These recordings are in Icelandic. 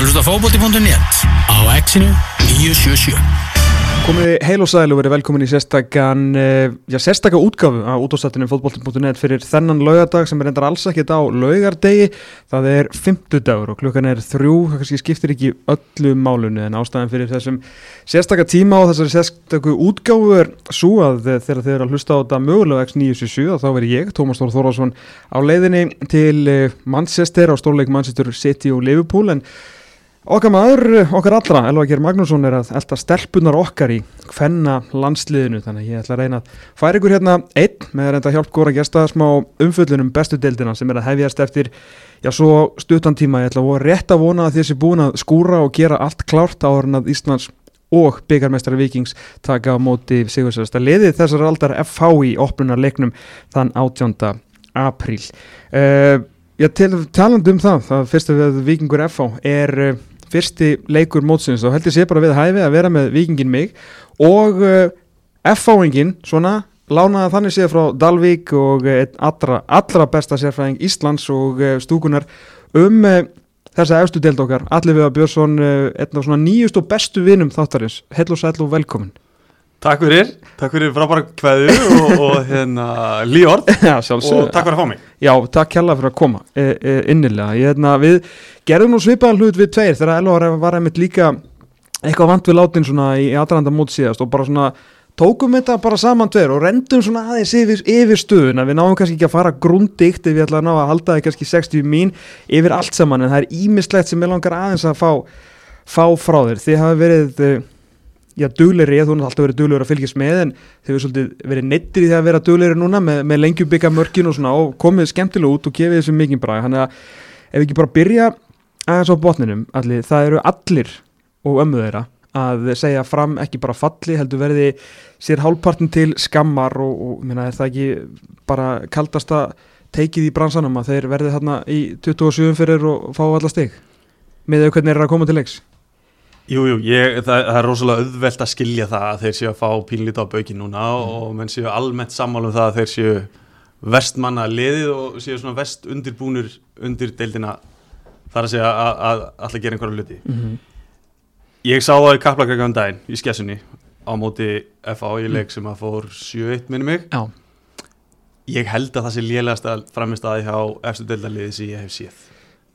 ert að hlusta fókbóti.net á exinu 977 Komið heil og sæl og verið velkomin í sérstakann, uh, já sérstakka útgáfu á útastættinu fótboll.net fyrir þennan laugardag sem er endar alls ekkit á laugardegi. Það er 50 dagur og klukkan er þrjú, það kannski skiptir ekki öllu málunni en ástæðan fyrir þessum sérstakka tíma og þessari sérstakku útgáfu er svo að þegar þið eru að hlusta á þetta mögulega X977 þá verið ég, Tómas Þór Þórásson, á leiðinni til uh, Manchester á stórleik Manchester City og Liverpool en Okkar maður, okkar allra, Elva Geir Magnússon er að elda stelpunar okkar í hvenna landsliðinu þannig að ég ætla að reyna að færa ykkur hérna einn með reynda hjálp góra gesta smá umföllunum bestu deildina sem er að hefjast eftir já svo stuttan tíma ég ætla að rétt að vona að þessi búin að skúra og gera allt klárt á orðin að Íslands og byggarmestari Vikings taka á móti Sigursvæðasta liði þessar aldar FH í opnunarleiknum þann 18. apríl uh, Já, talandu um það, það fyrstu við Vikingur FH er uh, fyrsti leikur mótsins og heldur sé bara við hæfi að vera með vikingin mig og uh, F-fáingin svona lánaði þannig séð frá Dalvík og uh, allra, allra besta sérfræðing Íslands og uh, stúkunar um þessa efstu deild okkar Allir Viða Björnsson, einn af svona nýjust og bestu vinum þáttarins, heil og sæl og velkomin Takk fyrir, takk fyrir frábæra kveðu og, og hérna líord Já, og takk fyrir að fá mig. Já, takk hella fyrir að koma e, e, innilega, ég hérna við gerðum nú svipaðan hlut við tveir þegar Elvar var einmitt líka eitthvað vant við látin svona í aðranda mót síðast og bara svona tókum þetta bara saman tveir og rendum svona aðeins yfir, yfir stöðuna, við náum kannski ekki að fara grundikt ef við ætlaðum að ná að halda það kannski 60 mín yfir allt saman en það er ímislegt sem ég langar aðeins að fá, fá frá þér, þið hafa verið já, dugleiri, þú har alltaf verið duglegur að fylgjast með en þau hefur svolítið verið neittir í því að vera dugleiri núna með, með lengjubika mörkin og svona og komið skemmtilega út og gefið þessu mikið bræð, þannig að ef við ekki bara byrja aðeins á botninum allir, það eru allir og ömmu þeirra að segja fram ekki bara falli, heldur verði sér hálfpartin til skammar og, og minna, er það ekki bara kaldasta teikið í bransanum að þeir verði þarna í 27 fyrir og fá alla stig? Með þau hvernig er að koma til leiks Jújú, jú, það, það er rosalega auðvelt að skilja það að þeir séu að fá pínlítið á baukin núna mm. og menn séu almennt sammálum það að þeir séu vestmanna liðið og séu svona vest undirbúnir undir deildina þar að segja að, að alltaf gera einhverja hluti. Mm -hmm. Ég sá það í Kaplakakafn daginn í skessunni á móti FA í leik sem að fór 7-1 minni mig. Já. Ég held að það sé lélægast að framist aðið hjá eftir deildaliðið sem ég hef séð.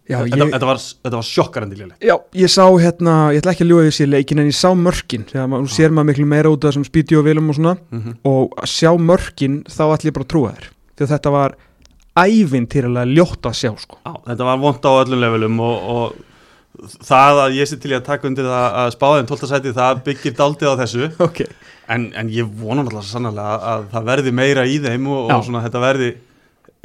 Já, þetta, ég, þetta, var, þetta var sjokkarandi liðleg Já, ég sá hérna, ég ætla ekki að ljúa því sér leikin en ég sá mörkin, þegar maður sér maður miklu meira út af þessum spíti og vilum og svona mm -hmm. og að sjá mörkin, þá ætla ég bara að trúa þér því að þetta var ævintýralega ljótt að sjá sko. Já, þetta var vond á öllum levelum og, og það að ég sé til ég að taka undir það að spáðin 12. sæti, það byggir daldið á þessu okay. en, en ég vonum alltaf sannlega að það verði meira í þeim og, og svona, þetta verði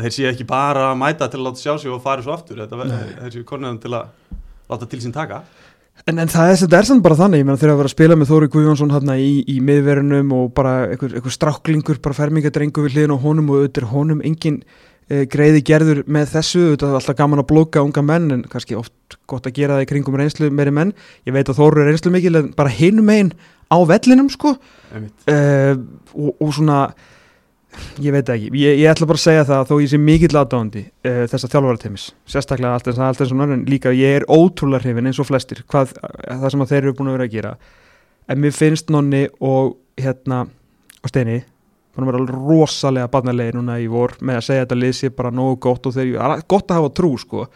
þeir séu ekki bara að mæta til að láta sjá sig og fara svo aftur. Þetta, þeir séu konuðan til að láta til sín taka. En, en það er, er samt bara þannig, ég meina þegar að vera að spila með Þóri Guðjónsson hérna í, í miðverunum og bara einhver, einhver stráklingur, bara fermingadrengu við hliðin og honum og auðvitað honum engin e, greiði gerður með þessu, auðvitað alltaf gaman að blóka unga menn en kannski oft gott að gera það í kringum reynslu meiri menn, ég veit að Þóri er reynslu mikil en bara hinum einn á vellinum sko. E, og, og svona ég veit ekki, ég, ég ætla bara að segja það þó ég sé mikill aðdáðandi uh, eh, þess að þjálfvaratemis, sérstaklega allt eins og svona en líka ég er ótrúlega hrifin eins og flestir hvað, það sem þeir eru búin að vera að gera. En mér finnst nonni og hérna á steini þannig að vera rosalega barnalegi núna í vor með að segja að þetta leysi bara nógu gott og þeir, gott að hafa trú sko.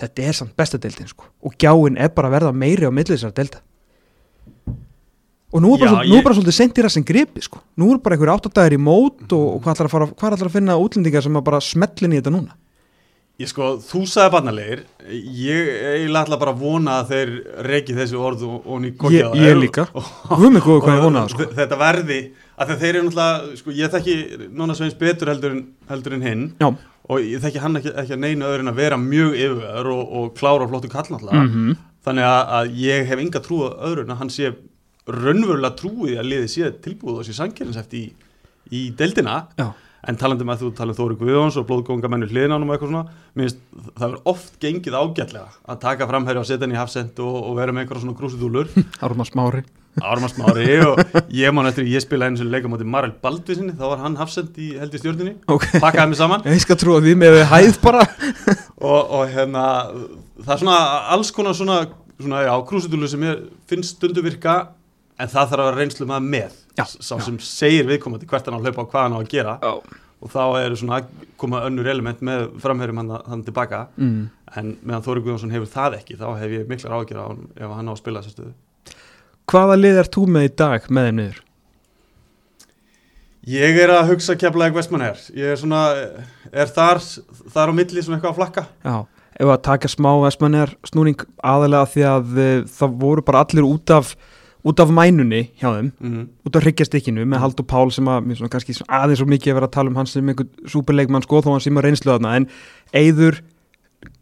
Þetta er samt bestadeildin sko. Og gjáinn er bara að verða meiri á millisar delta og nú er bara, Já, svolítið, ég... bara svolítið sendir það sem gripi sko. nú er bara einhverju áttadagir í mót og, og hvað ætlar að, fara, hvað ætlar að finna útlendingar sem bara smellin í þetta núna Ég sko, þú sagði barnalegir ég eiginlega ætla bara að vona að þeir reyki þessu orð og, og ný kokja Ég, ég líka, við með góðu hvað ég vonaði sko. Þetta verði, að þeir eru náttúrulega sko, ég þekki Nóna Sveins betur heldur en, heldur en hinn Já. og ég þekki hann ekki, ekki að neina öðrun að vera mjög yfir og, og klára og flottu kall náttúrulega mm -hmm. þannig að, að ég hef enga trú öðrun að hann sé raunverulega trúið að liði séð tilbúið og séð sangjarinseft í, í deildina. Já. en talandum að þú talum Þóri Guðjóns og blóðgóngamennur hliðinánum og eitthvað svona minnst, það er oft gengið ágætlega að taka framherri og setja henni í hafsend og, og vera með einhverja svona krúsidúlur Árma smári. Árma smári og ég man eftir ég spila einu sem leika moti Marel Baldvísinni þá var hann hafsend í held í stjórnini okay. pakkaði mig saman. Ég skal trú að við með hæð bara. Og, og hérna það er svona alls konar svona svona, já, en það þarf að vera reynslu maður með Já, sá já. sem segir viðkomandi hvert hann á að hlaupa og hvað hann á að gera Já. og þá eru svona að koma önnur element með framherjum hann, hann tilbaka mm. en meðan Þóri Guðjónsson hefur það ekki þá hef ég miklar ágjör á hann ef hann á að spila þessa stöðu Hvaða lið er þú með í dag með þeim niður? Ég er að hugsa keflaðið Vestmann ég er svona, er þar þar á milli svona eitthvað að flakka Já, ef að taka smá Vestmannir snúning aðalega því að uh, það voru bara allir út af út af mænunni hjá þeim mm. út af hryggjastykkinu með Haldur Pál sem að svona kannski aðeins svo mikið að vera að tala um hans sem einhvern súperleikmann sko þó hann sem að reynslu þarna en Eyður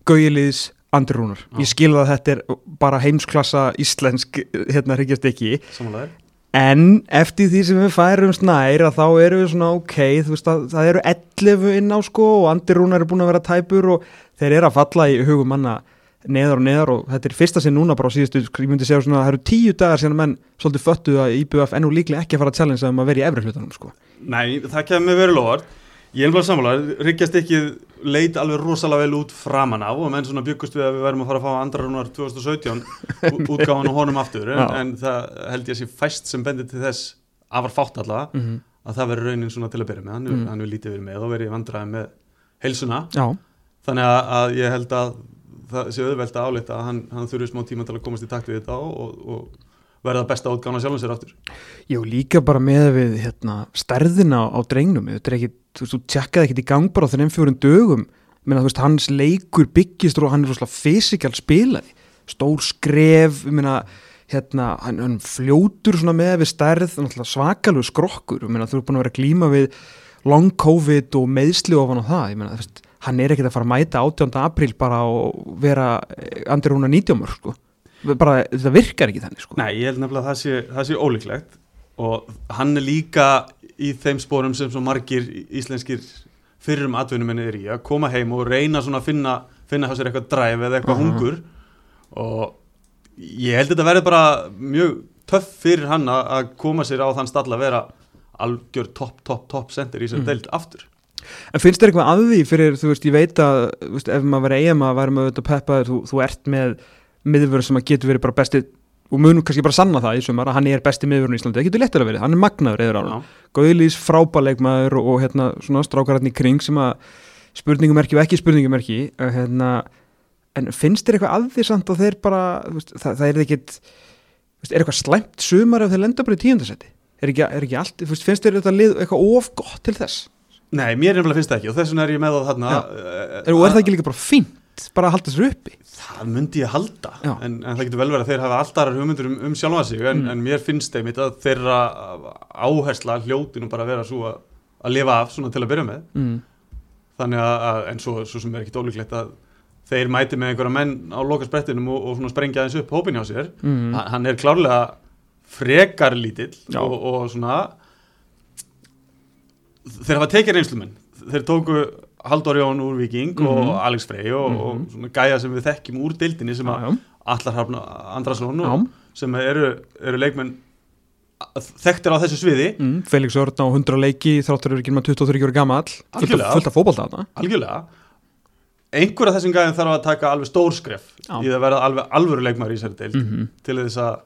Gauiliðs Andri Rúnar Já. ég skil að þetta er bara heimsklassa íslensk hérna hryggjastykki samanlega en eftir því sem við færum snær að þá erum við svona ok veist að það eru 11 inn á sko og Andri Rúnar er búin að vera tæpur og þeir eru að falla í hugum manna neðar og neðar og þetta er fyrsta sinn núna bara á síðustu, ég myndi segja svona að það eru tíu dagar síðan að menn svolítið föttu að IBF ennú líklega ekki að fara að challenge um að vera í efri hlutanum sko. Nei, það kemur verið lofart Ég er bara sammála, Ríkjast ekki leit alveg rosalega vel út framan af og menn svona byggust við að við værum að fara að fá andra rúnar 2017 ú- útgáfan og honum aftur en, en það held ég að sé fæst sem bendir til þess afar fátt allavega mm -hmm. að það verður raunin svona til að byrja með hann, Mm. mm. hann vil það sé auðvelt að álita að hann, hann þurfi smá tíma til að komast í takt við þetta og, og, verða besta útgáfan sjálfum sér aftur. Jú, líka bara með við hérna, stærðina á drengnum. Ekki, þú tjekkaði ekkit í gang bara þeim fjórum dögum. Meina, þú veist, hans leikur byggist og hann er rosalega fysikal spilari stór skref ég meina, hérna, hann, hann fljótur svona með við stærð svakalegu skrokkur. Ég meina, þú er búin að vera að glíma við long covid og meðsli ofan á það. Ég meina, þú veist, hann er ekkit að fara að mæta 18. apríl bara og vera andir hún að 19 mörg sko. bara, þetta virkar ekki þannig sko. Nei, ég held nefnilega að það sé, það sé ólíklegt og hann er líka í þeim spórum sem svo margir íslenskir fyrrum atvinnumenni er í að koma heim og reyna svona að finna, finna hjá sér eitthvað dræf eða eitthvað Mhm. hungur og ég held þetta verði bara mjög töff fyrir hann að að koma sér á þann stall að vera algjör topp, topp, topp sendir í sér Mm. deild aftur En finnst þér eitthvað að því fyrir, þú veist, ég veit að veist, ef maður verið eigum að væri maður auðvitað peppaður, þú, þú ert með miðvörð sem að getur verið bara besti og munum kannski bara sanna það í sumar að hann er besti miðvörðin í Íslandi, það getur að verið, hann er magnaður eður ára, Já. Gauðlís frábæleikmaður og, og hérna svona strákararni kring sem að spurningumerki og ekki spurningumerki hérna, en finnst þér eitthvað að því samt að þeir bara, veist, það, það er ekkit er eitthvað slæmt sumar ef þeir lenda bara í tíundasetti er ekki, er ekki allt, finnst þér eitthvað of gott til þess? Nei, mér nefnilega finnst það ekki og þess vegna er ég með á þarna Er, og er það ekki líka bara fínt bara að halda þessu uppi Það myndi ég halda en, en það getur vel verið að þeir hafa alltaf aðrar hugmyndur um, um sjálfa sig en, Mm. en mér finnst einmitt að þeirra áhersla hljótinu bara að vera svo að, að lifa af svona til að byrja með mm. þannig að, en svo, svo sem er ekkit ólíklegt að þeir mæti með einhverja menn á lokasprettinum og, og svona sprengja eins upp hópin hjá sér Mm. Ha- hann er klárlega frekar lítill Já. og, og svona þeir hafa tekið reynslumenn þeir tóku Halldór Jón úr Viking Mhm. og Alex Frey og, Mhm. og svona gæja sem við þekkjum úr deildinni sem að. Allar Hrafn Andrason og sem eru, eru leikmenn þekktir á þessu sviði Mm. Felix Örn á 100 leiki þráttur eru ekki með 23 ára gamall fullt af, af fótbolta þarna algjörlega einhver af þessum gæðin þarf að taka alveg stór skref Já. í að vera alveg alvöru leikmæri í þessari deild mm til þess að,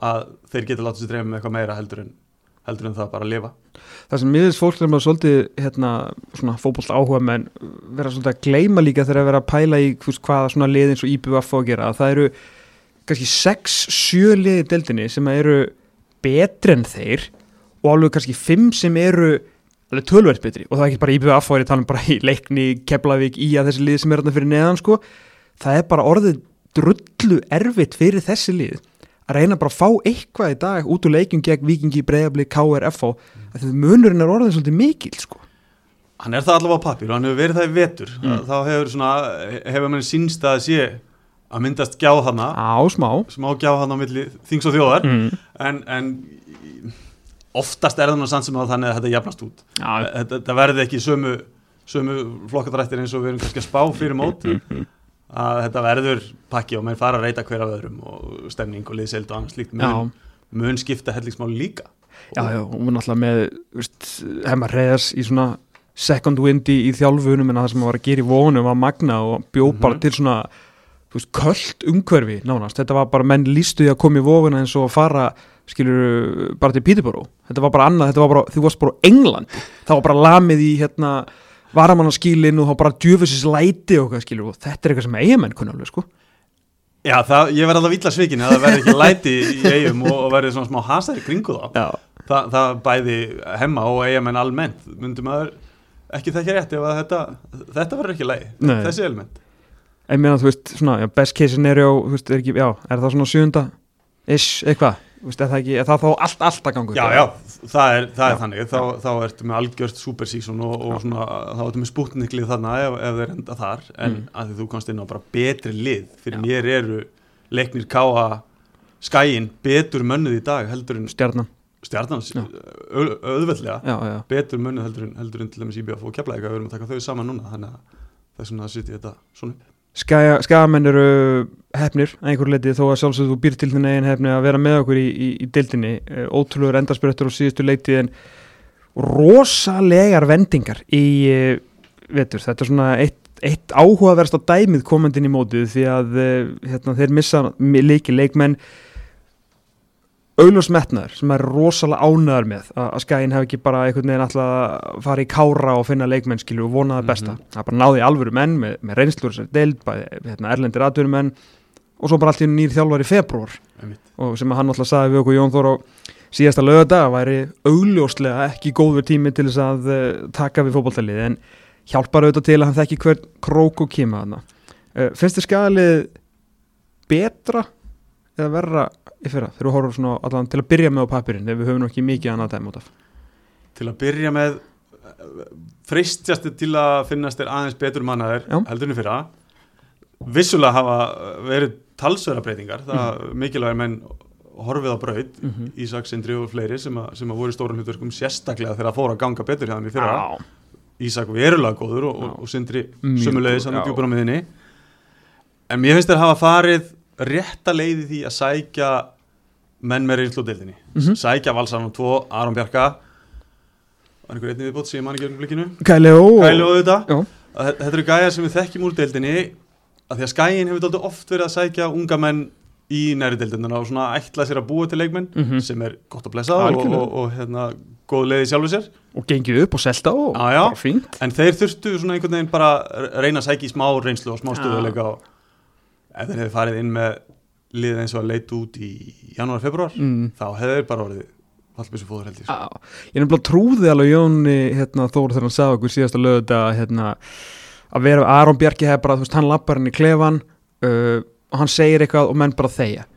að þeir geta látið sér dreyma með eitthvað meira heldur en, heldur en það bara að lifa. Það sem miðist fólk sem að svolítið hérna, fótbolta áhuga menn vera svolítið að gleyma líka þegar að vera að pæla í hvers, hvaða svona lið eins og IBF fá að gera. Það eru kannski 6-7 liði í deildinni sem eru betri en þeir og alveg kannski 5 sem eru tölvert betri. Og það er ekki bara IBF og er ég tala um bara í leikni, Keflavík, í að þessi lið sem er þarna fyrir neðan sko. Það er bara orðið drullu erfitt fyrir þessi lið að reyna bara að fá eitthvað í dag út úr leikum gegn Vikingi, Breiðabli, KR, FH að því munurinn er orðin svolítið mikil sko. hann er það allavega á pappir og hann hefur verið það í vetur. Mm. þá hefur svona hefur manni sínst að sé að myndast gjá hana á smá. Smá gjá hana á milli þings og þjóðar. Mm. en, en oftast er það nú samt sem að þannig að þetta jafnast út. Já, þetta, þetta verði ekki sömu, sömu flokkadrættir eins og við erum kannski að spá fyrir mót að þetta verður pakki og menn fara að reyta hver af öðrum og stemning og liðseld og annars slíkt já, mun, mun skipta hellingsmáli líka. Já, já, hún var náttúrulega með hemmar reyðars í svona second wind í, þjálfunum en það sem var að gera í vonum var magna og bjó bara Mhm. til svona veist, köld umhverfi nánast, þetta var bara, menn lístu því að koma í vofuna eins og að fara, skilur bara til Peterborough, þetta var bara annað þetta var bara, þú varst bara á England það var bara lamið í, hérna, varamannaskílin og þá bara djöfisins læti og hvað, skilur, og þetta er eitthvað sem eigamenn kunna alveg, sko. Já, það, ég verði alltaf illa svikin að það verði ekki læti í eigum og, og verði svona smá hasari kringu þá. Já, Þa, það bæði hemma og eigamenn almennt myndum maður ekki þekka rétt ef að þetta, þetta verður ekki lægi þessi element. Ég meina, þú veist, svona, já, best case scenario, veist, er ekki, já, er það svona sjönda, ish, eitthvað, veist, er það ekki, er það þá allt, allt að ganga? Já, já, það er, það er Já. þannig. Þá, þá ertu með algjört supersíson og, og svona, þá ertu með spútniklið þarna ef, ef þeir enda þar. En Mm. að þú komst inn á bara betri lið. Fyrir mér eru leiknir káa skæin betur mönnuð í dag heldur en Stjarnan, stjarnans Já. au- auðveldlega. Já, já, betur mönnuð heldur en, heldur en til dæmis IBF og keflaðið við erum að taka þau saman núna. Þannig að það er svona að sitja þetta svona upp skagamenn eru hefnir að einhverju leiti þó að sjálfsögðu býr til þinn eigin hefni að vera með okkur í, í, í dildinni Eh, ótrúlegur endarspyrirtur á síðustu leiti en rosalegar vendingar í eh, vetur, þetta er svona eitt, eitt áhugaversta dæmið komandinn í mótið því að eh, hérna, þeir missa leiki leikmenn Auglós metnaður sem er rosalega ánæður með að, skæin hef ekki bara einhvern veginn alltaf að fara í kára og finna leikmennskilu og vona það besta. Mhm. Það bara náði alvöru menn með, með reynslur sem deild, bæði hérna, erlendir atvinnumenn og svo bara allt í nýr þjálfar í februar og sem hann alltaf sagði við okkur Jón Þór á síðasta lögada væri augljóslega ekki góður tími til þess að uh, taka við fótballtalið en hjálpar auðvitað til að hann þekki hvern krók og kima þarna. Uh, finnst þið skalið betra eða verra í fyrra þegar við horfum svona allan til að byrja með á pappirinn þegar við höfum nú ekki mikið annað dæmi út af til að byrja með freistjast til að finnast þér aðeins betur mannaðir Já. heldur en í fyrra vissulega hafa verið talsverða breytingar það Mhm. mikilvægir menn horfið á braut mm -hmm. Ísak Sindri og fleiri sem, að, sem að voru í stórum hlutverkum sérstaklega þegar það fór að ganga betur hjá þeim í fyrra Ísak verulega góður og, Já. og, og Sindri sumulegis hann já. djúpar á miðinni en mér finnst þér hafa farið rétta leiði því að sækja menn með reynslódeildinni Mhm. sækja Valsarn og tvo, Aron Bjarka var einhver einnig viðbót sem ég man ekki um blikinu Kæli og Kæli og Já. þetta eru gæjar sem við þekkjum úr deildinni að því að skæin hefur dálítið oft verið að sækja unga menn í næri deildina og svona ætla sér að búa til leikmenn Mhm. sem er gott að blessa og, og, og hérna, góð leiði sjálfur sér og gengið upp og selta og Já, já. bara fínt En þeir þurftu svona einhvern veginn bara reyna að sækja í smá reynslu og smá stöðuleika og ef þeir hefði farið inn með liðið eins og að leita út í janúar, februar mm. þá hefði þeir bara orðið fallbissu fóður held ég. Já, ég er nefnilega trúði alveg Jóni hérna, Þór þegar hann sagði okkur síðasta lögða hérna, að vera Aron Bjarki hefði bara, þú veist, hann lappar hann í klefan uh, og hann segir eitthvað og menn bara þegja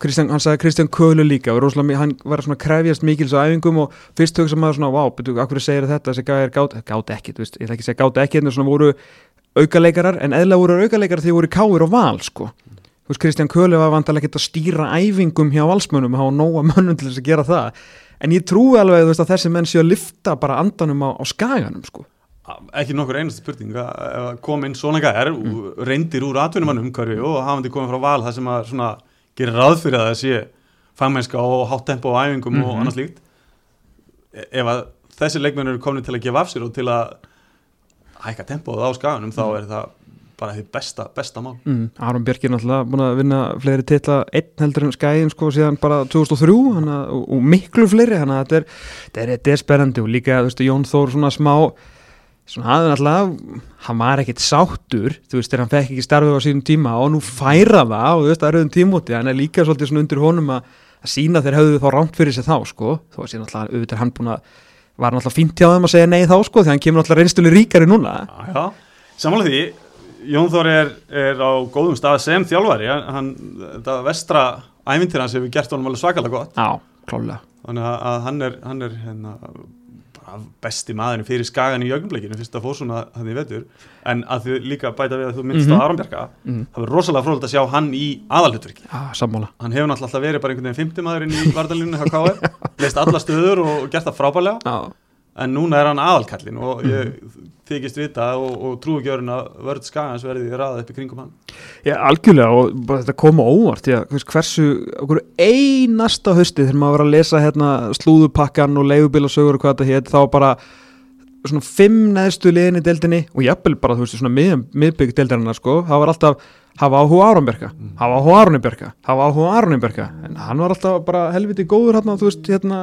Kristján, hann sagði Kristján Kölu líka og rosalega, hann var svona krefjast mikils á æfingum og fyrst hugsa maður svona, vá, betur, akkur segir þetta þessi gæðir gátt, gátt ekki, þú veist, ég ætla ekki að segja gátt ekki, en svona voru aukaleikarar, en eðla voru aukaleikarar því voru káir og val, sko þú veist, Kristján Kölu var vantarlega ekki að stýra æfingum hjá valsmönnum, hafa nóga mönnum til þess að gera það, en ég trúi alveg veist, að þessi menn séu að lifta bara andanum á, á skaganum, sko. Ekki nokkur einasta spurning. Að ef að kom inn svona gæðar mm. reyndir úr atvinnumannum umhverfi og hafandi komið frá val það sem að svona gerir ráð fyrir að það sé fagmennska og hátt tempo á æfingum og Mhm. annars líkt E- ef að þessi leikmenn eru komin til að gefa af sér og til að hækka tempóð á skaganum þá er það bara því besta, besta mál mm. Aron Björk er náttúrulega búin að vinna fleiri titla einn heldur en skæðin sko síðan bara 2003 hana, og, og miklu fleiri þannig að þetta er, þetta er, þetta er spennandi og líka veist Jón Þór svona smá svona aðeins náttúrulega hann var ekkit sáttur þú veist þegar hann fekk ekki starfið á sínum tíma og nú færa það og þú veist það er auðvitað tímóti hann er líka svolítið svona undir honum að, að sína þeir höfðu þá rámt fyrir sig þá sko þó að síðan náttúrulega auðvitað hann búin að var náttúrulega fínt hjá þeim að segja nei þá sko því hann kemur náttúrulega reynstunni ríkari núna Já, já. Samanlega því, Jón Þór er, er á góðum stað sem þjálfari, hann, þetta vestra ævintir hans hefur gert honum alveg svakalega gott, Já, klálega þannig að, að hann er, hann er hérna, besti maðurinn fyrir skagan í jögnumleikinu, fyrst að fór svona hann í vetur, en að þið líka bæta við að þú minnst Mhm. á Aron Bjarka, mm. það verður rosalega frólægt að sjá hann í aðalhutverki. Sammála. Hann hefur náttúrulega verið bara einhvern veginn fimmtimaðurinn í vardalínu leist alla stöður og gert það frábælega Já, en núna er hann aðalkallin og ég þykist vita og, og öðrun að vörð skagans verði raðað upp í kringum hann. Já, algjörlega og bara þetta koma óvart veist, hversu, okkur einasta hausti þegar maður var að lesa hérna slúðupakkan og leigubilasögur og hvað þetta hétt þá bara svona fimm neðstu liðin í deildinni og jafnvel bara þú veist svona mið, miðbygg deildarinnar sko það var alltaf hafa áhuga á Aronberga hafa áhuga á Aronberga hafa áhuga á Aronberga en hann var alltaf bara helviti góður hérna, þú veist, hérna,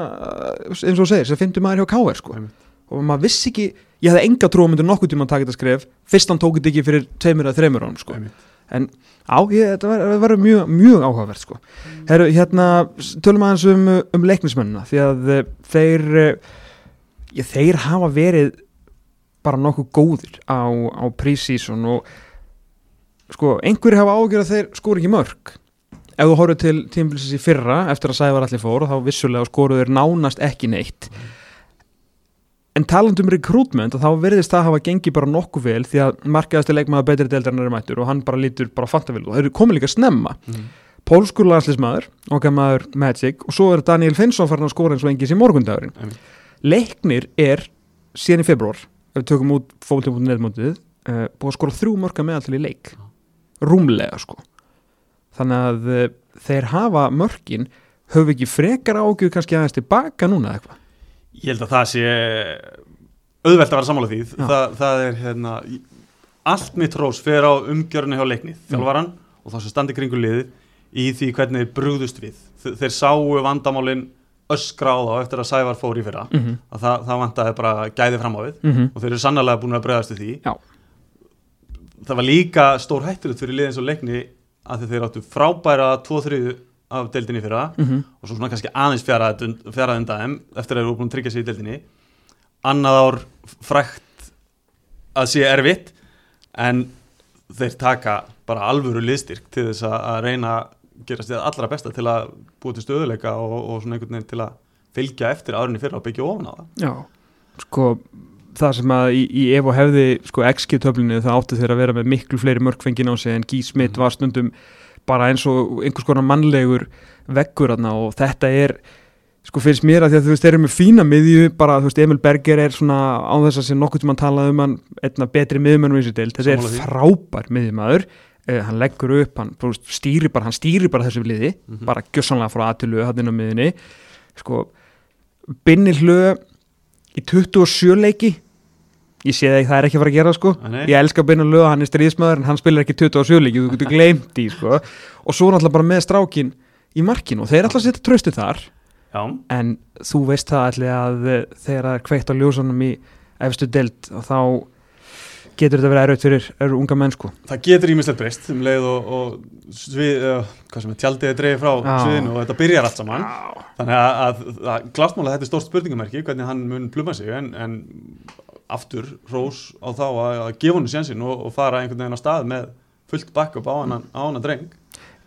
eins og segir sem finnum maður hjá K.R. sko Einmitt. og maður vissi ekki, ég hefði enga trú að myndi nokkuð tíma að taka þetta skref, fyrst hann tók þetta ekki fyrir tveimur eða þreimur ánum sko Einmitt. en á, ég, þetta verður mjög, mjög áhugavert sko. Heru, hérna, tölum aðeins um, um leiknismennina því að eh, þeir eh, ég, þeir hafa verið bara nokkuð góðir á, á pre-season og sko, einhverju hafa ágjör að þeir skóru ekki mörg ef þú horfður til tímbilsis í fyrra eftir að Sævar allir fór þá vissulega skoruður nánast ekki neitt. En talandum recruitment þá verðist það hafa gengið bara nokkuð vel því að markaðastu leikmaður betri deildarinnar er mættur og hann bara lítur bara fantavill og þeir eru komið líka snemma. Mhm. pólskur landslismæður, okkar maður Magic og svo er Daniel Finnsson farin að skora eins og engis í morgundagurinn. Einmitt. leiknir er síðan í februar ef við tökum út fólktífbútið neðmótið uh, búið að skora þrjú mörka meðal til í leik rúmlega sko. Þannig að uh, þeir hafa mörkin við ekki frekar ágjur kannski aðeins tilbaka núna eða eitthvað? Ég held að það sé auðvelt að vera sammála því. Já. það, er hérna allt mitt rós fer á umgjörinu hjá leikni þjálfaran og þá sem standi kringu liðið í því hvernig þeir brugðust við. Þe- þeir sáu vandamálin öskra á þá eftir að Sævar fór í fyrra. Mm -hmm. að það, það vantaði bara gæði fram á við Mm og þeir eru sannlega búin að bregðast við því. Já. Það var líka stór hættilegt fyrir liðin svo leikni að þeir áttu frábæra 2-3 af deildinni fyrra Mhm. og svo svona kannski aðeins fjaraði undan eftir að þeir eru búin að tryggja sig í deildinni annað ár frækt að sé erfitt en þeir taka bara alvöru liðstyrk til þess að- reyna að gera stíð allra besta til að búa til stöðuleika og, og svona einhvern veginn til að fylgja eftir árinni fyrra og byggja ofan á það Já, sko það sem að í, í ef og hefði sko XG töflinu það átti þeir að vera með miklu fleiri mörgfengin á sig en Guy Smith Mhm. var stundum bara eins og einhvers konar mannlegur veggur þarna og þetta er sko finnst mér að því að þú veist þeir eru með fína miðju bara þú veist Emil Berger er svona á þess að sem hann talaði um hann einna betri miðjumennum í þessu deild þessi er frábær miðjumæður uh, hann leggur upp, hann veist, stýrir bara hann stýrir bara þessu liði, Mhm. bara gjössanlega frá aðtilu hann inn á miðjunni sko, binni hlö í 27 leiki ég sé það, það er ekki að fara að gera sko. Nei. ég elska Binni Hlö, hann er stríðsmaður en hann spilar ekki 27 leiki, þú getur gleymt í sko. Og svo náttúrulega bara með strákin í markinu og þeir ætla að setja tröstu þar. Já, en þú veist það allir að eh, þegar það er kveikt á ljósunum í efstu deild og þá getur þetta verið erfitt fyrir eru unga menn sko. Það getur ímislegt breyst um leið og, og svið, uh, hvað sem er tjaldið er dreifið frá Já. sviðinu og þetta byrjar allt saman. Þannig að, að, að glasmála þetta er stórt spurningamerki hvernig hann mun pluma sig en, en aftur rós á þá að, að gefa hann sjansinn og, og fara einhvern veginn á stað með fullt backup á hann, á hann dreng.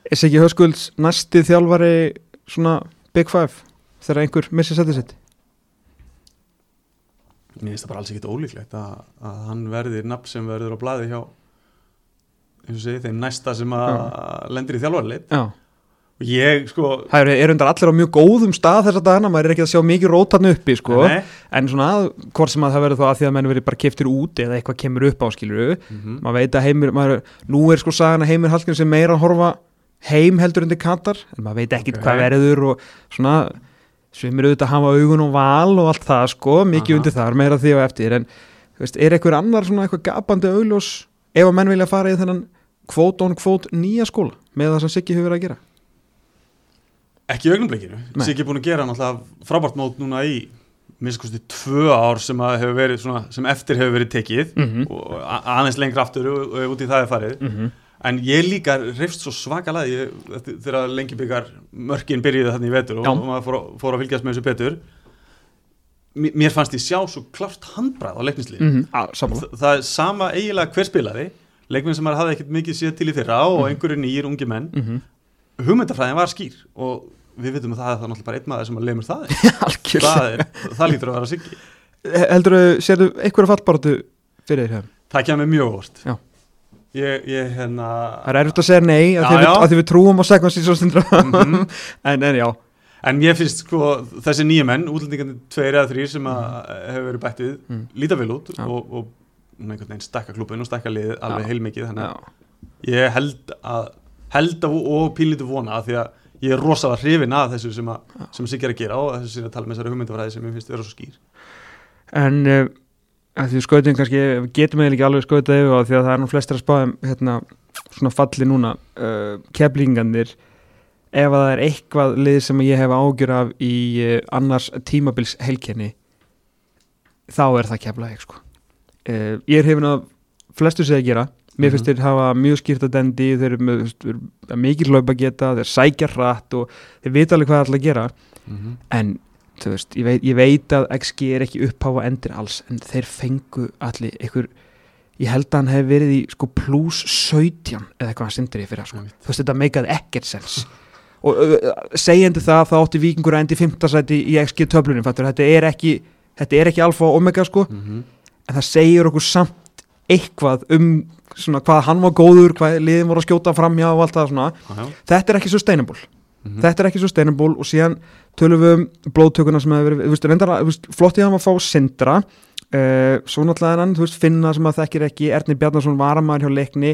Er ekki höskulds næsti þjálfari svona Big Five þegar einhver missir setið sitt? Mér finnst það bara alls ekkit ólíklegt að, að hann verði nafn sem verður á blaði hjá eins og segi þeim næsta sem að lendir í þjálfarleit Já, ég sko það eru er undar allir á mjög góðum stað þess að dagana, maður er ekki að sjá mikið rótarnu uppi sko, Nei. en svona hvort sem að það verður þá að því að menn verður bara keftir út eða eitthvað kemur upp á skiluru Mhm. maður veit að heimir, maður, nú er sko sagan að heimir Hallgríms sem meira að horfa heim heldur undir Katar, en maður veit ekkit Ok. hvað verður og svona svimir auðvitað að hafa augun og val og allt það sko, mikið Aha. undir þar, meira því og eftir en veist, er einhver annar svona eitthvað gapandi augljós ef að menn vilja fara í þennan kvót on kvót nýja skóla með það sem Siggi hefur verið að gera Ekki í augnumleikinu, Nei. Siggi er búin að gera náttúrulega frábært mót núna í minnskosti tvö ár sem, að hefur verið svona, sem eftir hefur verið tekið mm -hmm. og aðeins lengra aftur og, og út í það er farið Mm en ég líka reyfst svo svakalega þegar lengi byggar mörkin byrjuði þannig í vetur og, og maður fór, fór að fylgjast með þessu betur Mér- fannst ég sjá svo klart handbræð á leiknislið mm -hmm. Sammála Þa, það er sama eiginlega hver spilaði leikmenn sem maður hafði ekkert mikið séð til í fyrra og Mhm. einhverju nýjir ungi menn mm -hmm. Hugmyndafræðin var skýr og við vitum að það er það náttúrulega bara einn maður sem að lemur það það, er, það lítur að vera siggi Heldur þú, sérðu einhverja fallbaratu fyrir þér það kemur mjög óvart Já. ég, ég hérna Það er erfitt að segja nei að, Já, við, já. að því við trúum á svo stundur Mhm. en, en já en ég finnst sko þessi nýja menn, útlendingandi tveir eða þrýr sem að hefur verið bætt við Mm. líta vel út Já. og, og einhvern veginn stakka klubin og stakka liðið alveg Já. heilmikið þannig Já, að ég held að held að og pínlítið vona að því að ég er rosalega hrifin að þessu sem, að, sem Siggi er að gera og þessu sem er að tala með þessari hugmyndafræði sem ég finnst vera svo skýr. En uh, að því skautin kannski getum eða ekki alveg skautað yfir á því að það er nú flestir að spáðum hérna, svona falli núna uh, keflingandir ef að það er eitthvað lið sem ég hef ágjur af í uh, annars tímabils helkenni þá er það keflaðið sko. ég er hefin að flestu segja að gera mér finnst Mhm. þeir hafa mjög skýrt að dendi þeir eru mikið hlaupa geta þeir sækja hratt og þeir vita alveg hvað það ætla að gera Mhm. en þú veist, ég veit, ég veit að XG er ekki uppháfa endir alls en þeir fengu allir einhver ég held að hann hef verið í sko plus 17 eða eitthvað hann sindir í fyrir sko. þú veist, þetta meikaði ekkert sens og uh, segjandi það þá átti vikingur að endi 5. sæti í XG töflunum þetta er ekki þetta er ekki alfa og omega sko Mhm. en það segir okkur samt eitthvað um svona hvað hann var góður hvað liðin voru að skjóta framjá og allt það svona já. þetta er ekki sustainable Mhm. þetta er ekki sustainable og síðan tölum við um blóðtökuna sem hefur verið, veist, reyndar, að- veist, flott í að hann að fá sindra uh, svo náttúrulega hann, þú veist, finna sem að þekkir ekki, Erni Bjarnason varamæður hjá leikni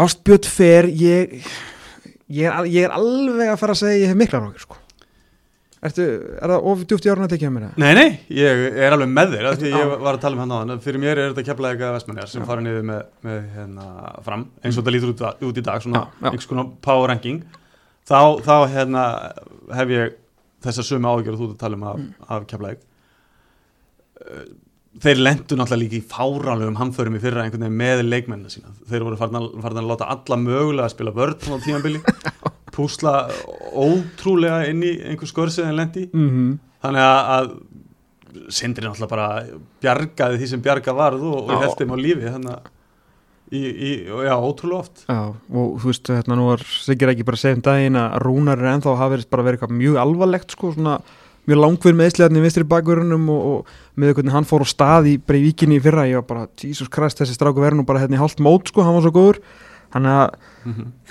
Ástbjörn fer ég ég er, al- ég er alveg að fara að segja ég hef mikla rákir, sko Ertu, er það of djúpt í árun að tekja mér það? Nei, nei, ég er alveg með þér Já. ég var að tala um hann á hann fyrir mér er þetta eitthvað vestmennjar sem Já. fara niður með, með hérna, fram eins og þetta lítur út, út í dag svona einhvers konar power ranking þá, þá hérna, hef ég þessa sömu áhyggjur og þú að tala um af, Mm. af keflaði þeir lendu náttúrulega líka í fáránlegum hamförum í fyrra einhvern veginn með leikmennina sína þeir voru farin að, farin að láta alla mögulega að spila vörð á tímabili púsla ótrúlega inn í einhver skörsi en lendi Mm -hmm. þannig að, að Sindri náttúrulega bara bjargaði því sem bjarga varð og, og Já. held þeim á lífi þannig að í, í, já, ótrúlega oft Já, og þú veist, hérna nú var Sigir ekki bara að segja um daginn að Rúnar er ennþá hafa verið bara verið eitthvað mjög alvarlegt sko, svona mjög langvinn með eðsliðarni í vinstri bakverunum og, og með hvernig hann fór á stað í bara í fyrra, ég var bara, Jesus Christ þessi stráku verður nú bara hérna í hálft mót sko, hann var svo góður þannig að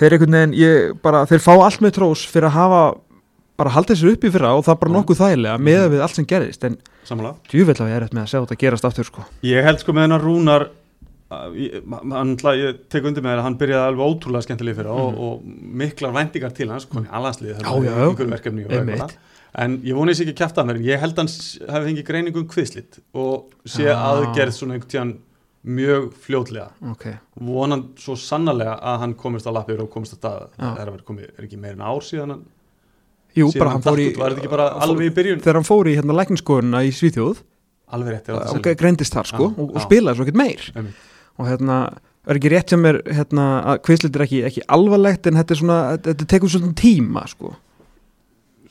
þeir einhvern veginn, ég bara, þeir fá allt með trós fyrir að hafa bara haldið sér upp í fyrra og það bara nokkuð þægilega með við allt sem gerðist, en djúvill að ég er eftir með að sjá þetta gerast aftur sko. Ég held sko með hennar Rúnar að ég, hann, ég tek undir með þér að hann byrjaði alveg ótrúlega skemmtilega fyrir og, Mhm. og miklar væntingar til hans koni alhanslið en ég voni þess ekki að kæfta hann ég held hann s- hafi fengið greiningu um kviðslitt og sé Já. aðgerð svona einhvern tíðan mjög fljótlega. Ok, vonan svo sannarlega að hann komist á lappir og komist á stað. Já. það er, að komið, er ekki meir en ár síðan hann, jú, síðan bara hann fór í alveg í byrjun? Þegar hann fór í hérna lækningsskoðuna í Svíþjóð. Alveg rétt, og greindist þar sko og, og spilaði svo ekkert meir. Einmitt. og hérna er ekki rétt sem er hérna að kvislit er ekki, ekki alvarlegt en þetta er svona, þetta, tekur svona tíma sko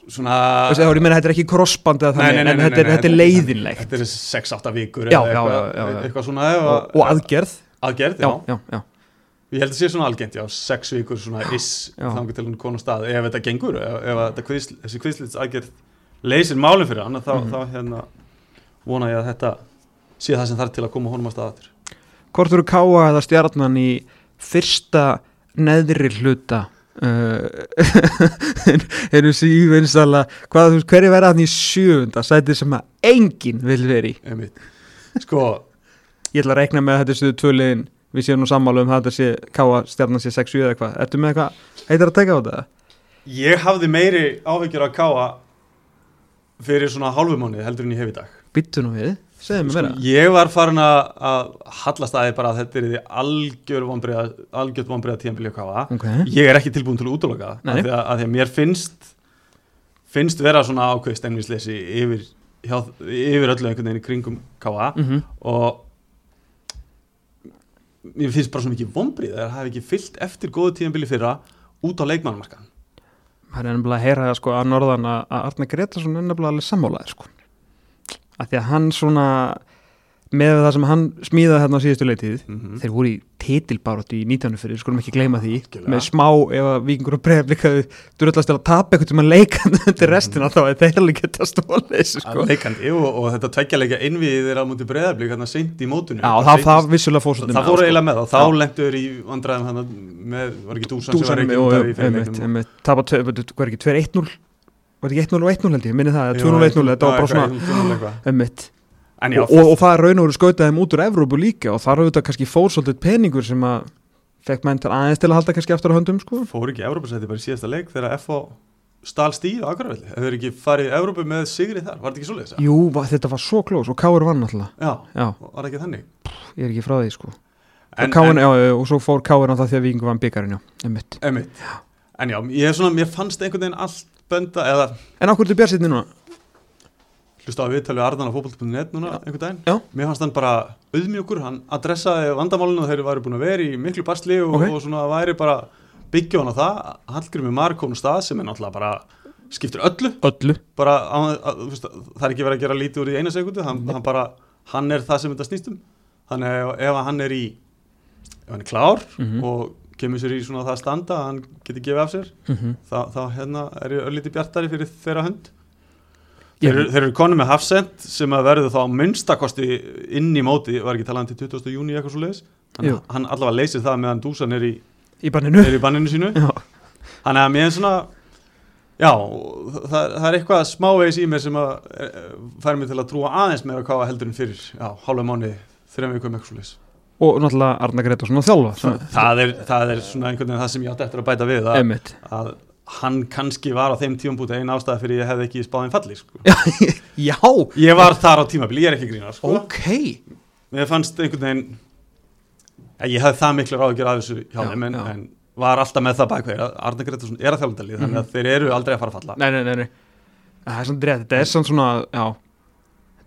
svona Þessi, ég meina þetta er ekki crossband eða þannig en þetta er, þetta er leiðinlegt. Þetta er 6-8 vikur Já, eitthvað, já, já, eitthvað svona og, að- og aðgerð? Aðgerð, já, Ég held að sé svona algengt, já, 6 vikur svona is Já. þangur til hann konu stað. Ef þetta gengur, ef, ef þetta kvisl, þessi kvislits aðgerð leysir málinn fyrir hann þá, Mhm. þá hérna vona ég að þetta sé það sem þarf til að koma honum að stað aftur. Hvort eru káa eða stjarnan í fyrsta neðri hluta uh, eru síðvinstala hvað þú veist, hverju verða hann í sjöfunda sæti sem að enginn vil veri. Sko, ég ætla að reikna með að þetta séu tvö liðin. Við séum nú sammála um að þetta sé káa stjarnan sé 6-7 eða eitthvað, ertu með eitthvað heitir að teka á þetta? ég hafði meiri áhyggjur að káa fyrir svona hálfumáni heldur en ég hef í dag. Byttu nú við, Sko, ég var farin að hallast aðeins bara að þetta er því algjör vonbreiða tíðanbili að káa Ok, ég er ekki tilbúin til að útloka af því að, mér finnst finnst vera svona ákveð stemningsleysi yfir, yfir öllu einhvern veginn í kringum káa mm og mér finnst bara svo mikið vonbrið að það hafi ekki fyllt eftir góðu tíðanbili fyrra út á leikmannmarkan það er nefnilega að heyra það sko að norðan að Arne Gretarsson er nefnilega alveg sammálaðir sko að því að hann svona með það sem hann smíðaði hérna á síðustu leitið mm þeir voru í titilbaróttu í 19. fyrir, skulum ekki gleyma því Algjörlega. með smá ef að vikingur og breyflikaðu drullast til að tapa eitthvað til að leika undir restina þá er þeir alveg geta stólið þessu sko. leikandi og, og þetta tveggjarleika innviðið er á múti breyðablík hérna seint í mótunum Já, það, það vissulega fór svolítið það fóru sko. eiginlega með þá Já. lendur í vandræðum með, var ekki Dúsan sem var ekki í hvað er ekki, 2-1-0 var ekki 1-0 og 1-0 held ég, minni það, eða 2-0 og 1-0 þetta var bara svona, en já, og, það raun og veru skautað þeim út úr Evrópu líka og þar auðvitað kannski fór svolítið peningur sem að fekk menn til aðeins til að halda kannski aftur á höndum sko. fór ekki Evrópasæti bara í síðasta leik þegar FH stál stíð á Akurvelli ef þeir ekki farið í Evrópu með sigri þar? Var þetta ekki svoleiðis? Jú, þetta var svo klós og Káur vann alltaf Já, Já, var ekki þannig? ég er ekki frá því sko. Og, Káin, já, já, og svo fór það því að Víkingur vann byggarinn, já, Einmitt. En já, ég, svona, mér fannst einhvern veginn allt benda eða En ákveður til Björnsitni núna? hlusta á viðtalið Arðan á fótboll.net núna einhvern daginn. Já. Mér fannst hann bara auðmjögur, hann adressaði vandamálinu og þeir væri búin að vera í miklu barsli og, Ok. og svona væri bara byggja hann á það. Hallgrimur Mar kom á stað sem er náttúrulega bara skiptir öllu. Öllu Bara, að, þú veist, það er ekki verið að gera lítið úr í eina sekundu, hann, hann bara, hann er það sem þetta snýst um. Þannig að ef hann er í, ef hann er klár Mhm. og kemur sér í svona það standa að hann geti gefið af sér, Mhm. þá, þá hérna er ég öllítið bjartari fyrir þeirra hönd. Ég- Þeir, þeir eru konu með Hafsend sem að verður þá minnstakosti inn í móti, var ekki talað um til 20. júni eitthvað svo leiðis. Hann, hann allavega leysir það meðan Dúsan er í, Í banninu er sínu. Já, Þannig að mér er svona, já, það, það er eitthvað smávegis í mér sem að e, fær mig til að trúa aðeins meira hvað heldur en fyrir, já, hálfa mánu, þreim vikum eitthvað svo leiðis. Og náttúrulega Arna Gretarsson að þjálfa Það, það, er, það er svona einhvern veginn það sem ég átti eftir að bæta við, að, að hann kannski var á þeim tíumbúti einn ástæða fyrir ég hefði ekki spáðin falli, sko. Já, Ég var þar á tímabili, ég er ekki grínar, sko. ok. Mér fannst einhvern veginn að ég hafði það miklu ráð að gera af þessu hjá Já, þeim en, en var alltaf með það bakveir að Arne Gretarsson er að þjálfandalið Mhm. þannig að þeir eru aldrei að fara að falla. Nei, nei, nei, nei. Það er svona þetta er svona svona,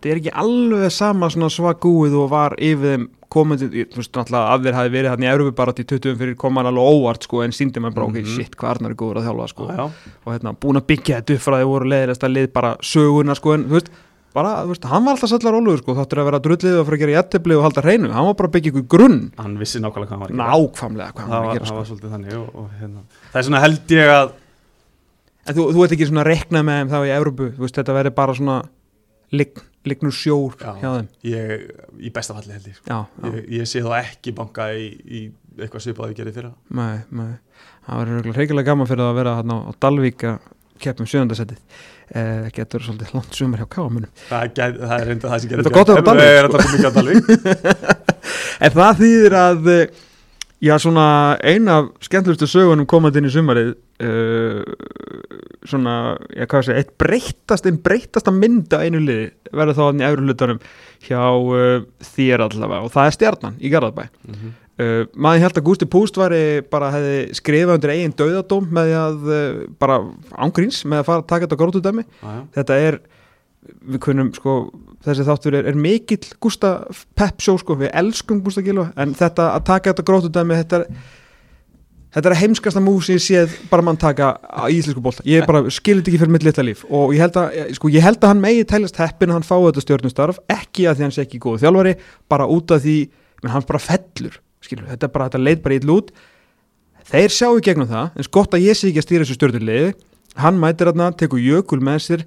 Þetta er ekki alveg sama svona svagúið og var yfir þeim komandi, þú veist náttúrulega að þeir hafi verið hann í Európi bara til 20 fyrir koman alveg óvart sko en síndi maður bara ok, Mhm. shit, hvað Arnar er góður að þjálfa sko. Já. og hérna búin að byggja þetta upp frá því voru leiðilegast að lið bara söguna sko en þú veist, bara, þú veist, hann var alltaf sallar ólugur sko, þáttur að vera drullið og fyrir að gera jættibli og halda hreinu, hann var bara að byggja ykkur grunn. Hann vissi nákvæmlega hvað hann var að gera. Nákvæmlega hvað það það það lignur sjór Já. hjá þeim. ég, í besta falli held ég, sko. Já, já, ég ég sé þá ekki banka í, í eitthvað svipað við gerði fyrra nei, nei. Það verður reikilega gaman fyrir það að vera hérna á Dalvík að keppum sjöndasætið. Eh, getur svolítið langt sumar hjá kámunum. það, það er reynda það sem gerði Þetta er gott að vera Dalvík, það á Dalvík En það þýðir að, eh, já, svona eina af skemmtlustu sögunum komandi inn í sumarið, uh, svona, já, hvað sé, eitt breytast, einn breytasta mynd af einu liði verður þá hann í efru hlutanum hjá uh, þér allavega og það er stjarnan í Garðabæ. Mhm. Uh, maður held að Gústi Púst var bara hefði skrifað undir eigin döðadóm með að bara ángríns með að fara að taka þetta grótudæmi Já, já. þetta er, við kunum sko, þessi þáttur er, er mikill Gústa Pepp sjó sko, við elskum Gústa Gilva en þetta að taka þetta grótudæmi þetta er Þetta er að heimskasta mús sem ég séð bara mann taka á íslensku bólta. Ég bara skilit ekki fyrir mitt litla líf og ég held að, sko, ég held að hann megi tælast heppin að hann fái þetta stjórnustarf, ekki að því hann sé ekki góð þjálfari, bara út af því, menn hann bara fellur, skilur, þetta er bara, þetta leit bara ítl út. Þeir sjá í gegnum það, eins gott að ég sé ekki að stýra þessu stjórnuliði, hann mætir þarna, tekur jökul með sér,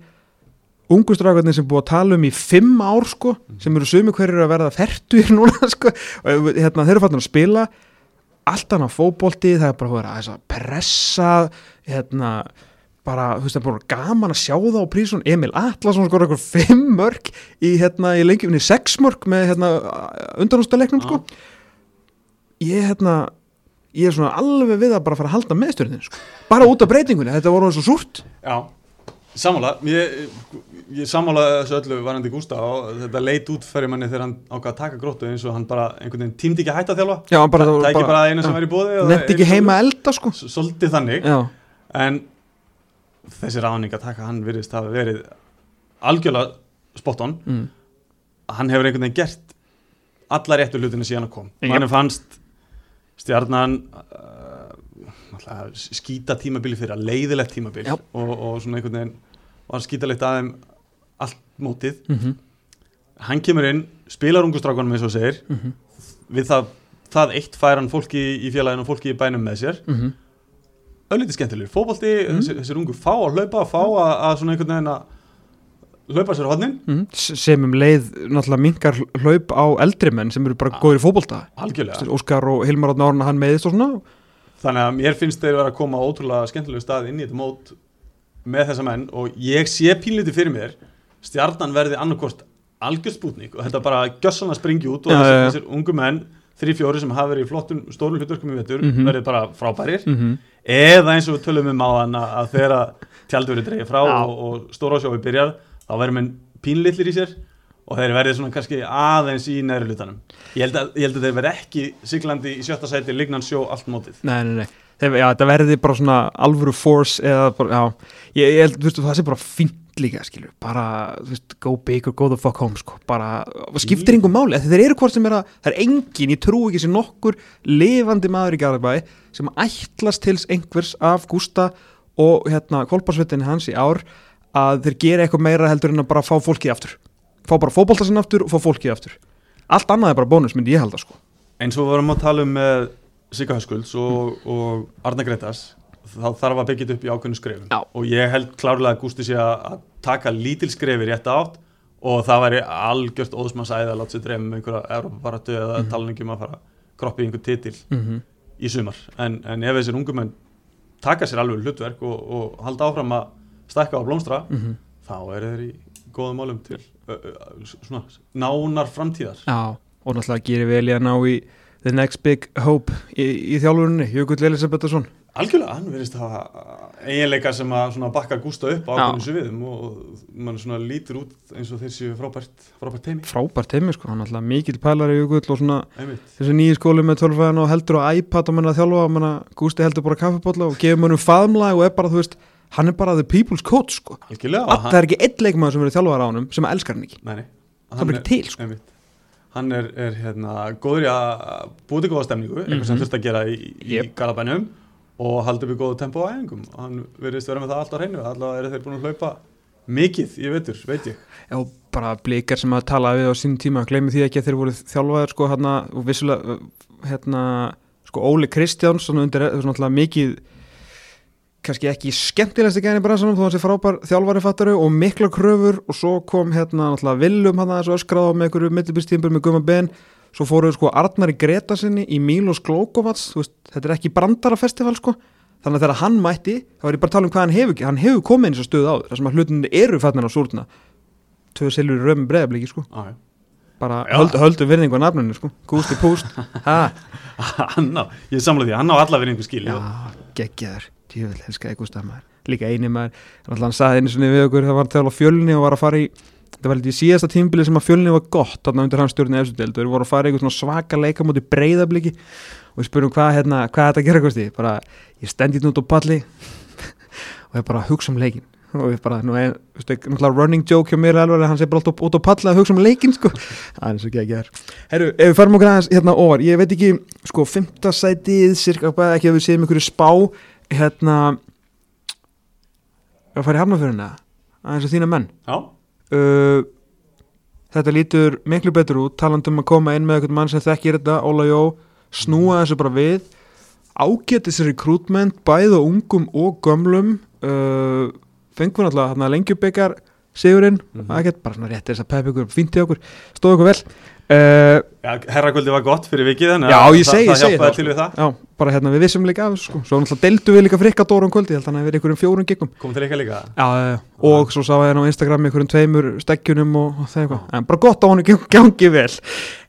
ungustrákarnir sem búið að tala um í fimm ár sko, sem eru sumi hverjir að verða fertur núna sko, og hérna, þeir eru fattin að spila allt annað fótbolti, það er bara að vera aðeins að pressa hérna, bara, þú veist, það er bara gaman að sjá það á prísun, Emil Atlasson skor eitthvað fimm mörg í, hérna, í lengjumni sex mörg með, hérna, undanústaleiknum, sko. Ég, hérna ég er svona alveg við að bara fara að halda meðstjórnin, sko, bara út af breytingunni þetta voru svo súrt. Já, sammála. Ég, ég sammála þessu öllu varandi Gústa og þetta leit út fyrir manni þegar hann ákvað að taka gróttu eins og hann bara einhvern veginn tímdi ekki að hætta að þjálfa. Já, hann bara, það er ekki bara eina sem var í bóði Nefndi ekki heima elda, sko. Svolítið þannig. Já, en þessi ráning að taka hann virðist hafa verið algjörlega spot on. Mm. hann hefur einhvern veginn gert alla réttu hlutinu síðan að kom. Hann fannst stjarnan uh, skýta tímabili fyrir að leiðilegt tímabili og, og svona einhvern veginn var skýtalegt aðeim allt mótið. Mm hann kemur inn, spilar ungustrákunum eins og segir. Mhm. við það, það eitt fær hann fólki í félaginu og fólki í bænum með sér. Mm öllítið skemmtilegur, fótbolti, Mhm. þessir, þessir ungu fá að hlaupa, fá að, að svona einhvern veginn að hlaupa sér á hodnin -hmm. sem um leið náttúrulega minkar hlaup á eldri menn sem eru bara Ah. góðir í algjörlega, Óskar og Hilmar Átni Árna hann meðist og svona. Þannig að mér finnst þeir vera að koma ótrúlega skemmtilegu stað inn í þetta mót með þessa menn og ég sé pínlítið fyrir mér stjarnan verði annarkort algjörspútnik og þetta bara gjössan að springi út og þessir, þessir ungu menn þrý fjóri sem hafa verið í flottum stórum hlutverkum í vetur Mhm. verði bara frábærir mm -hmm. eða eins og við tölum um á þann að þegar tjaldverið dreigir frá Já. og, og stóra sjófi byrjar þá verður menn pínlitlir í sér og þeir verði svona kannski aðeins í neðri hlutanum ég held að, ég held að þeir verði ekki siglandi í sjötta sæti lignan sjó allt mótið Nei, nei, nei, Þeir, já, þetta verði bara svona alvöru force eða bara, já, ég, ég held, þú veist, það sé bara fínt líka, skilur, bara, þú veist, go big or go the fuck home, sko, bara, skiptir engum máli, þeir eru hvort sem er að, það er engin, ég trú ekki sem nokkur lifandi maður í Garðabæ sem ætlast til einhvers af Gústa og hérna kolparsvettinni hans í ár að þeir gera eitthvað meira heldur en að bara fá fólkið aftur, fá bara fótboltasinn aftur og fá fólkið aftur, allt annað er bara bónus, myndi ég halda, sko. og við varum að tala um með Sigga Höskulds og, og Arna Gretas þá þarf að byggja þetta upp í ákveðnu skrefum. Já. og ég held klárlega að Gústi sé að taka lítil skrefi rétt átt og það væri algjört óðsmannsæði að láta sér drefa með einhverja Európa-baratu eða mm tala ekki um að fara að kroppa í einhver titil Mm í sumar. En, en ef þessir ungumenn taka sér alveg hlutverk og, og halda áfram að stækka og blómstra -hmm. þá eru þeir í góðum málum til ö, ö, svona nánar framtíðar. Já, og náttúrulega gerir vel í að ná í the next big hope í, í þjálfurinni, Jökull Elisabethsson Algjörlega, hann verðist að hafa eiginleika sem að svona bakka Gústa upp á ákveðinu sviðum og mann svona lítur út eins og þeir séu frábært, frábært teimi frábært heimi sko, hann er alltaf mikill pælari Jökull og svona einmitt. þessi nýju skóli með tölfæðan og heldur á iPad og mann að þjálfa, mann að Gústi heldur bara kaffibólla og gefur mannum faðmlag og er bara, þú veist, hann er bara the people's coach sko, Algjörlega, það er ekki einn leikmaður sem verið þjálfar á honum sem elskar hann ekki, nei, nei, það er ekki til sko. einmitt. Hann er, er hérna, góður í að búið til góða stemningu, eitthvað sem Mhm. þurft að gera í, í Jep. Garabænum og haldi upp í góðu tempo á æfingum hann verðist vera með það allt á hreinu allavega eru þeir búin að hlaupa mikið í vetur, veit ég Já, bara blikar sem að tala við á sín tíma, gleymi því ekki að þeir voru þjálfaðir sko hérna, og vissulega hérna, sko Óli Kristjáns svona undir, svona alltaf mikið kannski ekki skemmtilegst ekki enn í bransanum þó hann sé frábær þjálfari fattaru og mikla kröfur. Og svo kom hérna alltaf Willum hann þessu öskrað á með einhverju millibýrstímpur með gumma ben. Svo fóruðu sko Arnar í Greta sinni í Mílos Glókovats, þú veist, þetta er ekki brandarafestival sko, þannig að þegar hann mætti þá er ég bara að tala um hvað hann hefur, hann hefur komið inn í þessu stöðu áður, þar sem að hlutinni eru fattin á súrna. Tvö silfur í röfum breiðabliki sko. Ah, bara höld, höldum virðingu á nafninu sko. Gústi Púst. Ha, hann á, ég samla því, hann á alla einhver skil já, geggjaður djöfull, helskaði Gústa maður. Líka eini maður, alltaf hann saði einu sinni við okkur það var til á fjölni og var að fara í það var litið síðasta tímbili sem að fjölni var gott þarna undir hans stjórni efstu deild. Og þeir voru að fara í eitthvað svona svaka leika múti breyðabliki og við spurum hvað hérna, hvað er þetta að gera Gústi bara, ég stendi þetta út á palli og ég bara að hugsa um leikin og ég bara, nú er, þú veist, náttúrulega running joke hjá mér alveg að hann sé bara alltaf út á palli að hugsa um leikin sko, það er svo ekki ekki þær Herru, ef við farum okkur aðeins hérna ofar ég veit ekki, sko, fymta sætið cirka, ekki að við séum ykkur spá hérna að fara í hafnafjöruna aðeins að þína menn. Uh, þetta lítur miklu betur út talandum að koma inn með eitthvað mann sem þekkir þetta Óla Jó, snúa þessu bara við. Ágætis rekrútment bæði á ungum og gömlum. Uh, fengum hérna lengjubikar sigurinn, mm. -hmm. bara svona rétt þess að peppa ykkur, í okkur, stóð okkur vel uh, já herrakvöldi var gott fyrir vikið þannig Já, að það, það hjálpaði til við það. Já, bara hérna við vissum líka af þessu sko, svo náttúrulega deildu við líka frikka dórum kvöldi, held að hann hefði verið einhverjum fjórum giggum kom til eitthvað líka? Já, já. og svo sá ég hann á Instagram einhverjum tveimur steggjunum og, og það eitthvað. En bara gott að hann gangi vel.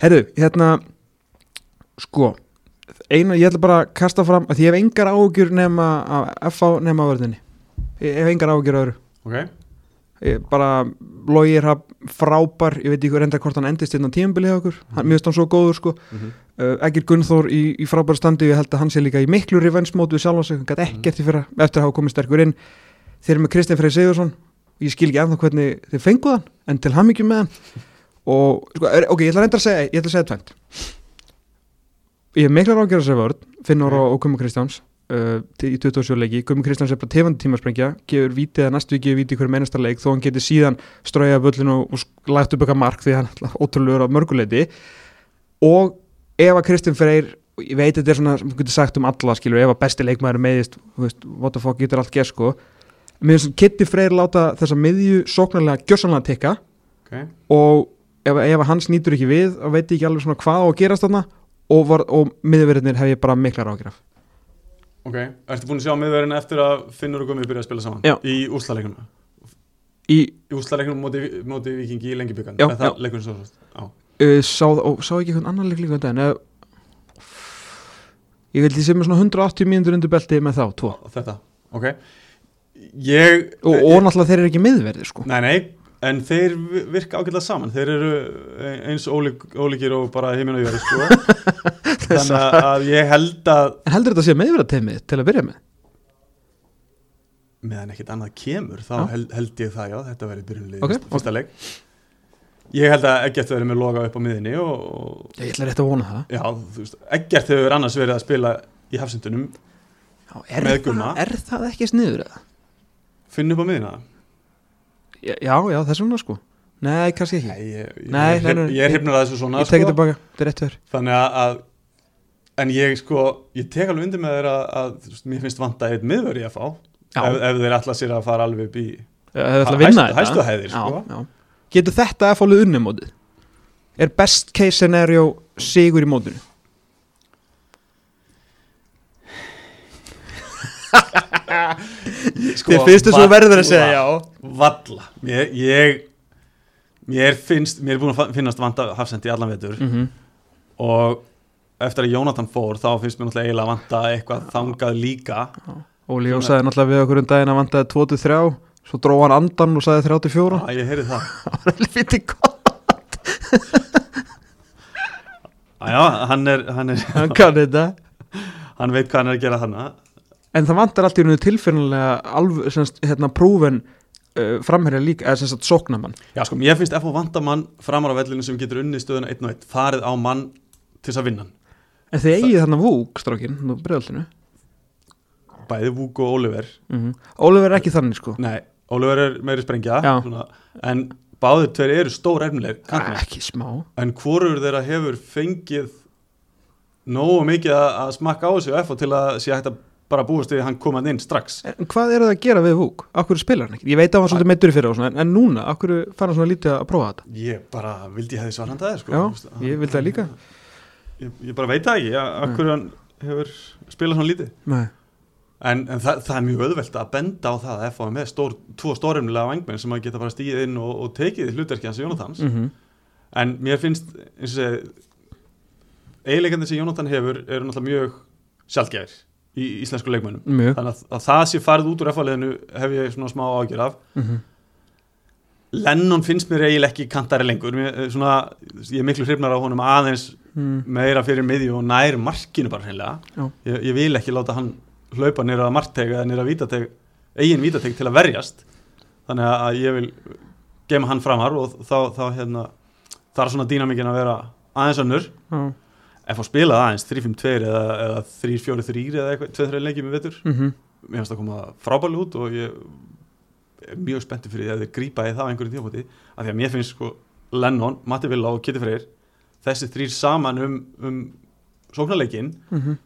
Herru, hérna sko, eina, ég ætla bara að kasta fram að ég hef engar áhugjur nema að FH nema vörðinni ég hef engar áhugjur á öðru. Ok, ég bara, Logir haf frábær, ég veit ekki reynda hvort hann endist innan tímabilið hjá okkur, hann, mér finnst hann svo góður sko. Mm uh, Egil Gunnþór í, í frábæra standi ég held að hann sé líka í miklu revensmót við sjálf sig, hann gæti ekkert í fyrra eftir að hafa komið sterkur inn. Þeir eru með Kristján Freyr Sigursson ég skil ekki ennþá hvernig þeir fenguð hann en til hann með hann. Og sko, er, ok, ég ætla að reynda að segja ég ætla að segja tvennt. Ég hef miklar ágjör að segja vörð Finnur og, og Gummi Kristjáns uh, í 27 leiki, Gummi Kristjáns er bara tefandi tímasprengja, gefur vítið að næstu ekki vítið hverjum einasta leik þó hann geti síðan strauja völlinu og, og lagt upp eitthvað mark því hann er ótrúlegur á mörguleiti og ef að Kristján Freyr ég veit þetta er svona, sem þú getur sagt um alla skilur, ef að besti leikmaður er meðist what the fuck getur allt gerð sko. Mér finnst Kitty Freyr láta þessa miðju sóknarlega gjössanlega tikka ok. og ef, ef að hans nýtur ekki við þá veit ekki alveg svona hvað á að gerast þarna og, og miðverðinir hef ég bara miklar ágjur af Ok, ertu búin að sjá miðverðin eftir að Finnur og Gummi byrja að spila saman? Já. Í úrslaleiknum? í, Í úrslaleiknum móti, móti vikingi í lengibyggan? Já, það já. leikurinn svo svo? Já. uh, sá, og, sá ekki einhvern annan leik líka um daginn eða ég held ég sem er svona 180 mínútur undir belti með þá, tvo Þetta, ok Ég og, og náttúrulega þeir eru ekki miðverðir sko Nei, nei, en þeir vi- virka ágætlega saman þeir eru eins ólík, ólíkir og bara heiminn og jöri sko. þannig að- ég held að En heldur þetta að sé meðverða teimið til að byrja með? meðan ekkert annað kemur þá Já. held, held ég það já, þetta verður byrjunlið Ok, okay, fyrsta leik ég held að Eggert verður með loga upp á miðinni og, og Ég ætla rétt að vona það já, Eggert hefur annars verið að spila í hafsendunum, Með það, Gumma. er það ekki sniður finn upp á miðina Já, já, þess vegna sko Nei, kannski ekki Nei, ég, ég, Nei, ég, nei, ég, nei, ég er hrifnur að þessu svona Ég tekið sko. tilbaka, þetta er rétt fyrir þannig að, að en ég sko, ég tek alveg undir með þeirra að, þú veist, mér finnst vanta eitt miðvör í að fá Já. ef, ef þeir ætla sér að fara alveg upp í Það ætla að vinna Hæstu- þetta hæstu hæðir, sko. já, já. Getur þetta að fálið unni mótið? Er best case scenario sigur í mótinu? sko, Þið fyrstu svo valla- verður að segja já. Valla, mér, ég mér finnst, mér er búin að finnast vanta hafsendi allan vetur. Mm -hmm. og eftir að Jónatan fór þá finnst mér náttúrulega eiginlega vanta eitthvað þangað líka. Óli Jó sagði náttúrulega við okkur um daginn að vantaði 23 Svo dró hann andan og sagði 34 að ég heyri það. Það er fyrir gott. Æja, hann er, hann er Hann kann þetta. Hann veit hvað hann er að gera þannig En það vantar allt í rauninu semst, hérna, prúven uh, framherja líka, eða sem sagt sóknamann Já, sko, mér finnst F.O. vanta mann framar á vellinu sem getur unnið stöðuna einn og einn farið á mann til þess að vinna. En þið eigið þarna vúk, strákin, nú bregðaltinu bæði Vúk og Oliver mm -hmm. Ólefur er ekki þannig sko Nei, Oliver er meiri sprengja svona, en báðir tveir eru stór efnileg ah, Ekki smá en hvorur þeirra hefur fengið nógu mikið að smakka á þessu til að sé hægt að bara búast við að hann komað inn strax En hvað er það að gera við vúk? Akkur spilar hann ekki? Ég veit að hann var svolítið meittur í fyrir og svona En, en núna, akkur fara hann svona lítið að prófa þetta? Ég bara vildi ég hefði svarand að það sko. Já, ég vildi það líka ég, ég bara veit það ekki, hverju hann hefur spilað svona lítið Nei En, en það, það er mjög auðvelt að benda á það að er með stór, tvo stórumlega vangmenn sem að geta bara stíðið inn og, og tekið hlutverki hans Jónatans mm -hmm. en mér finnst eins og segi í íslensku leikmönnum. Mjög. Þannig að, að það sé farið út úr F.A. leðinu hef ég svona smá ágjör af. Mm Lennon finnst mér eiginlega ekki kantari lengur. Mér, eh, svona, ég er miklu hrifnar á honum aðeins mm. meira fyrir miðju og nær markinu bara hreinlega. Ég, ég vil ekki láta hann hlaupa nýra að markteg eða nýra vítateg eigin vítateg til að verjast. Þannig að ég vil gema hann framar og þá, þá hérna þarf svona dýnamíkin að vera aðeins önnur. Já ef hann spilaði aðeins 3-5-2 eða, eða 3-4-3 eða eitthvað, 2-3 leikið með vetur. Mm mér finnst það að koma frábæli út og ég er mjög spenntið fyrir því að þið grípa í það á einhverjum tímafóti af því að mér finnst sko Lennon, Matti Villa og Kitty Freyr þessi þrýr saman um, um sóknarleikin -hmm.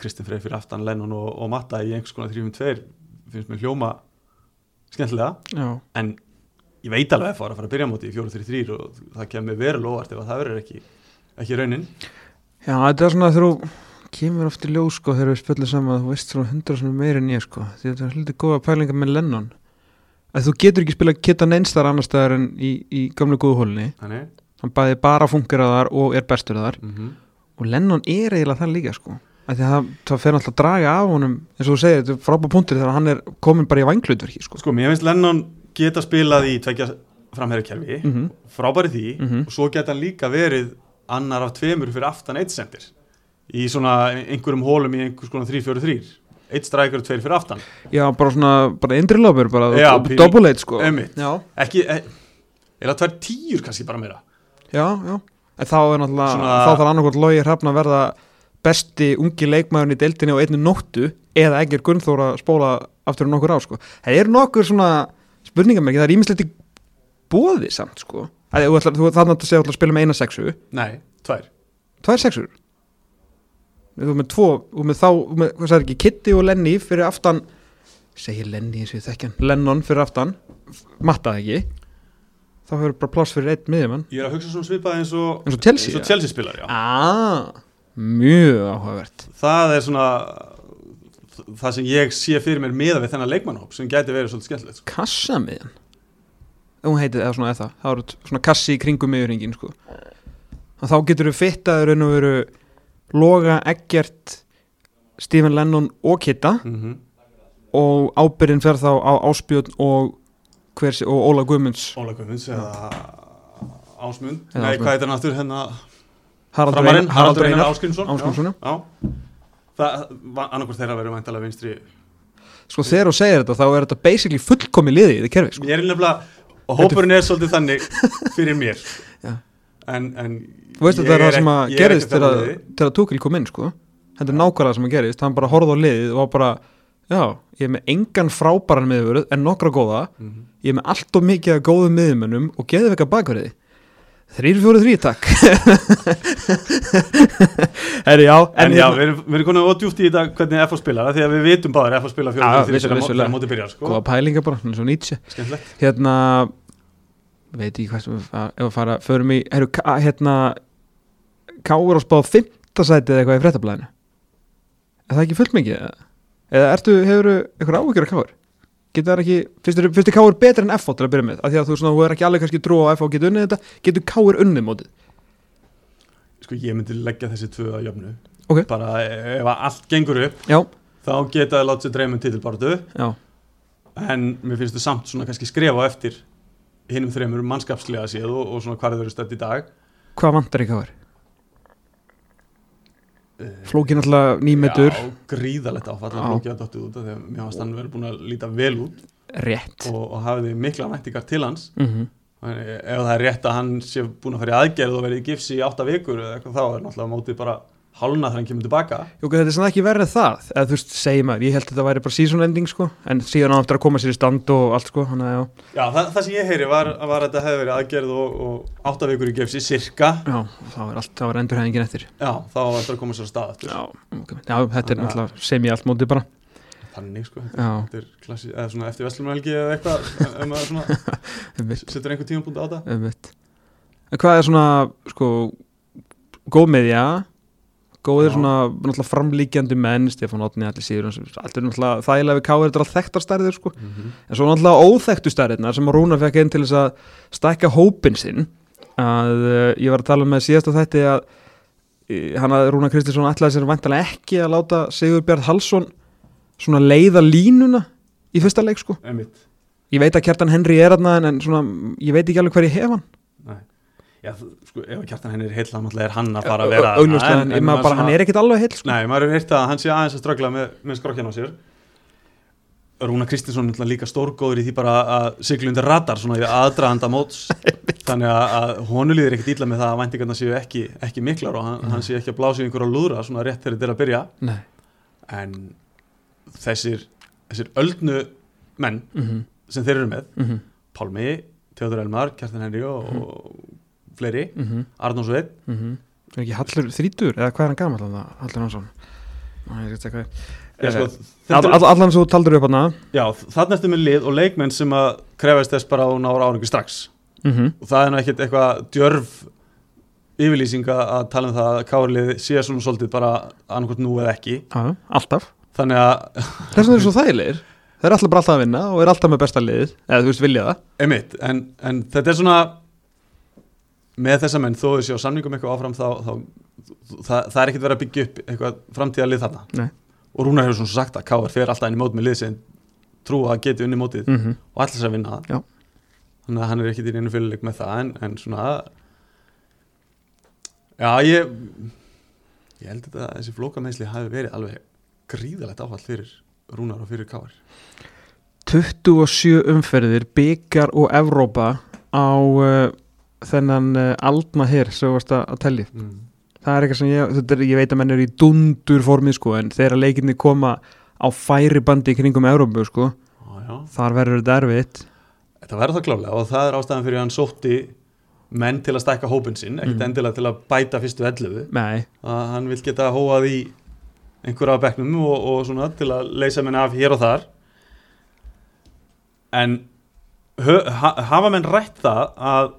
Kristinn Freyr fyrir aftan Lennon og, og Matta í einhvers konar 3-5-2 finnst mér hljóma skemmtilega. Já. En ég veit alveg að fara að fara að byrja á móti í 4-3-3 og það kemur verulega óvart ef að það verður ekki, ekki raunin? Já, þetta er svona þú kemur oft í ljós sko þegar við spjöllum saman að þú veist svona hundra svona meira en ég sko. Því þetta er hlutið góða pælingar með Lennon. Að þú getur ekki spila Kittan einstar annar staðar en í, í gamlu góðu hólni þannig. Hann bæði bara funkar að þar og er bestur að þar. Mm -hmm. og Lennon er eiginlega það líka sko. Að það, það fer alltaf að draga af honum eins og þú segir, þetta er frábæð punktur þegar hann er komin bara í vanglutverki sko. Sko mér finnst Lennon geta spilað í tveggja framherjarkerfi mm -hmm. frábæri því. Mhm. og svo geta hann líka verið annar af tveimur fyrir aftan eitt sendir í svona einhverjum hólum í einhvers konar 3-4-3 eitt strækjur og tveir fyrir aftan. Já, bara svona, bara indrilöfur bara, eight sko. ekki, eða tvær tíur kannski bara meira. Já, já. En þá er náttúrulega, Svona- þá þarf annarkvæmt Lógi Hrafn að verða besti ungi leikmaðurinn í deildinni á einnu nóttu eða ekki er Gunnþór að spóla aftur um nokkur á sko. Það er nokkur svona spurningamerki, það er ímislegt í bóði samt sko. Það, þú ætlar, þú, þannig að segja að spila með eina sexu. Nei, tvær. Tvær sexur? Þú er með tvo, þú er með þá þú með, hvað sagði ekki, Kitty og Lenny fyrir aftan segir Lenny eins og þekkjan Lennon fyrir aftan, mattaði ekki? Þá hefur bara pláss fyrir einn miðjumann. Ég er að hugsa svona svipað eins og eins og Chelsea, eins og Chelsea spilar, já. Ah, mjög áhugavert. Það er svona það sem ég sé fyrir mér miða við þennan leikmannhóp sem gæti verið svolítið skemmtilegt sko. kassamiðjan? ef hún heitið, eða svona eða það það eru svona kassi í kringum miðurringin sko. og þá getur við fittaður raun og veru Loga, Eggert Stephen Lennon og Kitta mm -hmm. og ábyrðin fer þá á Áspjörn og og Óla Guðmunds Óla Guðmunds eða Ásmund Eða Nei, Ásmund. hvað heitir hann aftur hérna Haraldur Haraldur Einar. Já Það, annarkur þeirra verður væntalega vinstri sko þegar þú segir þetta þá er þetta basically fullkomi liði í kerfi sko. Ég er nefnilega, og hópurinn er svolítið þannig fyrir mér. En, en Þú veist ég þetta er það sem að er ekki til að, að Túkil kom inn sko. þetta er nákvæmlega sem að gerist hann bara horfði á liðið og var bara já, ég er með engan frábæran miðurvörð en nokkra góða, Mhm. ég er með allt og mikið góðum miðumönnum og geði vekka bakverði þrýr, fjóru, þrý, takk. Herri, já En, já, hérna- við erum, við erum konið ódjúft í þetta hvernig FH spilar af Því að við vitum báður FH spila Já, fjóra fyrir vissulega, þegar mó- vissulega. þegar mótið byrjar sko. góða pælinga bara, svo Nietzsche. Skemmtilegt. Hérna veit ekki hvað sem við ef að fara, förum í heru, hérna Káur á spáð fimmtasæti eða eitthvað í fréttablaðinu. Er það ekki fullt mikið eða, eða ertu, hefur eitthvað áhyggjur af Káur getur það ekki, finnst þér Káur betur en FH til að byrja með, af því að þú, svona, þú er ekki alveg kannski trú á FH getur unnið þetta, getur Káur unnið mótið? Sko ég myndi leggja þessi tvö að jöfnu. Ok. Bara ef að allt gengur upp já, Þá geta það látið dreymum titilbartu já, En mér finnst þau samt svona kannski skrefa eftir Hinnum þreymur mannskapslega séð og, og svona hvað þau eru stödd í dag. Hvað vantar í Káur flókin alltaf nýmetur Já, gríðalegt áfall að flókja að dottið út að mér fannst hann verið búin að líta vel út. Rétt. Og, og hafiði mikla væntingar til hans. Mm Þannig, ef það er rétt að hann sé búin að fara í aðgerð og verið í gifsi í átta vikur eða eitthvað þá er náttúrulega mótið bara hálna þegar hann kemur tilbaka. Jú, þetta er svona ekki verið það. Eða þú veist, segir maður, ég held að þetta væri bara season ending sko, en síðan á eftir að koma sér í stand og allt sko, hann að já, Já, það, það sem ég heyri var, var að þetta hefði verið aðgerð og, og átta vikur í gifsi, cirka já, þá allt, þá er endurhæðingin eftir. Já, þá var þetta að koma sér á stað eftir Já, ok, já þetta er að- náttúrulega sem ég allt mótið bara. Þannig, sko, þetta, þetta er klassi, eða svona eftir Vestlumhelgi eða eitthvað ef maður svona góðir svona, framlíkjandi menn Stefán Átni, allir síður þægilega við káir, þetta er allt þekktar stærðir sko mm -hmm. En svo náttúrulega óþekktu stærðirnar sem að Rúnar fekk inn til þess að stækka hópin sinn að uh, ég var að tala með síðasta þætti að uh, hann að Rúnar Kristinsson ætlaði sér vantilega ekki að láta Sigur Björn Halsson svona leiða línuna í fyrsta leik sko. Ég veit að Kjartan Henry er aðna en, svona, ég veit ekki alveg hver ég hef hann Já, sko, ef kjartan henni er heill, þá er hann að fara að vera en, en maður bara, hann er ekkit alveg heill sko. Nei, maður hefur heyrt að hann sé aðeins að ströggla með, með skrokkjan á sér. Rúna Kristinsson er líka stórgóður í því bara að sigla undir radar svona í aðdraðanda móts. Þannig að, að honu líður ekkert illa með það að væntingarna séu ekki, ekki miklar og hann, hann sé ekki að blása í einhverja lúðra svona rétt þegar þetta er að byrja. Nei. En þessir, þessir öldnu menn mm sem þeir eru með -hmm. Pálmi, Theodor Elmar, Kjartan Henry og, Mhm. og fleiri, Mm -hmm. Arnór Sveit Er ekki Hallur þrítur eða hvað er hann gamall hann Hallur Hansson Ná, ég skal teka Já, sko, er- all, Allan svo taldur upp hann Já, þarna ertu með lið og leikmenn sem að krefast þess bara að ná árangur strax. Mm -hmm. og það er nú ekkert eitthvað djörf yfirlýsinga að tala um það að kárlið sé svona svolítið bara annarkvæmt nú eða ekki. Já, alltaf. Þannig að, Þess vegna er svo þægilegir. Þeir eru alltaf bara alltaf að vinna og eru alltaf með besta liðið eða þú veist vilja það. Emitt en, en þetta er svona með þessa menn, þó þau séu á samningum eitthvað áfram þá, þá það, það er ekkert verið að byggja upp eitthvað framtíðarlið þarna Nei. og Rúnar hefur svona sagt að Káar fer alltaf inn í mót með lið sem trú að geti unni mótið mm -hmm. og allir sér vinna það þannig að hann er ekkert í einu fyrirleik með það en, en svona já ég ég held að þessi flókameðsli hafi verið alveg gríðalegt áfall fyrir Rúnar og fyrir Káar 27 umferðir, byggar og Evrópa á uh, þennan uh, aldna hér sem þú varst að, að telja mm. það er eitthvað sem ég, þetta er, ég veit að menn eru í dundur formið sko en þegar leikinni koma á færi bandi í kringum Evrópu sko, já. þar verður þetta erfitt þetta verður það klálega og það er ástæðan fyrir að hann sótti menn til að stækka hópin sinn ekkert Mhm. endilega til að bæta fyrstu 11 Nei, að hann vil geta hóað í einhverja af bekknum og, og svona til að leysa menn af hér og þar en hafa menn rætt það að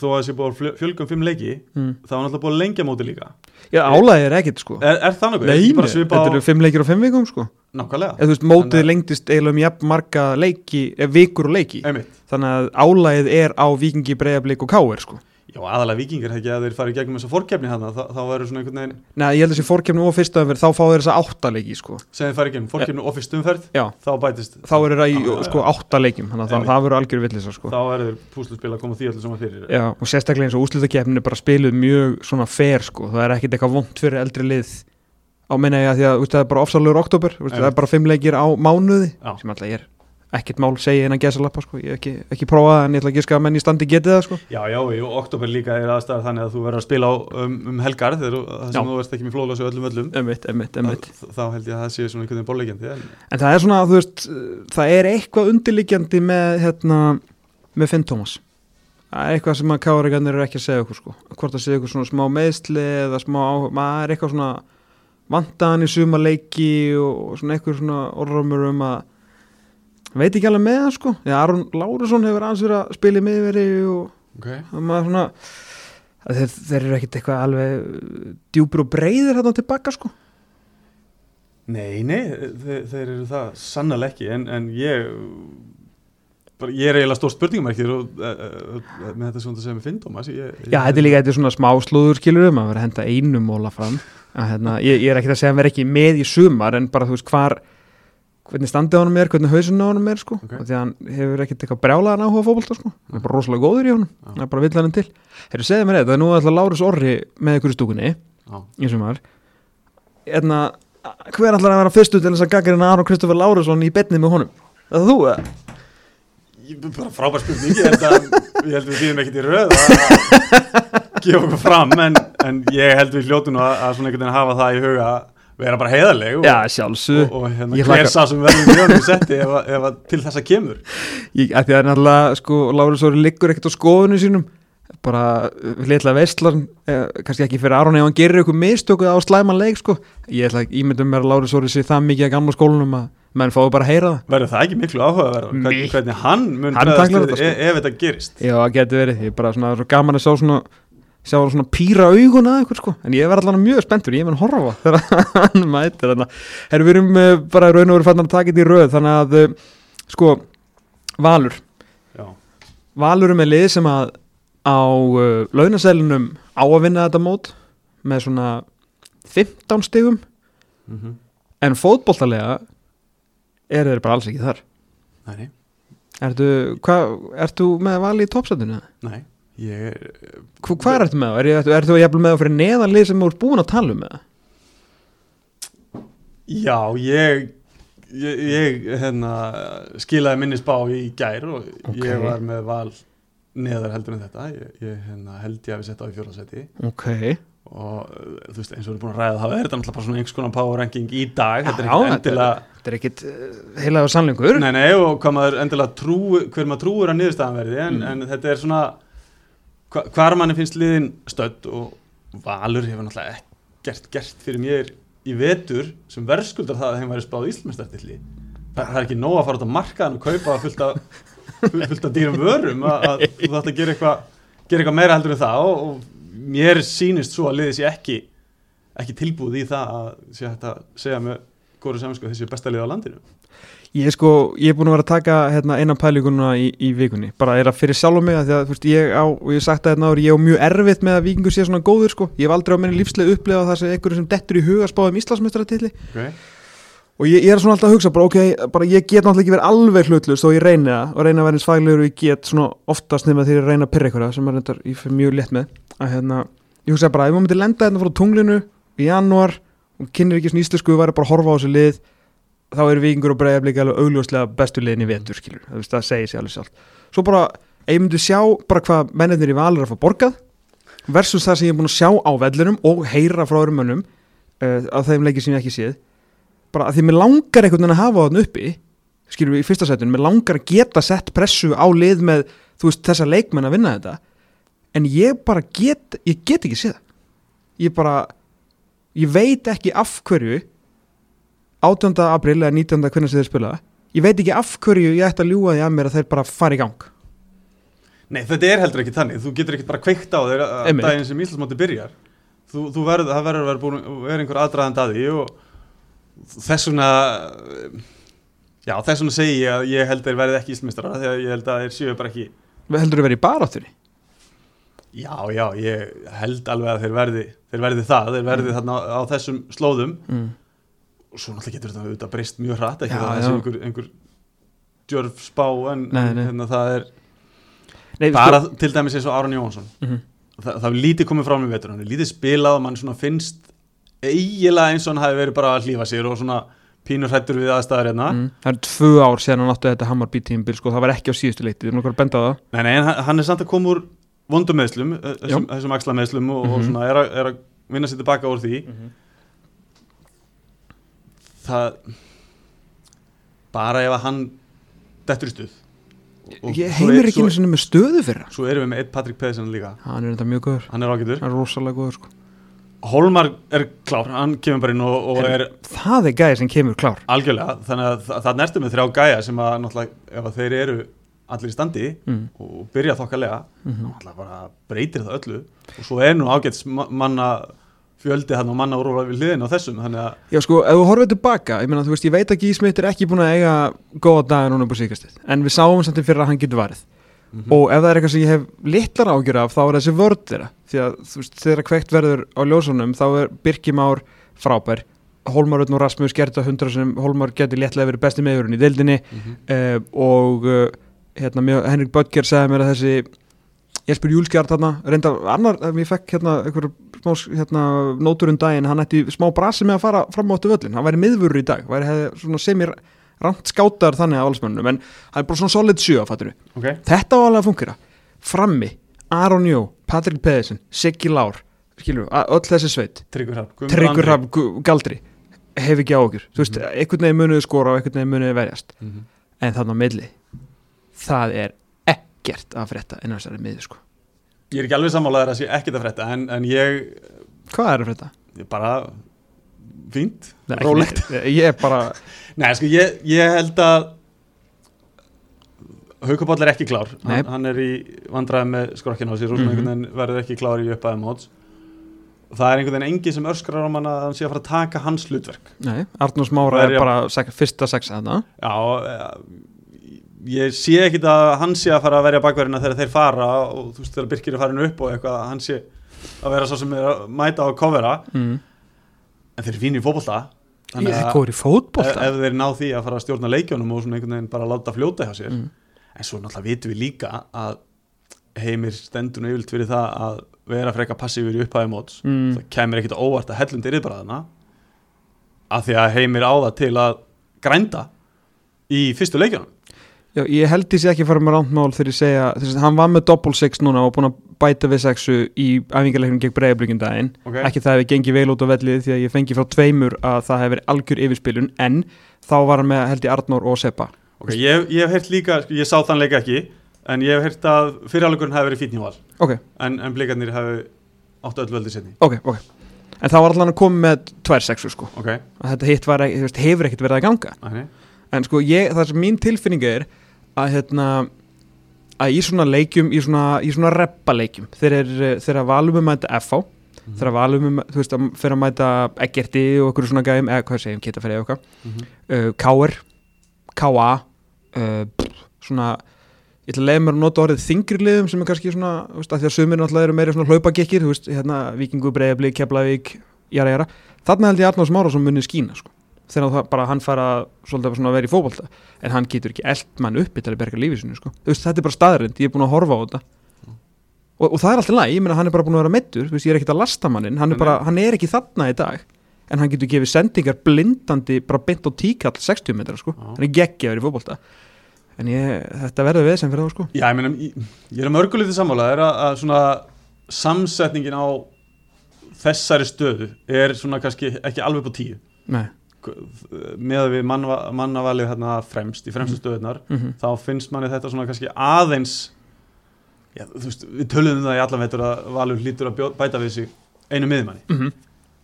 þó að þessi búið að fljö- fjölgum fimm leiki mm. þá er náttúrulega búið lengja móti líka já álæði er ekkit sko er, er það? Er Nei, þetta eru fimm leikir á fimm vikum sko nákvæmlega eða þú veist, mótið að- lengdist eiginlega um jafn marga leiki, vikur og leiki Einmitt. þannig að álægið er á vikingi, breyðablík og káir sko Já, aðalega vikingar ekki að þeir fara í gegnum þessa fórkefni hann þá, þá verður svona einhvern veginn Nei, ég held að þessi fórkefni og fyrsta umferð, þá fá þeir þessa áttaleiki sko. þeir fara í gegnum fórkefni og fyrst umferð Já, þá bætist þá eru það í sko, áttaleikjum þannig að það, verður algjör villisa sko. þá verður púsluspil að koma því allir saman fyrir Já, og sérstaklega eins og úslutakefnin er bara spiluð mjög svona fair sko. það er ekkit eitthvað vond fyrir eldri lið á minna ég að því að úst, það er bara ofsalur oktober, úst, það er bara fimm leikir á mánuði Já. sem alltaf ég er ekkert mál segi innan gæsa lappa sko. ég hef ekki, ekki prófað en ég ætla ekki að menn í standi getið það sko. Já, já, í oktober líka er aðstæða þannig að þú verður að spila á, um, um helgar þegar þú- verðst ekki með flóðlásu öllum öllum emitt, emitt, emitt Þá- þá held ég að það sé svona einhvern veginn bóleikjandi en En það er svona, þú veist, það er eitthvað undirliggjandi með, hérna, með Finn Thomas. Það er eitthvað sem að káringarnir eru ekki að segja okkur, sko. Hvort það segja okkur svona smá meðsli eða smá, maður er eitthvað svona vandaðan í suma leiki og svona eitthvað svona orðrömmur um að, veit ekki alveg með það, sko. Já, Aron Lárusson hefur aðeins verið að spila í miðveri og okay. að maður svona, að þeir, þeir eru ekkit eitthvað alveg djúpur og breyðir hérna tilbaka, sko. Nei, nei, þeir, þeir eru það sannlega ekki en, en ég bara, ég er eiginlega stór spurningamarkir og, uh, uh, með þetta svona sem við finnum Thomas ég, ég, Já, þetta er líka, þetta er svona smá slúður skilur um að vera að henda einu móla fram að, hérna, ég, ég er ekki að segja að vera ekki með í sumar en bara þú veist hvar hvernig standið honum er, hvernig hausin á honum er sko, Ok. okay. því að hann hefur ekkert eitthvað brjálaðan áhuga á fótbolta sko, hann er bara rosalega góður í honum Já. hann er bara vill hann til Herru, segðu mér þetta, nú er alltaf Lárus Orri með ykkur í stúkunni Já, í sumar Erna, hver ætlar að vera fyrstu til þess að gaggarina Aron Kristoffer Lárusson í betni með honum? Það er þú eða? ég, bara frábær spurning ég held að, ég held að við býðum ekkert í röð að að gefa okkur fram en, en ég held við hljótu nú að, að svona einhvern veginn hafa það í huga að vera bara heiðarleg og, og, og hérna Ég hver hlakka- sá sem verður mjög setti ef, að- ef að til þessa kemur? Ég, að því að náttúrulega, sko, Lárus Óri liggur ekkert á skoðunum sínum. Bara litla veistlan eh, kannski ekki fyrir Aron ef hann gerir eitthvað mistökuð á slæman leik, sko. Ég ætla ekki ímyndum mér að Lárus Óri sé það mikið að gamla skólanum að menn fái bara að heyra það. Verður það ekki miklu áhugaverð Mikið. hvernig, hvernig hann mun Hann þetta, sko. ef, ef þetta gerist? Já, getur verið, ég er bara svona, svona gaman að sjá svona sjá svona pýra augun að ykkur, sko. En ég verð allan mjög spenntur, ég mun horfa þegar hann mætir þarna. Herru, við erum uh, bara raun og veru fann að taka þetta í röð þannig að, uh, sko Valur, Já, Valur er með lið sem að á uh, launaselinum á að vinna þetta mót með svona 15 stigum. Mm en fótboltalega eru þeir bara alls ekki þar. Nei, Ertu, hva, ertu með vali í toppsætinu? nei ég er Hva, hvað ertu með? Er, ertu, ertu jafnvel með það fyrir neðanlið sem þú ert búin að tala um með það? Já, ég, ég, ég hérna, skilaði minni spá í gær og Ok. ég var með val neðar heldur en þetta ég, ég hérna, held ég að við setja á í fjólasæti Ok og þú veist eins og við erum búin að ræða það er þetta náttúrulega bara svona einhvers konar power ranking í dag þetta er ekkert þetta endilega Þetta er ekkit uh, heilagur sannleikur nei, nei, og hvað maður endilega trú hver maður trúur að niðurstaðan verði en, Mm. en þetta er svona hva, hvar manni finnst liðin stödd og Valur hefur náttúrulega ekkert gert fyrir mér í vetur sem verðskuldar það að þeim væri spáð Íslandstartilli það, það er ekki nóg að fara út á markaðan og kaupa fullt af, fullt af dýrum vörum að, að þú þátt að gera eitthvað gera eitthvað meira heldur en það og, og mér sýnist svo að liðið sé ekki ekki tilbúð í það að að segja með góru saminsku þessi besta lið á landinu Ég er sko, ég er búin að vera að taka hérna, eina pælinguna í, í vikunni. Bara er að fyrir sjálf mig að því að þú veist, ég á og ég hef sagt það hérna áður, ég á mjög erfitt með að vikingur sé svona góður sko, ég hef aldrei á minni lífslega upplefa það sem einhverju sem dettur í huga spáðum Íslandsmeistaratilli okay. og ég, ég er svona alltaf að hugsa bara ok, bara ég get náttúrulega ekki verið alveg hlutlust og ég reyni það. Og reyna að vera eins faglegur og ég get svona oftast nema þegar ég reyna að ykkur er fyrir mjög létt með. Að þá eru vikingur og breiðablík alveg augljóslega bestu liðin í vetur, skilur það, það segir sér alveg sjálf svo bara, ég myndi sjá bara hvað mennirnir í valur að fá borgað versus það sem ég er búin að sjá á vellinum og heyra frá öðrum mönnum uh, á þeim leiki sem ég ekki séð bara að því mér langar einhvern veginn að hafa þann uppi skilur við í fyrsta setun, mér langar að geta sett pressu á lið með þú veist þessa leikmenn að vinna þetta en ég bara get, ég get ekki séð það. Ég bara ég veit ekki af hverju 18. april eða 19. hvernig sem þeir spila ég veit ekki af hverju ég ætti að ljúga því að mér að þeir bara fara í gang Nei, þetta er heldur ekki þannig, þú getur ekki bara kveikt á þeir að Einmitt. daginn sem Íslandsmóti byrjar þú, þú verður, það verður að vera að vera einhver aðdraðand að því og þess vegna já, þess vegna segi ég að ég held þeir verði ekki Íslandsmeistarar því að ég held að þeir séu bara ekki heldur þú verið í baráttunni Já, já, ég held alveg að þeir verði, þeir verði það, þeir verði þarna á, á þessum slóðum mm. Og svo náttúrulega getur þetta auðvitað breyst mjög hratt, ekki Já, það þessi einhver, einhver djörf spá en, Nei, en nei. hérna, það er Nei, bara til dæmis eins og Aron Jónsson sko, mm það, það er lítið komið fram í vetur, hann er lítið spilað og mann finnst eiginlega eins og hann hafi verið bara að hlífa sér og svona pínur hrættur við aðstæður hérna. Mm. Það er tvö ár síðan hann átti þetta Hammarby tímbil sko, það var ekki á síðustu leikti, við erum okkur að benda á það. Nei, nei, en hann- er samt að koma úr vondum meðslum, þessum, axlameðslum og, og Mhm. svona er að, er vinna sér tilbaka úr því það bara ef að hann dettur í stuð. Og Ég heimir ekki einu sinni með stöðu fyrir hann. Svo erum við með eitt Patrik Pedersen líka. Hann er þetta mjög góður, Hann er ágætur. Hann er rosalega góður sko. Holmar er klár, hann kemur bara inn og, og er Það er gæði sem kemur klár. Algjörlega. Þannig að það, það nertu með þrjá gæja sem að náttúrulega ef að þeir eru allir í standi mm. og byrja þokkalega Mm þá náttúrulega bara breytir það öllu. Og svo er nú ágæts ma- manna fjöldi hann og manna úr við hliðin á þessum þannig að Já sko, ef þú horfið tilbaka, ég meina veist, ég veit að Gísmitt er ekki búin að eiga góða daga núna á síkastið, en við sáum samt til fyrir að hann getur varið Mhm. og ef það er eitthvað sem ég hef litlar ágjur af þá er þessi vörð þeirra, því að veist, þegar kveikt verður á ljósunum þá er Birkimár frábær Holmar Ötn og Rasmus gerði það hundra sem Holmar getur léttlega verið besti meðurinn í deildinni Mhm. uh, og uh, hérna, mjög, Henrik Böttger sagði mér að þessi Jesper Júlskjart hérna, reynda annar, ef ég fekk hérna einhver smá hérna, nótur um daginn, hann ætti smá brasi með að fara fram áttu völlin, hann væri miðvörur í dag væri semir rámt skátar þannig af valsmönnum, en hann er bara svona solid sjö fattur okay. þetta á alveg að fungera. Frammi, Aron Jó, Patrik Pedersen Siggi Lár, við, öll þessi sveit. Tryggur Gu- Galdri hef ekki áhugur, þú veist, einhvern veginn munuðu skora og einhvern veginn munuðu verjast. Mhm. en þannig á milli það er ekkert að frétta innan þessari miður sko Ég er ekki alveg sammálaður að sé ekkert að frétta en, en ég, hvað er að frétta? ég bara fínt, rólegt. neitt. ég er bara, Nei, sko, ég, ég held að Haukaball er ekki klár. Hann, hann er í vandræði með skrokkina á sér og einhvern veginn verður ekki klár í uppaði móts. Það er einhvern veginn engin sem öskrar á hann að hann sé að fara að taka hans hlutverk. Nei, Arnús Mára er bara sek, fyrsta sexa þarna. Já, ég sé ekkit að hann sé að fara að verja bakverðina þegar þeir fara og þú veist þegar Birkir er farin upp og eitthvað að hann sé að vera svo sem er að mæta á kofera mm. en þeir eru fínir í fótbolta. Er góður í ef, fótbolta. ef þeir ná því að fara að stjórna leikjónum og svona einhvern veginn bara láta fljóta hjá sér. Mm. en svo náttúrulega vitum við líka að heimir stendur nú yfirlt fyrir það að vera freka passífur í upphæði móts. Mm. það kemur ekkit óvart að hellum dyrðbræðina af því að heimir á það til að grænda í fyrstu leikjónum Já, ég held því sé ekki að fara með rántmál þegar ég segja, þess að hann var með double six núna og búin að bæta við sexu í æfingarleiknum gegn breyðablíkjum daginn. Okay. ekki það hefði gengið vel út á vellið því að ég fengi frá tveimur að það verið algjör yfirspilun en þá var hann með held ég Arnór og Seppa. Ok, ég, ég hef heyrt líka, sko, ég sá þann leik ekki en ég hef heyrt að fyrirháleikurinn hafi verið fítn í val. Ok, en, en blikarnir hafi áttu öll völdi setni ok, ok. En þá var allan að koma með tvær sexu sko. Ok, að þetta hitt var, ekki- hefur ekkert verið að ganga. Æ, en sko ég, það sem mín tilfinning er að hérna að í svona leikjum, í svona, í svona reppa leikjum, þeir eru þeir að valum um að mæta FH, þeir að valum um þú veist, að fyrir að mæta Eggerti og okkur svona gæðum, eða hvað segjum, geta fyrir eitthvað. Mhm. uh, KR KA uh, pff, svona ég ætla að leiða mér að nota orðið þingri liðum sem er kannski svona, þú veist, að því að sumir náttúrulega eru meira svona hlaupagekkir, þú veist, hérna Víkingu, Breiðabli, Keflavík, jara, jara. Þarna held ég Arnórs Márásson munið skína, sko þegar það bara hann fara svolítið að vera í fótbolta en hann getur ekki eld mann uppi til að berga lífið sinu, sko, veist, þetta er bara staðrind ég er búin að horfa á þetta. Og, og það er alltaf læg, ég meina hann er bara búin að vera meittur ég er ekkert að lasta mannin, hann er bara hann er ekki þarna í dag en hann getur gefið sendingar blindandi bara beint á tíkall 60 metra sko, Já. hann er geggjaður í fótbolta. En ég, þetta verður við sem fyrir það sko. Já, ég meina, ég, ég er að mörgulítið sammálaður að, að svona samsetningin á þessari stöðu er svona kannski ekki alveg på tíu. Nei. Með að við manna, mannavalið hérna fremst í fremstu stöðunar Mm þá finnst manni þetta svona kannski aðeins já, veist, við töluðum það í allan veitur að Valur hlýtur að bæta við sig einu miðmanni, -hmm.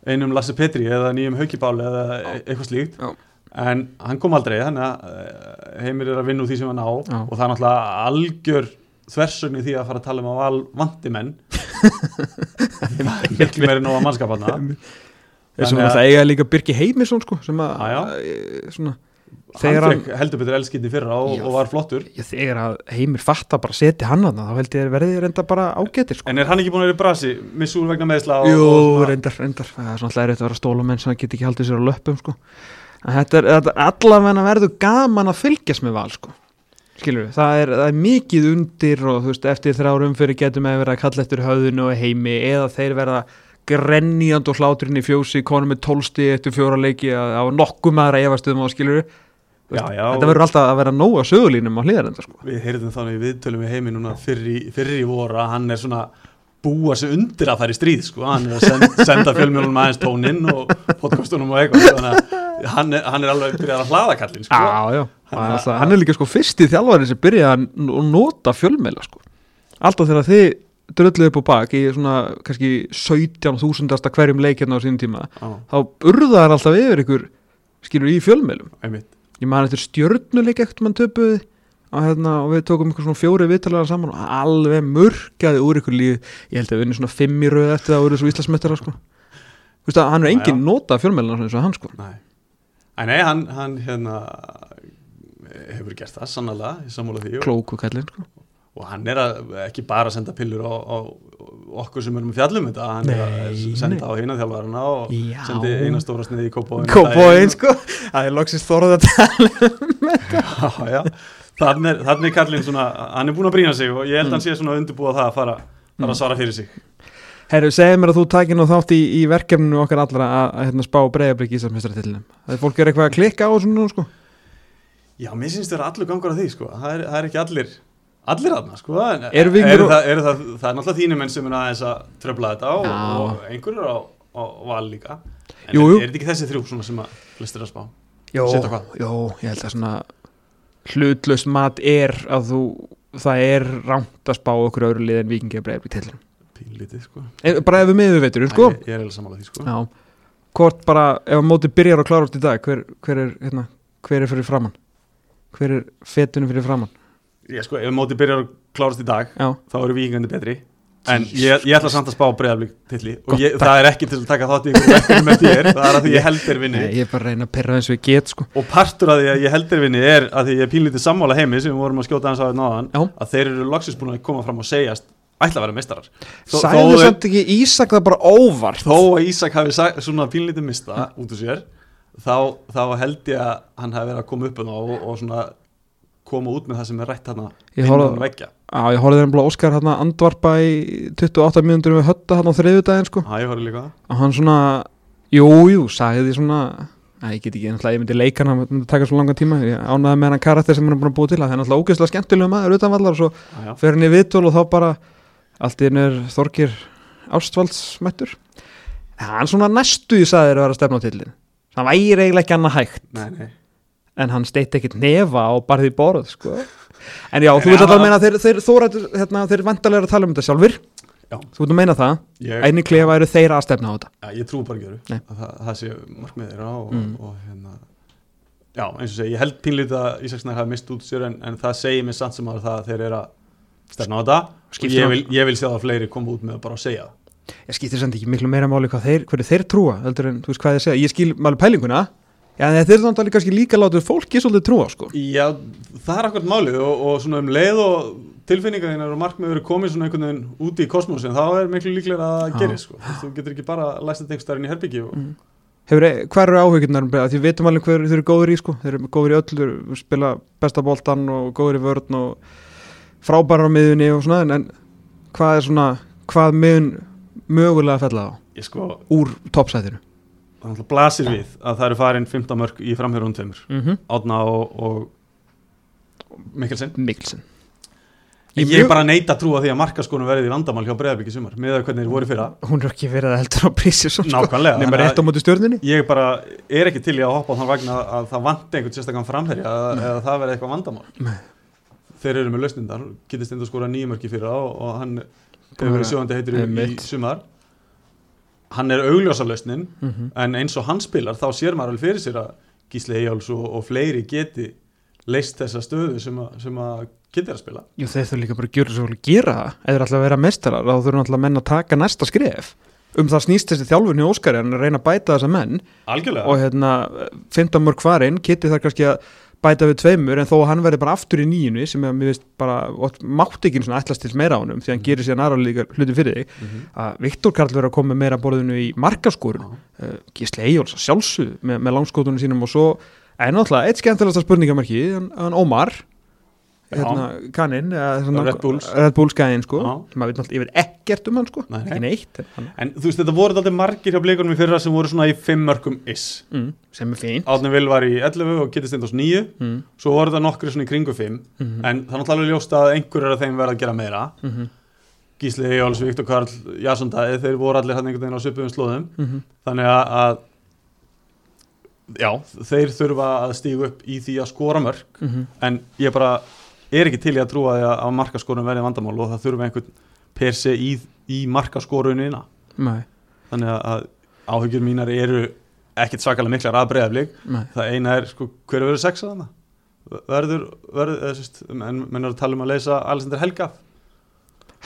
einum Lasse Petri eða nýjum Haukibáli eða e eitthvað slíkt. Já. en hann kom aldrei þannig að eh, heimir er að vinna úr því sem hann á. Já. og það er náttúrulega algjör þversögn í því að fara að tala um að val vandi menn. Miklu meiri nóga mannskapanna Þessum Þannig að- að það eiga líka Birki Heimisson sko sem að eh, svona, þegar hann hann, fekk heldur betur elskindi fyrra og, Já. og var flottur já, þegar að heimir fatta bara setja hann að það, þá held ég að verði reynda bara ágætir sko. En er hann ekki búin að vera í brasi, missúr vegna meðsla og, Jú, reyndar, reyndar það er svona erfitt að vera stólamenn sem get ekki haldið sér á löppum sko. en þetta er, er allavega verður gaman að fylgjast með val sko. skilur við, það er, það er mikið undir og þú veist, eftir þrjárum fyrir getum við verið að kalla eftir höfðinu og heimi eða þeir verða grenjand og hláturinn í fjósi, konum með tólsti eftir fjóra leiki að á nokkuð maður að efast um á skilur við Já, já, þetta verður alltaf að vera nóg á sögulínum á hlýðarenda sko. Við heyrðum þannig við viðtölum við heimi núna fyrri, fyrri voru að hann er svona búa sig undir að fara í stríð sko. hann er að senda, senda fjölmjölunum aðeins tóninn og podcastunum og eitthvað þannig að hann er, hann er alveg byrjað að hlaða kallinn sko. Já, já, Hann- hann, alltaf, hann er líka sko fyrsti þjálfarinn sem byrjaði að nota fjölmeila sko. Alltaf þegar þið drölluðu upp á bak í svona kannski 17.000 hverjum leikirna á sínum tíma Já, þá urðaðar alltaf yfir ykkur skilur í einmitt ég man eftir stjörnuleik ekkert mann töpuði og, hérna, og við tókum ykkur svona fjóri viðtalega saman og alveg murkaði úr ykkur líð ég held að við unni svona fimm í röð eftir það voru svo Íslandsmettara sko. Hann er engin já. nota fjölmeilina eins og hann sko. Nei, Æ, nei hann, hann hérna hefur gert það sannlega klóku kallinn sko. Og hann er að, ekki bara að senda pillur á, á okkur sem erum fjallum þetta hann er Nei, að senda á eina þjálfarana og Já. sendi eina stóra sniði í Kópóin Kópóin sko. Það er loksins þorðað að tala Já, já, þannig er, er kallinn svona, hann er búin að brína sig og ég held að hann sé svona undirbúa það að fara, fara að svara fyrir sig. Herru, segðu mér að þú takir nú þátt í, í verkefninu okkar allra að, að hérna, spá breyðabrygg í Íslandsmeistaratillinu Það er fólk er eitthvað að klikka á þessu nú sko? Já, mér syns þetta allur gangur að því, sko. Það er, það er ekki allir, allir aðna, sko. En, við eru það, eru það, það er náttúrulega þínir menn sem er aðeins að tröfla þetta og, Já. og einhverjur á, á val líka. En Jú, er, jú. er þetta ekki þessi þrjú svona sem að flestir að spá? Jó, Setja hvað? jó, ég held að svona hlutlaust mat er að þú það er rámt að spá okkur öðru lið en vikingi að breyðabrygg tillinu Pínlítið, sko. Bara ef við miður veitur, sko. Æ, Ég, er eiginlega sammála því, sko. Já, hvort bara ef að móti byrjar að klára út í dag hver, hver, er, hérna, hver er fyrir framann hver er fetunum fyrir framann Ég, sko, ef móti byrjar að klárast í dag Já, þá eru vikingandi betri. En ég, ég ætla samt að spá breyðablík tilli og ég, það er ekki til að taka þátt í ykkur með þér, það er að því ég held þér vinni. Nei, ég er bara að reyna að perra eins og ég get sko. Og partur af því að ég held þér vinni er að því ég er pínlítið sammála heimi sem við vorum að skjóta hans á náðan Já. að þeir eru loksins búin að koma fram og segjast ætla að vera meistarar. Þó- Sæðu samt ekki Ísak það bara óvart. Þó að Ísak hafi svona pínlítið mista út úr sér þá, þá held ég að hann hafi verið að koma upp það og, og svona koma út með það sem er rætt hann innan veggja. Já, ég horfði þeim bara Óskar hérna andvarpa í 28 mínútur við hötta hann á þriðudaginn sko. Já, ég horfði líka og hann svona, jú, jú, sagði því svona Æ, ég get ekki, ég myndi leika hann, það taka svo langan tíma, ég ánaði með hann karakter sem hann er búin að búa til, það er náttúrulega ógeðslega skemmtilega maður utanvallar og svo Já, já. fer hann í viðtól og þá bara allt í henni er Þorgir ástvaldsmættur hann svona næstu í sagðir að vera að stefna á tillin það væri eiginlega ekki annað hægt. Nei, nei. En hann steitt ekkert nefa og barði í borð sko. en já, En þú alltaf að meina að þeir, þeir, hérna, þeir vantarlega að tala um þetta sjálfur Já. þú veit að meina það, einni klefa eru þeir að stefna á þetta Já, ég trú bara ekki Nei. öru að það, það sé markmið þeirra og, Mm. og hérna já, eins og segi, ég held pínlítið að Ísaksnær hafi mist út sér en, en það segir mér samt sem að það að þeir eru að stefna á þetta og ég vil, ég vil sjá það fleiri koma út með að bara að segja það. ég skiptir samt ekki miklu meira máli hvað þeir, hverju þeir já, þeir þannig kannski líka látið fólki svolítið trúa sko. Já, það er akkurat málið og, og svona um leið og tilfinningar þínar og markmið eru komið svona einhvern veginn úti í kosmosin þá er miklu líklega að það gerir sko. þú getur ekki bara læst þetta einhver starfinn í herbyggi og, Mm. Hefur, hvað eru áhugirnar því við veitum alveg hver þeir eru góður í sko. þeir eru góður í öllu, spila besta boltan og góður í vörn og frábærar á miðunni og svona en, en hvað er svona, hvað miðun mögulega að fella á sko, úr toppsætinu náttúrulega blasir við að það eru farin 15 mörg í framhjörun tveimur. Mm -hmm. Átna og, og Mikkelsen. Mikkelsen. Ég, ég er bara neita að trúa því að markaskonu verði í vandamál hjá Breiðabík í sumar með að hvernig þeir voru fyrra. Hún er ekki verið að heldur á prísi sko. Nákvæmlega, þannig rétt á móti stjörninni Ég bara er ekki til í að hoppa á þann vagn að, að það vanti einhvern sérstakann framherja eða, það verði eitthvað vandamál. Nei. Þeir eru með lausnindar, getist enda skora nýjumörki fyrra og, og hann hefur verið sjóðandi heitur í, í sumar Hann er augljósa lausnin mm -hmm. en eins og hann spilar þá sér maður alveg fyrir sér að Gísli Eyjáls og, og fleiri geti leist þessa stöðu sem að, sem að geti að spila. Jú, þeir þurfa líka bara að gjöra svo að gera það. Eða alltaf að vera mestarar, þá þurfa alltaf menn að taka næsta skref. Um það snýst þessi þjálfurni Óskari en að reyna að bæta þessa menn. Algjörlega. Og hérna, 15 mörg farin Kitty þarf kannski að bæta við tveimur en þó að hann verði bara aftur í nýjunni sem mér veist, bara, og mátti ekki svona ætlast til meira á honum því hann Mhm. gerir aðra líka hluti fyrir þig Mhm. að Viktor Karl verður að koma meira að borðinu í markaskorun Já. uh, Gísli Eyjóls að sjálfsög með, með langskotunum sínum og svo en náttúrulega eitt skemmtilegasta spurningamarki hann, hann Ómar. Hérna, kanninn eða Red Bulls. Red Bulls gæðin sko. Maður veit náttúrulega yfir ekkert um hann sko. Nei, ekki neitt hann, En þú veist, þetta voru alltaf margir hjá blikunum í fyrra sem voru svona í fimm mörgum is mm, sem er fín Átni Vil var í 11 og Kitty Stendós 9 mm, Svo voru það nokkri svona í kringu 5 mm, En það er náttúrulega alveg ljóst að einhverjur af þeim verða að gera meira. Mm, Gísli Jóls, Viktor Karl, Jason Dæði Þeir voru allir hann einhvern veginn á svipuðum slóðum. Mm, Þannig að, að Já, þeir þurfa að stígu upp í því að skora mörg mm, En ég bara er ekki til í að trúa að, að markaskorun verði vandamál Og það þurfa einhvern per se í, í markaskorunina. Nei, Þannig að, áhyggjur mínar eru ekkit svakalega miklar að breyðaflik nei. Það eina er, sko, hver verður sexa þannig? Verður, verður, menn, eru að tala um að leysa Alexander Helga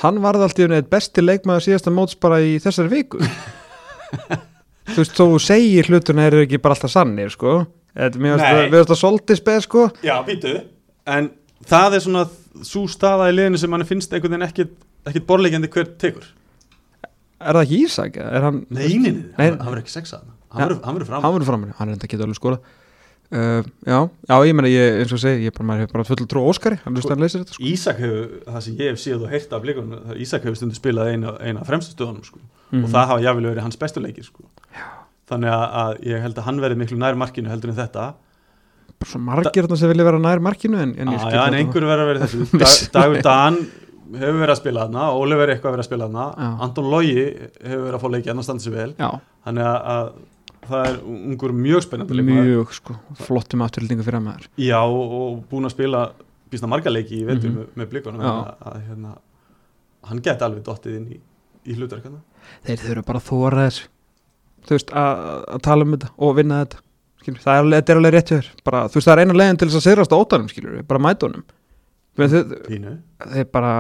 hann varði alltaf í eitt besti leikmaður síðasta móts bara í þessari viku. Þú veist, þú segir hlutuna eru ekki bara alltaf sannir sko. Þetta, Nei. finnst það svolítið speð sko. Já, býtu En það er svona svo staða í liðinu sem mann finnst einhvern veginn ekkit, ekkit borlegjandi hver tekur. Er það ekki Ísak? eða Er hann, Nei, nei, nei, hann verður ekki sexa þarna. Hann verður- fram hann verður fram hann er enda að geta alveg skora uh, já, já, ég meina, ég, eins og segi ég bara, maður hefur bara full trú á Óskari þetta sko. Ísak hefur, það sem ég hef séð og heyrt af það- Ísak hefur stundu spilað eina, eina fremstu stöðunum sko. Mhm. og það hafa jáfnvel verið hans bestu leikir sko. þannig að, að ég held að hann verði miklu nær markinu heldur en þetta svo margir þarna sem vilja vera nær markinu en, en ah, já, en þetta. einhverju verður að vera þessu. Dag, Dagur Dan hefur verið að spila þarna Oliver eitthvað verið að spila þarna. Anton Logi hefur verið að fá leiki annars standa sér vel. Já, þannig að, að það er ungur mjög spennandi mjög sko, flottum afturlendingu fyrir maður. Já, og, búin að spila býstna marga leiki í vetur Mhm. með, með blikunum. Að, að, hérna, hann geti alveg dottið inn í, í hlutverkana þeir þurfa bara að þóra þess þú veist, að að tala um þetta og vinna þetta skilur, það er er alveg rétt hjá þér. Bara, þú veist, það er eina leiðin til þess að sigrast á ótanum skilur, bara mæta honum. Þeir, þeir, Pínu. Þeir bara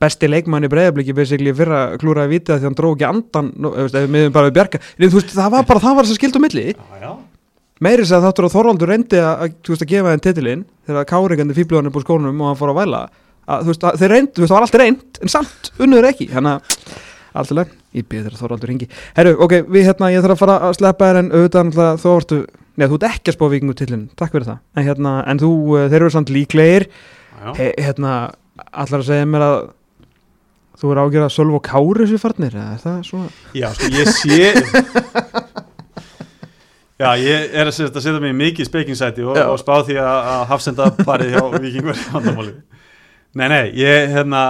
besti leikmann í breyðabliki basically fyrra klúraði vítið að því hann dró ekki andan miðum bara við bjarga en veist, það var bara, það var þess að skildu milli. Já, já, meiri þess að þáttur að Þorvaldur reyndi að, veist, að gefa þeim titilinn þegar káringandi fýbluðan upp úr skónum og hann fór að væla. Að, veist, þeir veist, það var allt reynd en samt, unnuður ekki, hann að alltaf, ég byrði þeirra Þorvaldur ringi herru, ok, við hérna, ég þarf að fara að sleppa þér en auðvitað, náttúrulega, þú vartu neða, þú ert ekki að spá vikingu tillin, takk fyrir það. En hérna, en þú, uh, þeir eru samt líklegir. He, hérna, allar að segja mér að þú er ágjörð að Sölv og Kári sér farnir, er það svona já sko ég sé Já, ég er að setja, mig í mikið spekingsæti og, og spá því að, að hafsenda parið hjá vikingur Nei, nei, ég, hérna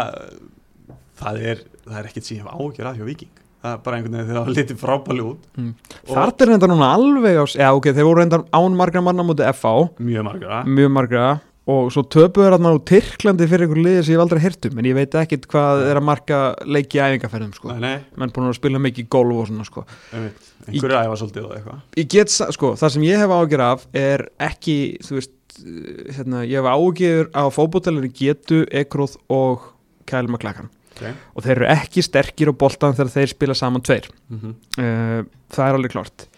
það er, það er ekkert sem ég hef ágjör að hjá viking það er bara einhvern veginn þegar það litið frábæli út. Mm. Og- Þar er reynda núna alveg á, já ok, þeir voru reynda án margra manna mútið FA mjög margra. Mjög margra. Og svo töpuður hann á Tyrklandi fyrir einhver liði sem ég hef aldrei hirtum en ég veit ekkit hvað er að marka leiki í æfingarferðum sko. Menn búin að spila mikið golf og svona sko. einhverju æfa svolítið og eitthvað. Sko, það sem ég hef ágjör af er ekki, veist eh, hérna, ég hef ágjör á fótbollinu getu, ekróð og kælum að klakkan okay. og þeir eru ekki sterkir á boltan þegar þeir spila saman tveir. Mm uh, það er alveg klart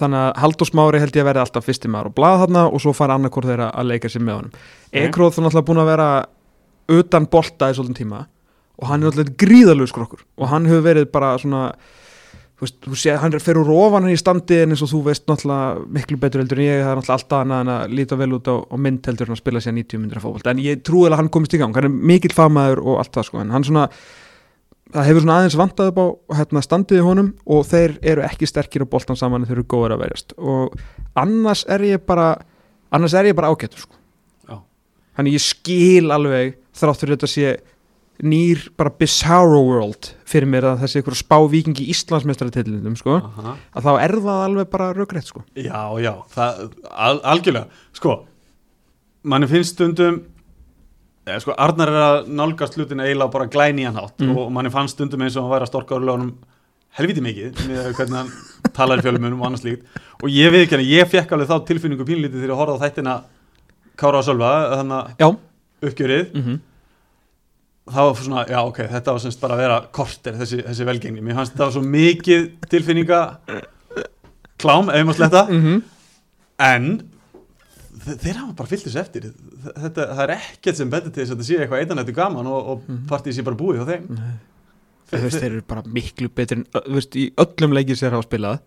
þannig að Haldur Smári held ég að verði alltaf fyrsti maður og blað þarna og svo fara annarkor þeirra að leika sér með honum. Ekróð þannig alltaf búin að vera utan bolta í svolítinn tíma og hann er alltaf gríðalög skrokkur og hann hefur verið bara svona þú veist, þú sé, hann er fyrir úr ofan hann í standi en eins og þú veist náttúrulega miklu betur heldur en ég, það er náttúrulega alltaf annað en að líta vel út á, á mynd heldur en að spila sér 90 myndir af fótbolt en ég trúi að hann komist í gang, hann er mikill fagmaður og allt það sko, en hann svona það hefur svona aðeins vantað upp á hérna, standið í honum og þeir eru ekki sterkir á boltan saman en þeir eru góður að verjast. Og annars er ég bara annars er ég bara ágættur sko. Já. þannig ég skil alveg þrátt fyrir þetta sé nýr bara bizarro world fyrir mér að þessi ykkur spá vikingi í Íslandsmeistaratitlindum sko, Aha. að þá er það alveg bara röggrétt sko. Já, já, það, al, algjörlega Sko, manni finnst stundum eða, sko, Arnar er að nálgast hlutin eiginlega bara glæni hann hátt Mm. og manni fannst stundum eins og hann væri að storka örlögunum helviti mikið með hvernig hann talar í fjölumunum og annars líkt og ég veit ekki hann, ég fekk alveg þá tilfinningu pínlítið þegar ég horfði á þættina Kára og Sölva, þannig að uppgjörið mm -hmm. Þá var svona, já ok, þetta var semst bara að vera korter þessi, þessi velgengni, mér fannst þetta var svo mikið tilfinninga klám, ef maður sletta Mm -hmm. en þe- þeir hafa bara fyllt þessu eftir. Þetta, það er ekkert sem betur til þess að þetta sé eitthvað eitanættu gaman og, og Mhm. partíð sé bara búið hjá þeim. Þú veist, þeir eru bara miklu betri en, þú veist, í öllum leikir sér hafa spilað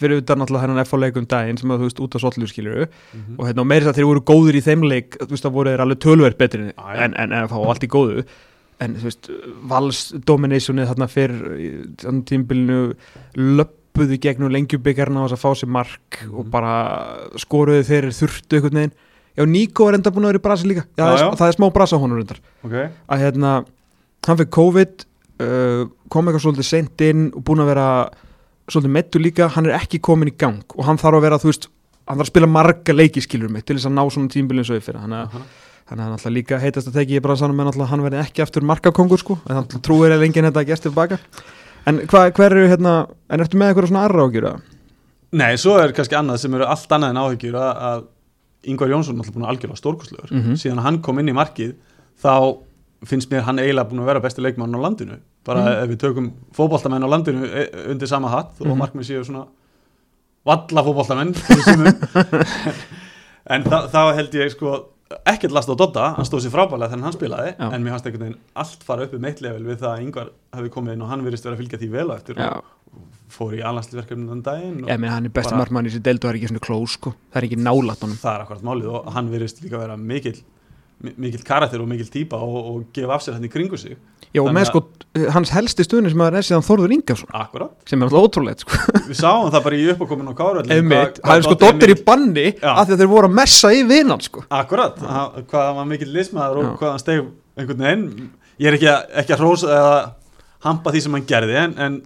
fyrir utan alltaf hennan F á leikum daginn sem að þú veist út af svollu skilur Mhm. og hérna og meira þess að þeir voru góður í þeim leik þú veist það voru þeir alveg tölverð betri en, en, en það var allt í góðu en þú veist vals dominationið þarna fyrir þannig tímbilinu löppuðu gegnum lengjubikarna á þess að fá sér mark Mhm. og bara skoruðu þeir þurftu einhvern veginn. Já Níko er enda búin að vera í brasi líka. Já, Já, það, er, það er smá brasa honum reyndar. Ok, að hérna hann fyrir COVID uh, kom eitthvað svolítið seint inn og búin að vera svolítið meittu líka, hann er ekki komin í gang og hann þarf að vera, þú veist, hann þarf að spila marga leiki skilur mig til þess að ná svona tímbilin svo fyrir, þannig að. Þannig að hann alltaf líka heitast að teki ég bara sannum en alltaf hann verði ekki aftur markakongur sko en hann trúir eða enginn þetta að gæst tilbaka en hva, hver eru hérna en ertu með eitthvað svona aðra ágjur Nei, svo er kannski annað sem eru allt annað en áhyggjur að, að Ingvar Jónsson er alltaf búin að algjörlega stórkostlegur Mhm. síðan að hann kom inn í markið þá finnst mér hann eiginlega búin að vera besti leikmann á landinu bara Mhm. ef við tökum fótboltamenn á landinu e- undir sama hatt og Mhm. markmið séu svona valla sumum. en þá held ég sko ekkert last á Dodda, hann stóð sér frábælega þegar hann spilaði, Já. en mér fannst einhvern veginn allt fara upp um eitt level við það að Ingvar hafi komið inn og hann virðist vera að fylgja því vel á eftir Já, og fór í alhanslverkefnum þann daginn og ég meina hann er besti Bara- markmann í þessi deildu og það er ekki svona klós sko, það er ekki nálat honum. Það er akkurat málið og hann virðist líka vera mikill mi- mikill karakter og mikill típa og, og gefa af sér hann í kringu sig. Já, og með sko, hans helsti stuðni sem að er síðan Þórður Ingarsson akkurat, sem er alltaf ótrúlegt sko. Við sáum það bara í uppákomin á Kára Einmitt, það er sko dottir í banni Já. af því að þeir voru að messa í vinan sko. Akkurat, hann- hvað hann var mikill lismæður og hvað hann steg einhvern veginn. Ég er ekki að, ekki að hrósa eða hampa því sem hann gerði en, en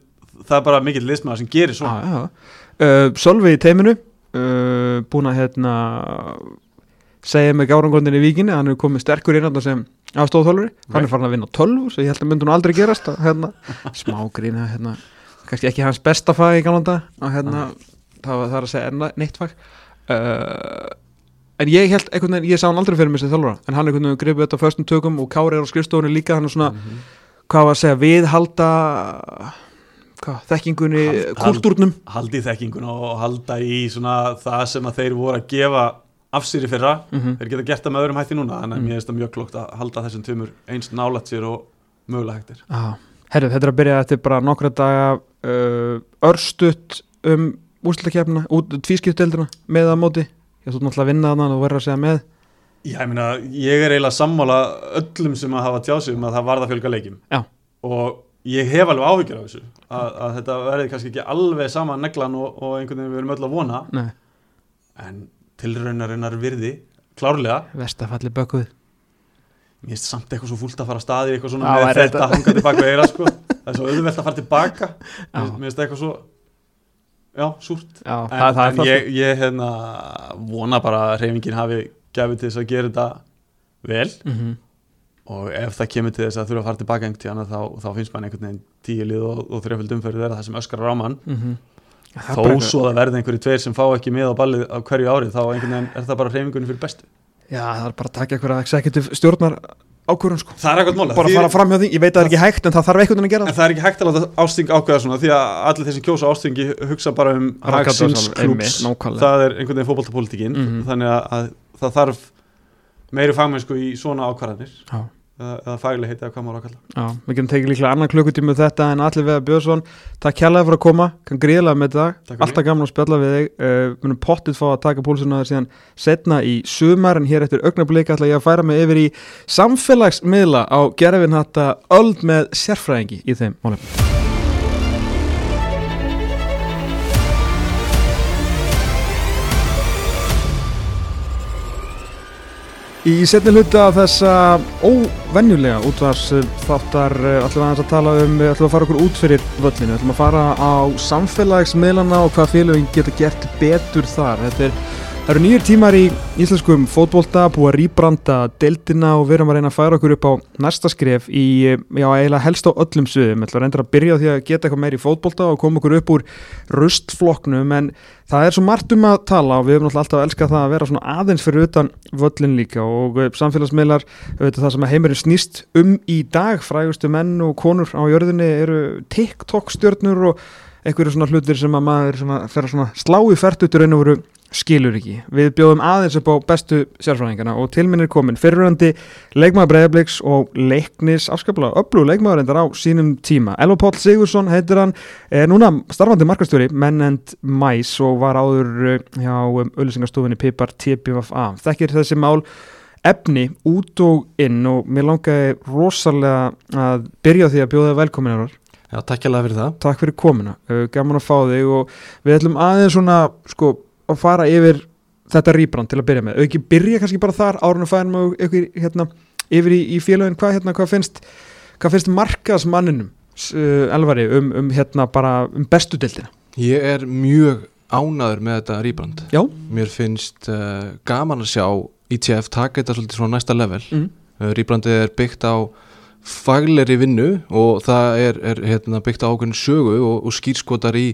það er bara mikill lismæður sem gerir svona. Já. Uh, Sölvi í teiminu uh, búin að hérna segja með gárangondin í víkinni hann er komið sterkur inn á þetta sem afstofþólfuri hann er farin að vinna á tölvu svo ég held að myndi nú aldrei gerast að, hérna, smá grína hérna, kannski ekki hans besta fag í galanda hérna, það var það er að segja enn neitt fag. Uh, en ég held einhvern veginn, ég sá hann aldrei fyrir mig sem þjálfara en hann einhvern veginn gripið þetta á föstum tökum og Kári er á skrifstofunni líka hann er svona, Mhm. hvað var að segja, viðhalda hvað, þekkingunni, Hald- hald- kultúrnum. haldi í þekkinguna og halda í svona það sem að þeir voru að gefa af sér í fyrra. Mm þeir geta gert það með öðrum hætti núna þannig að Mm. mér finnst það mjög klókt að halda þessum tveimur eins nálægt sér og mögulega hægtir Já, herru, þetta er að byrja eftir bara nokkra daga uh, örstutt um úrslutakefna, út tvískipteldina með að móti, ég þú náttúrulega að vinna þannig og verður að segja með. Já, ég meina, ég er eiginlega sammála öllum sem að hafa tjásið um að það varða fjölga leikjum. Já. og ég hef alveg áhyggjur af þessu að, að þetta verði kannski ekki alveg sama neglan og, og einhvern veginn við erum öll að vona. Nei, en tilraunarinnar virði klárlega, vestafalli bökuð mér finnst samt eitthvað svo fúlt að fara að staði eitthvað svona Já, með þetta þetta- hanga tilbaka eira sko. það er svo auðvelt að fara tilbaka mér finnst eitthvað svo já, súrt. Já, en, það, það er en ég, ég hérna, vona bara að reyfingin hafi gefið til þess að gera þetta vel. Mm -hmm. og ef það kemur til þess að þurfa að fara tilbaka einhvern tíðan þá, þá finnst mann einhvern veginn tíu lið og, og þrjöföld umferð vera það sem öskar á mann. Mm þó svo það verði einhverju tveir sem fá ekki með á ballið á hverju ári þá er það bara reyfingunni fyrir bestu. Já, það er bara að taka eitthvað executive stjórnar ákvörðun sko. Það er ekkert mála bara að fara fram hjá því, ég veit að það er ekki hægt en það þarf einhvern veginn að gera en það. það er ekki hægt að láta ásting ákveða svona því að allir þeir sem kjósa ástingi hugsa bara um hag Ráðgáta síns sjálfur, klúbs einmitt, nákvæmlega. það er einhvern veginn fótboltapolítikin Mhm. þannig að, að það þarf meiri fagmennsku í svona ákvarðanir Eða, eða faglega heiti að hvað maður ákalla Já, við getum tekið líklega annan klukkutíma með þetta en allir við að Björnsson, takk kjærlega fyrir að koma. Kann gríðlega með þetta, alltaf gaman að spjalla við þig, uh, við munum pottið fá að taka púlsuna þér síðan setna í sumar en hér eftir augnablika ætla ég að færa mig yfir í samfélagsmiðla á gerfin þetta öld með sérfræðingi í þeim málum. Í setni hluta af þessa óvenjulega útvars þáttar eh, ætlum við að tala um, eh, ætlum við að fara okkur út fyrir völlinu, ætlum að fara á samfélagsmiðlana og hvað félagin geta gert betur þar. Þetta er, það eru nýjur tímar í íslenskum fótbolta, búið að rýbranda deildina og við erum að reyna að færa okkur upp á næsta skref í, já, eiginlega helst á öllum sviðum. Ætlum að reynda að byrja á því að geta eitthvað meir í fótbolta og koma okkur upp úr rustfloknum en það er svo margt um að tala og við náttúrulega alltaf að elska það að vera svona aðeins fyrir utan völlin líka og eh, samfélagsmiðlar það sem heimurinn snýst um í dag frægustu menn og konur á jörðinni eru TikTok stjörnur og einhverju svona hlutir sem að maður svona, fer að slá í færtutur einu voru skilur ekki. Við bjóðum aðeins upp á bestu sérfræðingana og til minn er komin fyrirhandi leikmaður Breiðabliks og leiknis afskaplega öflug leikmaður endar á sínum tíma. Elva Páll Sigursson heitir hann, er núna starfandi markastjóri menn end mæs og var áður uh, hjá um, auðlýsingarstofunni Pipar TPFA. Þekkir þessi mál efni út og inn og mér langaði rosalega að byrja því að bjóða þig velkomin Elvar. Já, takk hjá fyrir það. Takk fyrir komina, uh, gaman að fá þig og við ætlum aðeins svona sko að fara yfir þetta rýbrand til að byrja með, auki byrja kannski bara þar árun að færum og ykkur hérna yfir í, í félagin, hvað hérna, hvað finnst hvað finnst markaðsmanninum uh, elvari um, um hérna bara um bestu deildina? Ég er mjög ánaður með þetta rýbrand. Já. Mér finnst uh, gaman að sjá ITF taka þetta svolítið svona næsta level. Mm. Uh, rýbrandið er byggt á fagleri vinnu og það er, er hérna, byggt á ákveðin sögu og, og skýrskotar í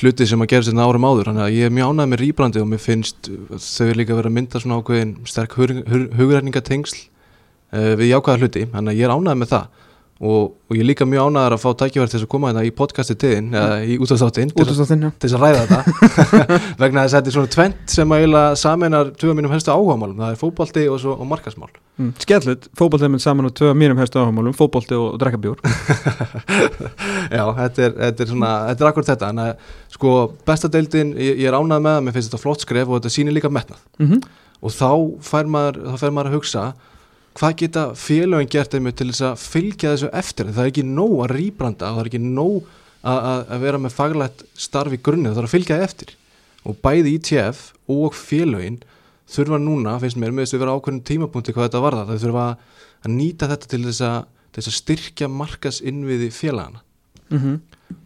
hluti sem að gera þetta árum áður. Þannig að ég er mjög ánægð með rýbrandi og mér finnst þau er líka verið að mynda svona ákveðin sterk hugræningatengsl uh, við jákvæða hluti, þannig að ég er ánægð með það og, og ég er líka mjög ánægðar að fá tækifæri til þess að koma hérna í podcasti tiðin eða í útastáttin til, þess að ræða þetta. Vegna þess að þetta er svona tvent sem að sameinar tvö mínum helstu áhugamálum. Það er fótbolti og, og markasmál Mm. Skellut, fótboltið minn saman og af mínum hefstu áhugamálum, fótbolti og, og drekkabjór Já, þetta er, þetta er svona, þetta er akkur þetta. En að sko besta deildin, ég, ég er ánægð með það mér finnst þetta flott skref og þetta sýnir líka metnað. Mm -hmm. og þá fær maður, þá fær maður hvað geta félögin gert einmitt til þess að fylgja þessu eftir? Það er ekki nóg að rýbranda það er ekki nóg að, vera með faglætt starf í grunni, það er að fylgja það eftir. Og bæði ITF og félögin þurfa núna, finnst mér, með þess að vera ákveðin tímapunkti hvað þetta varða, þau þurfa að nýta þetta til þess að, til þess að styrkja markas innviði félagana Mm -hmm.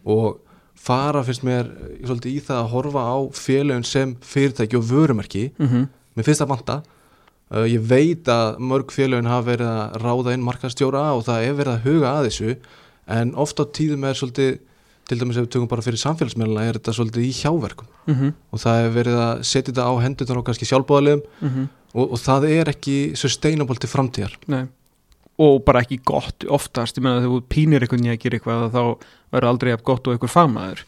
og fara, finnst mér, svolítið í það að horfa á félögin sem fyrirtæki og vörumerki. Mm -hmm. mér finnst það vanta ég veit að mörg félögin hafa verið að ráða inn markastjóra og það er verið að huga að þessu en oft á tíðum er svolítið til dæmis ef við tökum bara fyrir samfélagsmeðluna er þetta svolítið í hjáverkum Mhm. og það er verið að setja þetta á hendunar og kannski sjálfbóðalegum Mhm. og, og það er ekki sustainable til framtíðar Nei. og bara ekki gott oftast, ég meina þegar þú pínir einhvern veginn að gera eitthvað þá verður aldrei gott og einhver fagmaður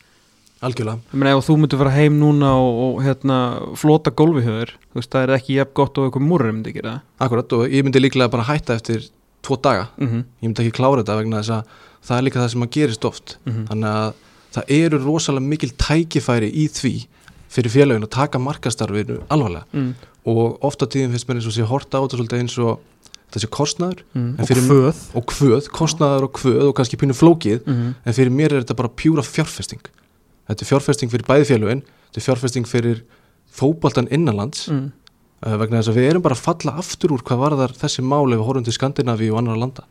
algjörlega, ég meina ef þú myndir fara heim núna og, og hérna, flota gólfi höfður þú veist það er ekki jafn gott og einhver múrur myndi gera akkurat og ég myndi líklega bara hætta eftir tvo daga, það mm -hmm. ég myndi ekki klára þetta vegna þess að það er líka það sem að gerist oft Mhm. þannig að það eru rosalega mikil tækifæri í því fyrir félagin að taka markastarfinu alvarlega mm. og ofta tíðin finnst mér eins og sé horta á þetta svolítið eins og þessi kostnaður Mm. Og fyrir- föð og kvöð, kostnaður og kvöð og kannski pínu flókið mm. en fyrir mér er þetta bara pjúra fjárfesting þetta er fjárfesting fyrir bæði félagin þetta er fjárfesting fyrir fótboltan innanlands Mm. uh, vegna þess að við erum bara að falla aftur úr hvað varðar þessi máli við horfum til Skandinavíu og annar landa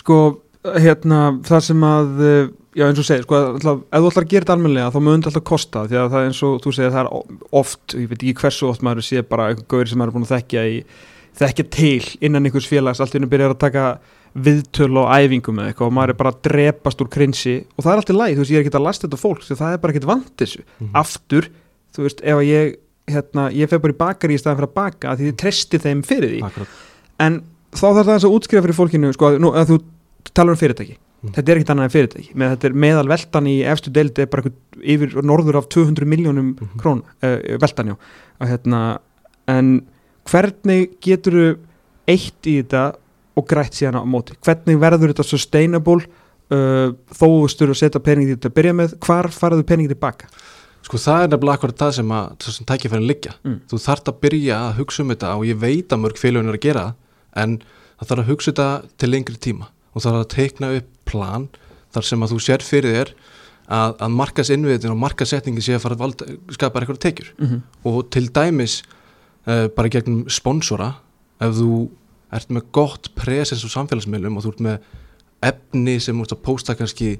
sko hérna það sem að eh, já eins og segir sko alltaf, ef þú ætlar að gera þetta almennilega þá mun þetta alltaf kosta því að það er eins og þú segir það er oft, ég veit ekki hversu oft maður sé bara einhver gaur sem maður er búin að þekkja í þekkja til innan einhvers félags allt í hennu byrjar að taka viðtöl og æfingum eða eitthvað og maður er bara að drepast úr krinsi og það er alltaf læg, þú veist ég er ekki að lasta þetta fólk því það er bara ekkert vant þessu Mhm. aftur, þú veist ef að ég hérna, ég fer bara í bakari í staðan fyrir að baka því þið treysti þeim fyrir því Akkurat. en þá þarf það eins að útskrifa fyrir fólkinu sko, nú, að þú talar um fyrirtæki Mm. þetta er ekkert annað en fyrirtæki með þetta er meðal veltan í efstu deild er bara yfir norður af 200 miljónum Mhm. krón uh, veltan já að, hérna, en hvernig getur eitt í þetta og grætt síðan á móti hvernig verður þetta sustainable uh, þó þú styrir að setja pening í þetta að byrja með hvar faraðu pening tilbaka Sko það er nefnilega akkurat það sem, sem tækifærin liggja. Mm. Þú þarft að byrja að hugsa um þetta og ég veit að mörg félagin er að gera en það þarf að hugsa þetta til lengri tíma og þarf að teikna upp plan þar sem að þú sér fyrir þér að, að markas innviðin og markasetningi sé að fara að valda, skapa eitthvað tekjur mm -hmm. og til dæmis uh, bara gegnum sponsora ef þú ert með gott presens og samfélagsmiðlum og þú ert með efni sem þú ert að pósta kannski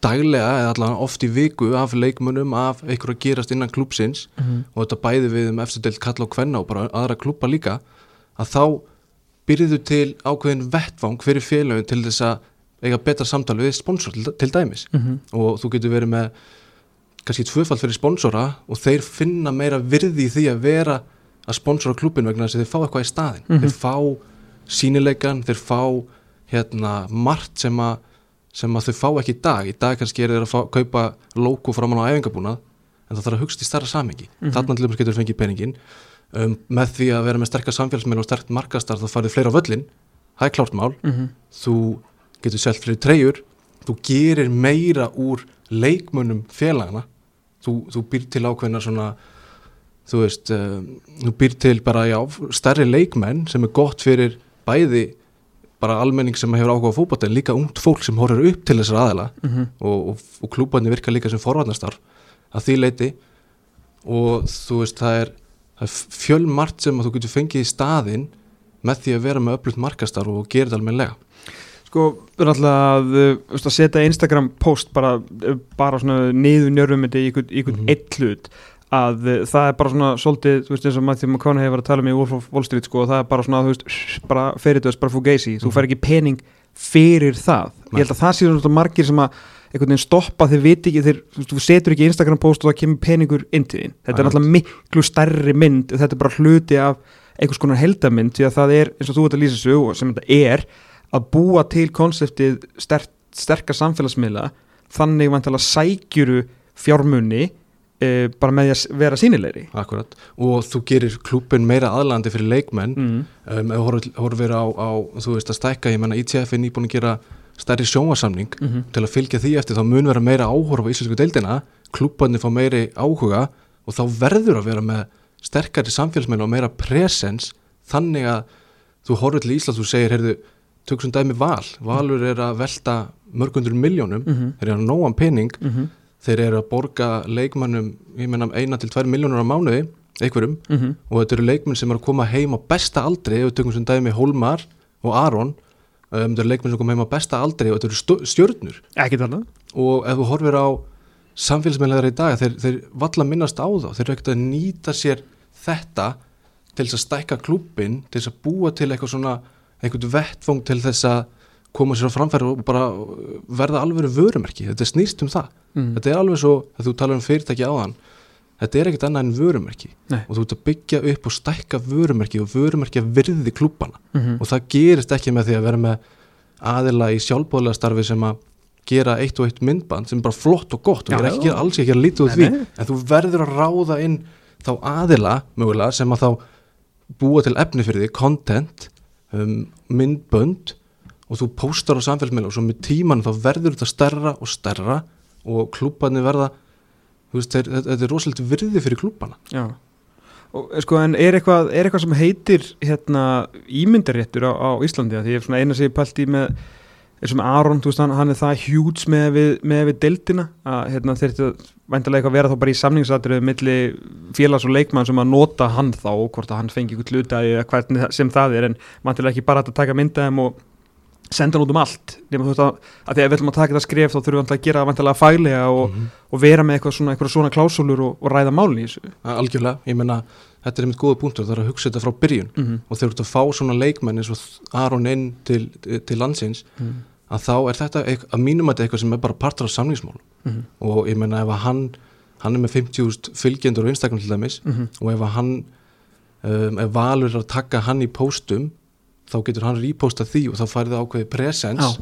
daglega eða allavega oft í viku af leikmunum, af einhverju að gerast innan klúpsins og þetta bæði við um eftir deilt kalla og kvenna og bara aðra klúpa líka að þá byrjuðu til ákveðin vettvang fyrir félagin til þess að eiga betra samtal við sponsor til, til dæmis. Og þú getur verið með kannski tvöfald fyrir sponsora og þeir finna meira virði í því að vera að sponsora klubin vegna þess að þeir fá eitthvað í staðin Mhm. þeir fá sínileikan, þeir fá hérna margt sem að sem að þau fá ekki í dag. Í dag kannski er þeir að fá, kaupa logo framan á æfingabúnað en það þarf að hugsa í starra samengi mm. -hmm. þarna til þess getur fengið peningin um, með því að vera með sterkar samfélagsmeil og sterkt markastar þá farið fleira völlin það er klárt mál, mm þú getur selt fyrir treyjur, þú gerir meira úr leikmunum félagana, þú, þú býr til ákveðna svona þú veist, um, þú býr til bara já, stærri leikmenn sem er gott fyrir bæði bara almenning sem hefur áhuga á fótbolta en líka ungt fólk sem horfir upp til þessar aðela -hmm. og, og, og klúbarnir virka líka sem forvarnastarf að því leiti og þú veist það er, það er fjölmart sem að þú getur fengið í staðinn með því að vera með öflugt markastarf og gera þetta almennilega Sko, við erum alltaf að, setja Instagram post bara, bara svona niður njörfum í einhvern, einhvern Mhm. eitt hlut að uh, það er bara svona svolítið, þú veist eins og Matthew McConaughey hefur að tala um í Wolf of Wall Street sko og það er bara svona, þú veist, bara fyrir þess, bara fugazi, þú Mhm. fær ekki pening fyrir það, ég held að það sé svona margir sem að einhvern veginn stoppa þeir viti ekki, þeir, þú veist, þú setur ekki Instagram post og það kemur peningur inn til þín þetta er Akkurat. náttúrulega miklu stærri mynd þetta er bara hluti af einhvers konar heldamynd því að það er, eins og þú ert að lýsa og sem þetta er, að búa til konseptið sterk, sterkar samfélagsmiðla þannig vantilega sækjuru fjármunni e, bara með því að vera sínilegri Akkurat, og þú gerir klúbin meira aðlandi fyrir leikmenn. Mm. um, ef þú horfir- horfir á, á, þú veist að stækka ég menna ITF er nýbúin að gera stærri sjónvarsamning Mm -hmm. til að fylgja því eftir þá mun vera meira áhuga á íslensku deildina, klúbarnir fá meiri áhuga og þá verður að vera með sterkari samfélagsmeila og meira presens. Þannig að þú horfir til Íslands og segir, heyrðu, tökum sem dæmi val, valur er að velta mörgundur miljónum, Mhm. þeir eru að nóan pening. Mm þeir eru að borga leikmannum ég meina eina til tvær miljónur á mánuði einhverjum. -hmm. og þetta eru leikmenn sem eru að koma heim á besta aldri ef við tökum sem dæmi Hólmar og Aron. Um, þetta eru leikmenn sem koma heim á besta aldri og þetta eru þarna? Og ef þú horfir á samfélagsmeðlegar í dag þeir, þeir valla minnast á þá. Þeir eru ekkert að nýta sér þetta til þess að stækka klúbbin til þess að búa til eitthvað svona eitthvað vettfóng til þess að koma sér á framfæri og bara verða alveg vörumerki, þetta snýst um það mm. þetta er alveg svo, að þú talar um fyrirtæki áðan þetta er ekkert annað en vörumerki. Nei. og þú ert að byggja upp og stækka vörumerki og vörumerki að virði klúbbana. Mm og það gerist ekki með því að vera með aðila í sjálfbóðlega starfi sem að gera eitt og eitt myndband sem er bara flott og gott og ég er ekki alls ekki að lítið Nei, því. en þú verður að ráða inn þá aðila mögulega sem að þá búa til efni fyrir því, content um, myndbönd og þú póstar á samfélagsmiðla og svo með tíman þá verður þetta stærra og stærra og klúbarnir verða veist, þeir, þetta, er rosalega virði fyrir klúbana Já. Og eh, sko en er eitthvað, er eitthvað sem heitir hérna ímyndaréttur á, á Íslandi? Því ég er svona eina sem ég pælt í með eins og með Aron, veist hann, hann er það hjúts með við, við deildina að hérna þeir þetta væntalega eitthvað vera þá bara í samningsatriðu milli félags og leikmann sem að nota hann þá og hvort að hann fengi ykkur hlutaði eða hvernig sem það er en væntalega ekki bara að taka myndaðum og senda hann út um allt nema þú veist að, að því að við ætlum að taka þetta skref þá þurfum við að gera það væntalega faglega og, Mhm. og vera með eitthvað svona, svona klásúlur og, og ræða málni í þessu algjörlega, ég menna þetta er einmitt góða punktur, það er að hugsa þetta frá byrjun mm -hmm. og þegar þú ert að fá svona leikmenn eins og Aron inn til, til landsins að þá er þetta að mínum að þetta eitthvað sem er bara partur af samningsmál Mhm. og ég menna ef að hann hann er með 50.000 fylgjendur á Instagram til dæmis Mhm. og ef að hann um, ef Valur er að taka hann í póstum þá getur hann repósta því og þá færði það ákveði presens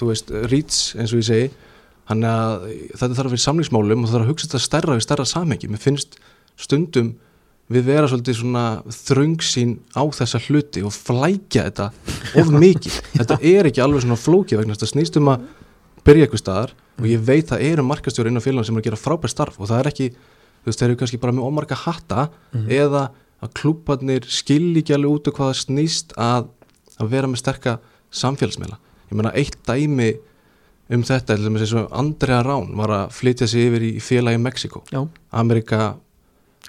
þú veist, reach eins og ég segi hann að þetta þarf að vera í samningsmálum og það þarf að hugsa þetta stærra við stærra samhengi. Mér finnst stundum við vera svolítið svona þröngsín á þessa hluti og flækja þetta of mikið. Þetta er ekki alveg svona flókið vegna þetta snýst um að byrja eitthvað staðar og ég veit það eru markastjóri innan félagann sem er að gera frábært starf og það er ekki, þú veist, þeir eru kannski bara með ómarga hatta eða að klúbarnir skilji ekki alveg út og hvað það snýst að, að vera með sterka samfélagsmiðla. Ég meina eitt dæmi um þetta, eins og Andrea Rán var að flytja sig yfir í félagi Mexiko, Já, Amerika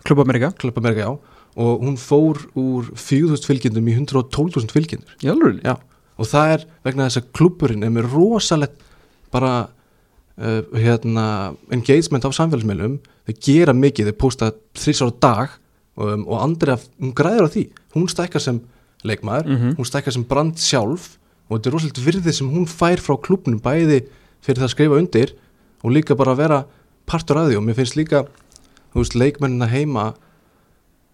Klub Amerika Klub Amerika, já, og hún fór úr 4.000 fylgjendum í 112.000 fylgjendur. Já, alveg Já, og það er vegna þess að klubburinn er með rosalegt bara uh, hérna, engagement á samfélagsmiðlum. Þeir gera mikið, þeir posta þrís ára dag um, og Andrea hún græður á því, hún stækkar sem leikmaður, Mhm. hún stækkar sem brand sjálf og þetta er rosalegt virðið sem hún fær frá klubnum bæði fyrir það að skrifa undir og líka bara að vera partur af því og mér finnst líka þú veist, leikmennina heima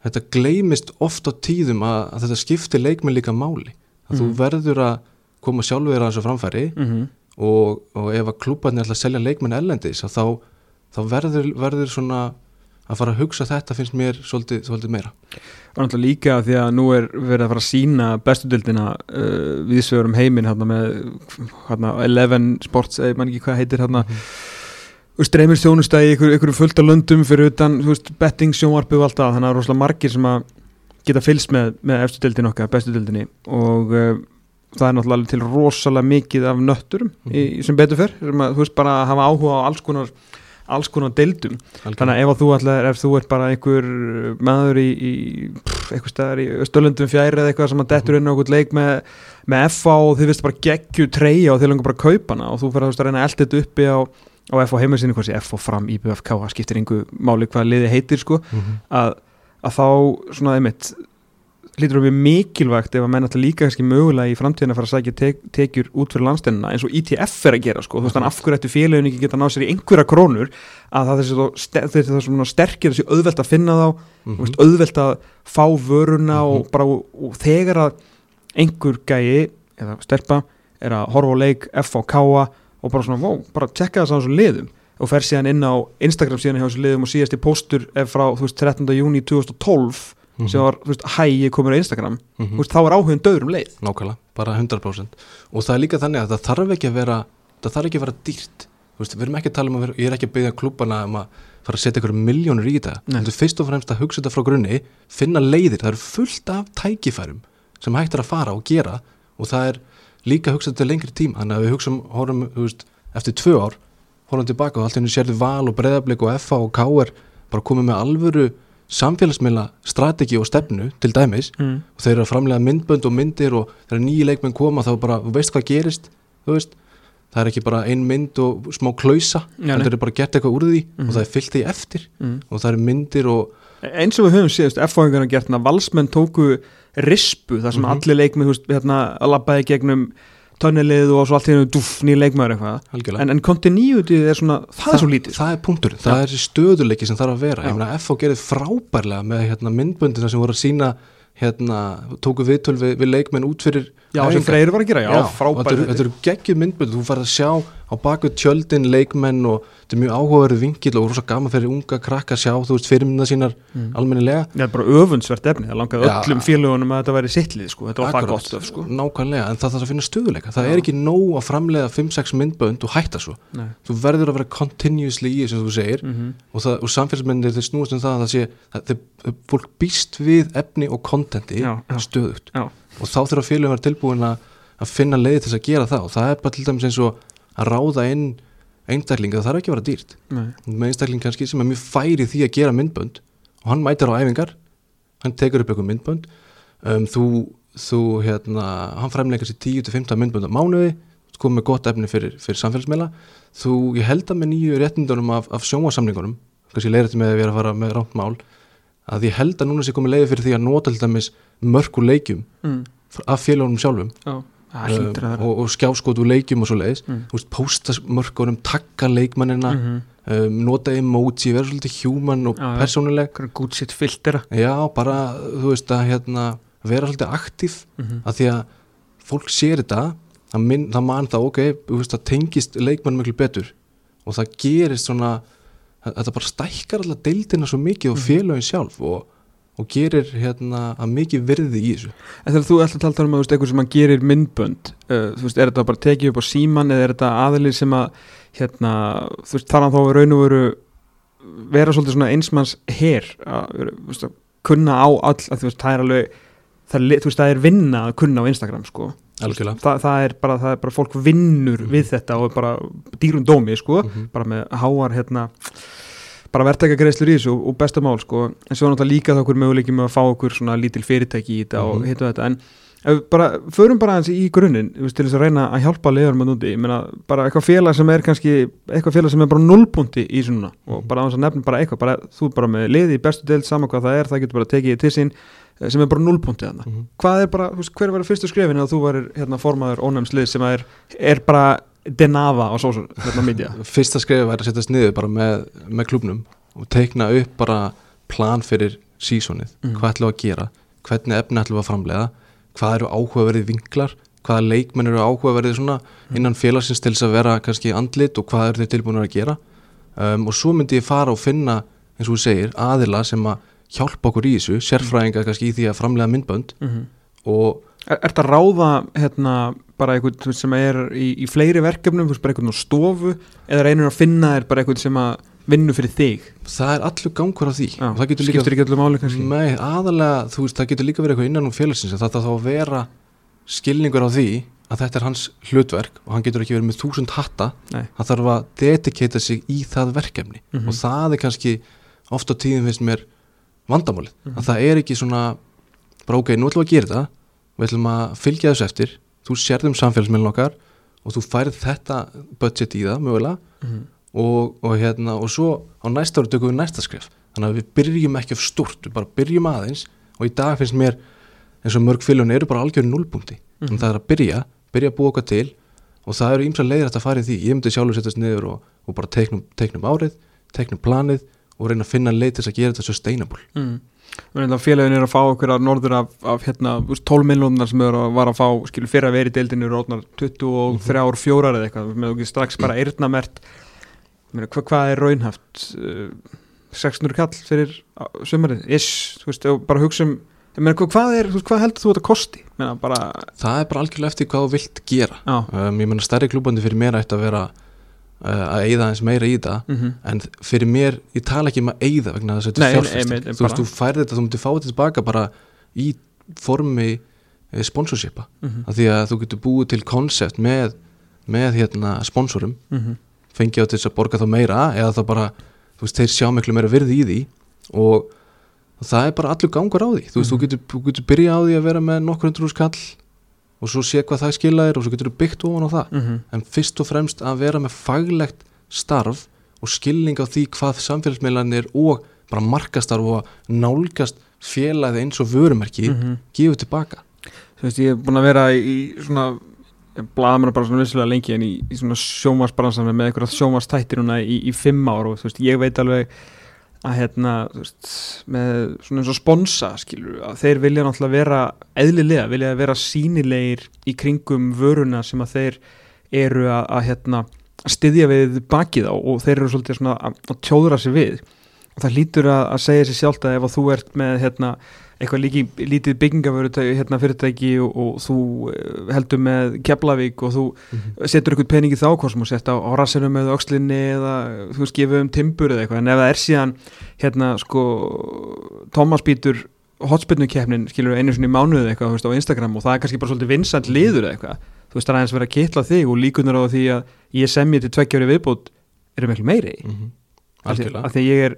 þetta gleymist oft á tíðum að, að þetta skiptir leikmenn líka máli að þú Mhm. verður að koma sjálfur að þessu framfæri mm -hmm. og, og ef að klúbarnir ætla að selja leikmenn ellendis þá, þá verður, verður svona að fara að hugsa þetta finnst mér svolítið, svolítið meira. Og náttúrulega líka því að nú er verið að fara að sína bestudildina uh, viðsvegur um heiminn hérna með hérna, Eleven Sports, ég man ekki hvað heitir hérna streymir þjónustæði ykkur, ykkur fullt af löndum fyrir utan veist, betting sjónvarpu og allt það. Þannig að það er rosalega margir sem að geta fylst með, með efstudildin okkar, bestudildinni og uh, það er náttúrulega til rosalega mikið af nötturum mm -hmm. í, sem betur fyrr, þú veist bara að hafa áhuga á alls konar alls konar deildum Alkjörn. þannig að ef þú allar, ef þú ert bara einhver maður í, í eitthvað staðar í Östöldum fjæri eða eitthvað sem að dettur inn á okkur leik með, með FA og þið vist bara geggju treyja og þið langar bara að kaupa hana og þú fyrir að reyna að elda þetta uppi á, á FA heimasinu, hvað sé FA fram, IBFK það skiptir einhver máli hvað liði heitir sko, mm -hmm. að, að þá svona einmitt hlýtur að vera mikilvægt ef að menna þetta líka kannski mögulega í framtíðin að fara að sækja tek, tekjur út fyrir landstennina eins og ITF er að gera sko, þú veist þannig af hverju ættu félagin ekki geta náð sér í einhverja krónur að það þessi sterkir þessi auðvelt að finna þá mm -hmm. auðvelt að fá vöruna mm -hmm. og, mhm. bara, og, og þegar að einhver gæi eða sterpa er að horfa á leik F og bara svona, wow, bara tjekka þess að þessu liðum og fer síðan inn á Instagram síðan hjá þessu liðum og síðast í póstur frá veist, 13. júni 2012 mm -hmm. sem var, þú veist, hæ, ég komur á Instagram. Mm -hmm. veist, þá er áhugin döður um leið. Nákvæmlega, bara 100% og það er líka þannig að það þarf ekki að vera það þarf ekki að vera dýrt. Veist, við erum ekki að tala um að vera, ég er ekki að byggja klúbana um að fara að setja ykkur miljónur í þetta. En þú fyrst og fremst að hugsa þetta frá grunni finna leiðir, það eru fullt af tækifærum sem hægt er að fara og gera. Og það er líka að hugsa þetta lengri tíma. Þannig að við hugsaum, horfum, veist, eftir tvö ár horfum tilbaka og allt henni sérðu val og breðablik og FA og KR bara komið með alvöru samfélagsmiðla strategi og stefnu til dæmis mm. og þeir eru að framlega myndbönd og myndir og þegar nýji leikmenn koma þá bara, þú veist hvað gerist veist? það er ekki bara ein mynd og smá klausa, það er bara gert eitthvað úr því mm. og það er fyllt því eftir mm. og það er myndir og eins og við höfum síðast, F-fáingarna gert valsmenn tóku rispu þar sem -hmm. allir leikmenn hérna, lappaði gegnum tönnilið og svo allt í hennu nýja leikmæður eitthvað. En, en continuity er svona, það, það er svo lítið. það er punktur, það ja. er stöðuleiki sem þarf að vera, ég meina F.O. gerði frábærlega með hérna, myndböndina sem voru að sína hérna, tóku viðtöl við, við leikmenn út fyrir Já, sem Freyr var að gera, já, já frábærlega Þetta eru geggjum myndbönd, þú farið að sjá á baku tjöldin leikmenn og þetta er mjög áhugaverðu vingil og rosa gaman fyrir unga krakka að sjá, þú veist, fyrirmynda sínar mm. almennilega. Já, bara öfunnsvert efni það langaði ja, öllum félagunum að þetta væri sittlið sko, þetta var það gott stöf sko. Nákvæmlega, en það þarf að finna stöðuleika, það Já. er ekki nóg að framlega 5-6 myndbönd og hætta svo Nei. þú verður að vera continuously í sem þú segir mm -hmm. og, og samfélagsmyndir þeir snúast um það að það sé, að þeir, fólk býst við efni og kontenti stöðugt og þá þurfa félagum að vera tilbúin að finna leiði til að gera það. Og það er bara til dæmis eins og að ráða inn einstaklinga það þarf ekki að vera dýrt. Nei. með einstakling kannski sem er mjög færi því að gera myndbönd og hann mætir á æfingar hann tekur upp eitthvað myndbönd. Um, þú, þú hérna hann fremleikar sér 10-15 myndbönd á mánuði komið með gott efni fyrir, fyrir samfélagsmeila þú, ég held að með nýju réttindunum af, af sjónvarsamlingunum kannski leiðrætti með að vera að fara með rámt mál að ég held að núna sé komið leiði fyrir því að nota til dæmis mörgur leikjum mm. af félagunum sjálfum. Já. Um, og, og skjáskótu leikjum og svo leiðis mm. postasmörkunum, takka leikmannina mm -hmm. um, nota emoji vera svolítið human og ja, persónuleg. Gútt sitt filtera. Já, bara, þú veist að hérna, vera svolítið aktív. Mm -hmm. að því að fólk sér þetta það, minn, það mann það, ok, veist, það tengist leikmann miklu betur. Og það gerist svona þetta bara stækkar alltaf deildina svo mikið og mhm. félagin sjálf og og gerir hérna að mikið virði í þessu En þegar þú ætla að tala um að eitthvað sem að gerir myndbönd uh, þú veist, er þetta bara tekið upp á síman eða er þetta aðlið sem að hérna, þú veist, þar að þá raun og veru vera svolítið svona einsmanns her að, veist, að kunna á all, að veist, það er alveg það, þú veist, það er vinna að kunna á Instagram sko Þa, það, er bara, það er bara fólk vinnur mm -hmm. við þetta og bara dýrun dómi sko, mm -hmm. bara með háar hérna bara verðtækja greiðslur í þessu og besta mál sko, en svo er náttúrulega líka þá okkur möguleikin með að fá okkur svona lítil fyrirtæki í þetta mm -hmm. og mhm. hitta þetta, en bara, förum bara eins í grunninn, til þess að reyna að hjálpa leður með núti, ég meina, bara eitthvað félag sem er kannski, eitthvað félag sem er bara nullpunti í svona, og mhm. bara á þess að nefna bara eitthvað, bara, þú bara með liði í bestu deild saman hvað það er, það getur bara tekið sín eh, sem er bara nullpunti þannig, mm -hmm. hvað er bara hver var fyrstu skrefin að þú var hérna, formaður ónæmslið sem er, er bara denafa á sósur fyrsta skrifið væri að setjast niður bara með, með klubnum og teikna upp bara plan fyrir sísonið, mm. hvað ætlum við að gera? Hvernig efni ætlum við að framlega hvað eru áhugaverið vinklar? Hvaða leikmenn eru áhugaverðið svona innan félagsins til þess að vera kannski andlit og hvað eru þeir tilbúinir að gera? Um, og svo myndi ég fara og finna eins og þú segir, aðila sem að hjálpa okkur í þessu, sérfræðinga kannski í því að framlega myndbönd Mhm. og Er þetta að ráða hérna bara veist, sem er í, í fleiri verkefnum, bara einhvern á stofu eða reynir að finna þér bara einhvern sem að vinnu fyrir þig það er allur gangur á því Já, það getur líka skiptir ekki öllu máli kannski Nei, aðalega, þú veist, það getur líka verið eitthvað innan um félagsins en það þá að vera skilningur á því að þetta er hans hlutverk og hann getur ekki verið með þúsund hatta Nei. hann þarf að dedikata sig í það verkefni Mhm. og það er kannski oft á tíðum finnst mér vandamálið Mhm. að það er ekki svona bara ok, nú ætlum við að gera þetta við ætlum að fylgja þessu eftir þú sérðum samfélagsmiðlun okkar og þú færð þetta budget í það mögulega Mhm. og, og hérna og svo á næsta ári tökum við næsta skref þannig að við byrjum ekki af stort við bara byrjum aðeins og í dag finnst mér eins og mörg fylgjum eru bara algjörn núlpunkti Mhm. þannig að það er að byrja, byrja að búa okkar til og það eru ýmsa leiðir að fara í því ég myndi sjálfur setjast niður og, og bara teiknum, teiknum árið, teiknum planið og reyna að finna leið til að gera þetta sustainable. Mm. félagin er að fá okkur að norður af, af hérna, þú veist, 12 miljónar sem eru að var að fá skilur fyrir að vera í deildinu rótnar 23 ár, 4 eða eitthvað. Með okkur strax bara eyrnamert. Meina, hva, hvað er raunhaft uh, 600 kall fyrir sumarið, ish, veist, bara hugsa um meina, hva- hvað er, hvað heldur þú þetta kosti? Meina, bara, það er bara algjörlega eftir hvað þú vilt gera. Um, ég menna stærri klúbandi fyrir mér ætti að vera að eyða eins meira í það. Mm en fyrir mér, ég tala ekki um að eyða vegna þess að þetta er fjárfesting. einmitt, þú veist, þú færði þetta, þú myndir fá þetta tilbaka bara í formi eh, sponsorshipa, -hmm. af því að þú getur búið til koncept með, með hérna sponsorum, Mm -hmm. fengið á til þess að borga þá meira, eða þá bara þú veist, þeir sjá miklu meira virði í því. Og það er bara allur gangur á því. Þú veist, Mhm. þú getur, þú getur byrjað á því að vera með nokkur hundur úr skall og svo sé hvað það skila þér og svo getur þú byggt ofan á það Mhm. en fyrst og fremst að vera með faglegt starf og skilning á því hvað samfélagsmiðlanir og bara markastarf og nálgast félagið eins og vörumerki Mhm. gefur tilbaka þú veist, ég er búin að vera í svona blaða mér bara svona vissilega lengi en í, í svona sjómasbransan með einhverja sjómastættir núna í, í fimm ár og þú veist, ég veit alveg að hérna, veist, með svona eins og sponsa, skilur, að þeir vilja náttúrulega vera eðlilega, vilja vera sínilegir í kringum vöruna sem að þeir eru að, að hérna, styðja við bakið á og þeir eru svolítið svona að, að tjóðra sig við. Og það lítur að, að segja sér sjálft að ef þú ert með hérna eitthvað líki, lítið byggingavöru hérna, fyrirtæki og, og þú eh, heldur með Keflavík og þú setur eitthvað pening í þá þú sett á, rassinum eða öxlinni eða þú veist gefið um timbur eða eitthvað. En ef það er síðan hérna sko Thomas Bítur hotspinnukeppnin skilur einu svona í mánuðu eitthvað þú veist, á Instagram og það er kannski bara svolítið vinsænt liður eða eitthvað. Þú veist það er aðeins verið að kitla þig og líkunar á því að ég semji til tveggjári viðbútt eru miklu meiri. Mm -hmm. af því að ég er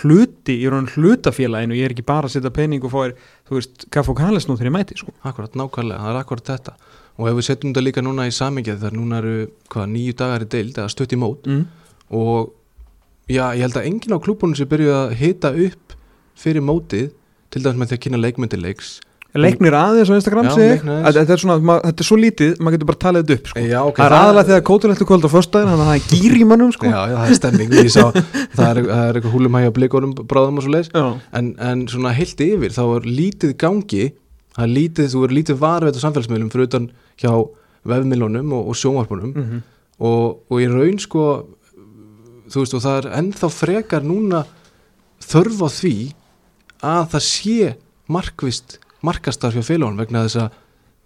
hluti, ég er hann hlutafélaginu ég er ekki bara að setja pening og fáir, þú veist, kaff og kannles nú þegar ég mæti, sko. akkurat nákvæmlega, það er akkurat þetta og ef við setjum þetta líka núna í samingið þar núna eru hvað, nýju dagar í deild eða stutt í mót Mm. og já, ég held að enginn á klúbunum sem byrjuð að hita upp fyrir mótið til dæmis með því að kynna leikmyndileiks Leiknir aðeins á Instagram sig, þetta, er svona, ma- þetta er svo lítið, maður getur bara talið þetta upp, sko. Já, ok, það er aðalega þegar kóturlegt er kvöld á föstudaginn, þannig að það er gýr í mannum, sko. Já, já, það er stemming Ég sá, það er, er eitthvað húlum hægja blikunum bráðum og svo leis Já. en, en svona heilt yfir, þá er lítið gangi það er lítið, þú er lítið varveit á samfélagsmiðlum fyrir utan hjá vefmiðlunum og, og sjónvarpunum Mhm. og, og í raun sko þú veist og það er ennþá frekar núna þörf á því að það sé markvist markastar hjá félagunum vegna þess að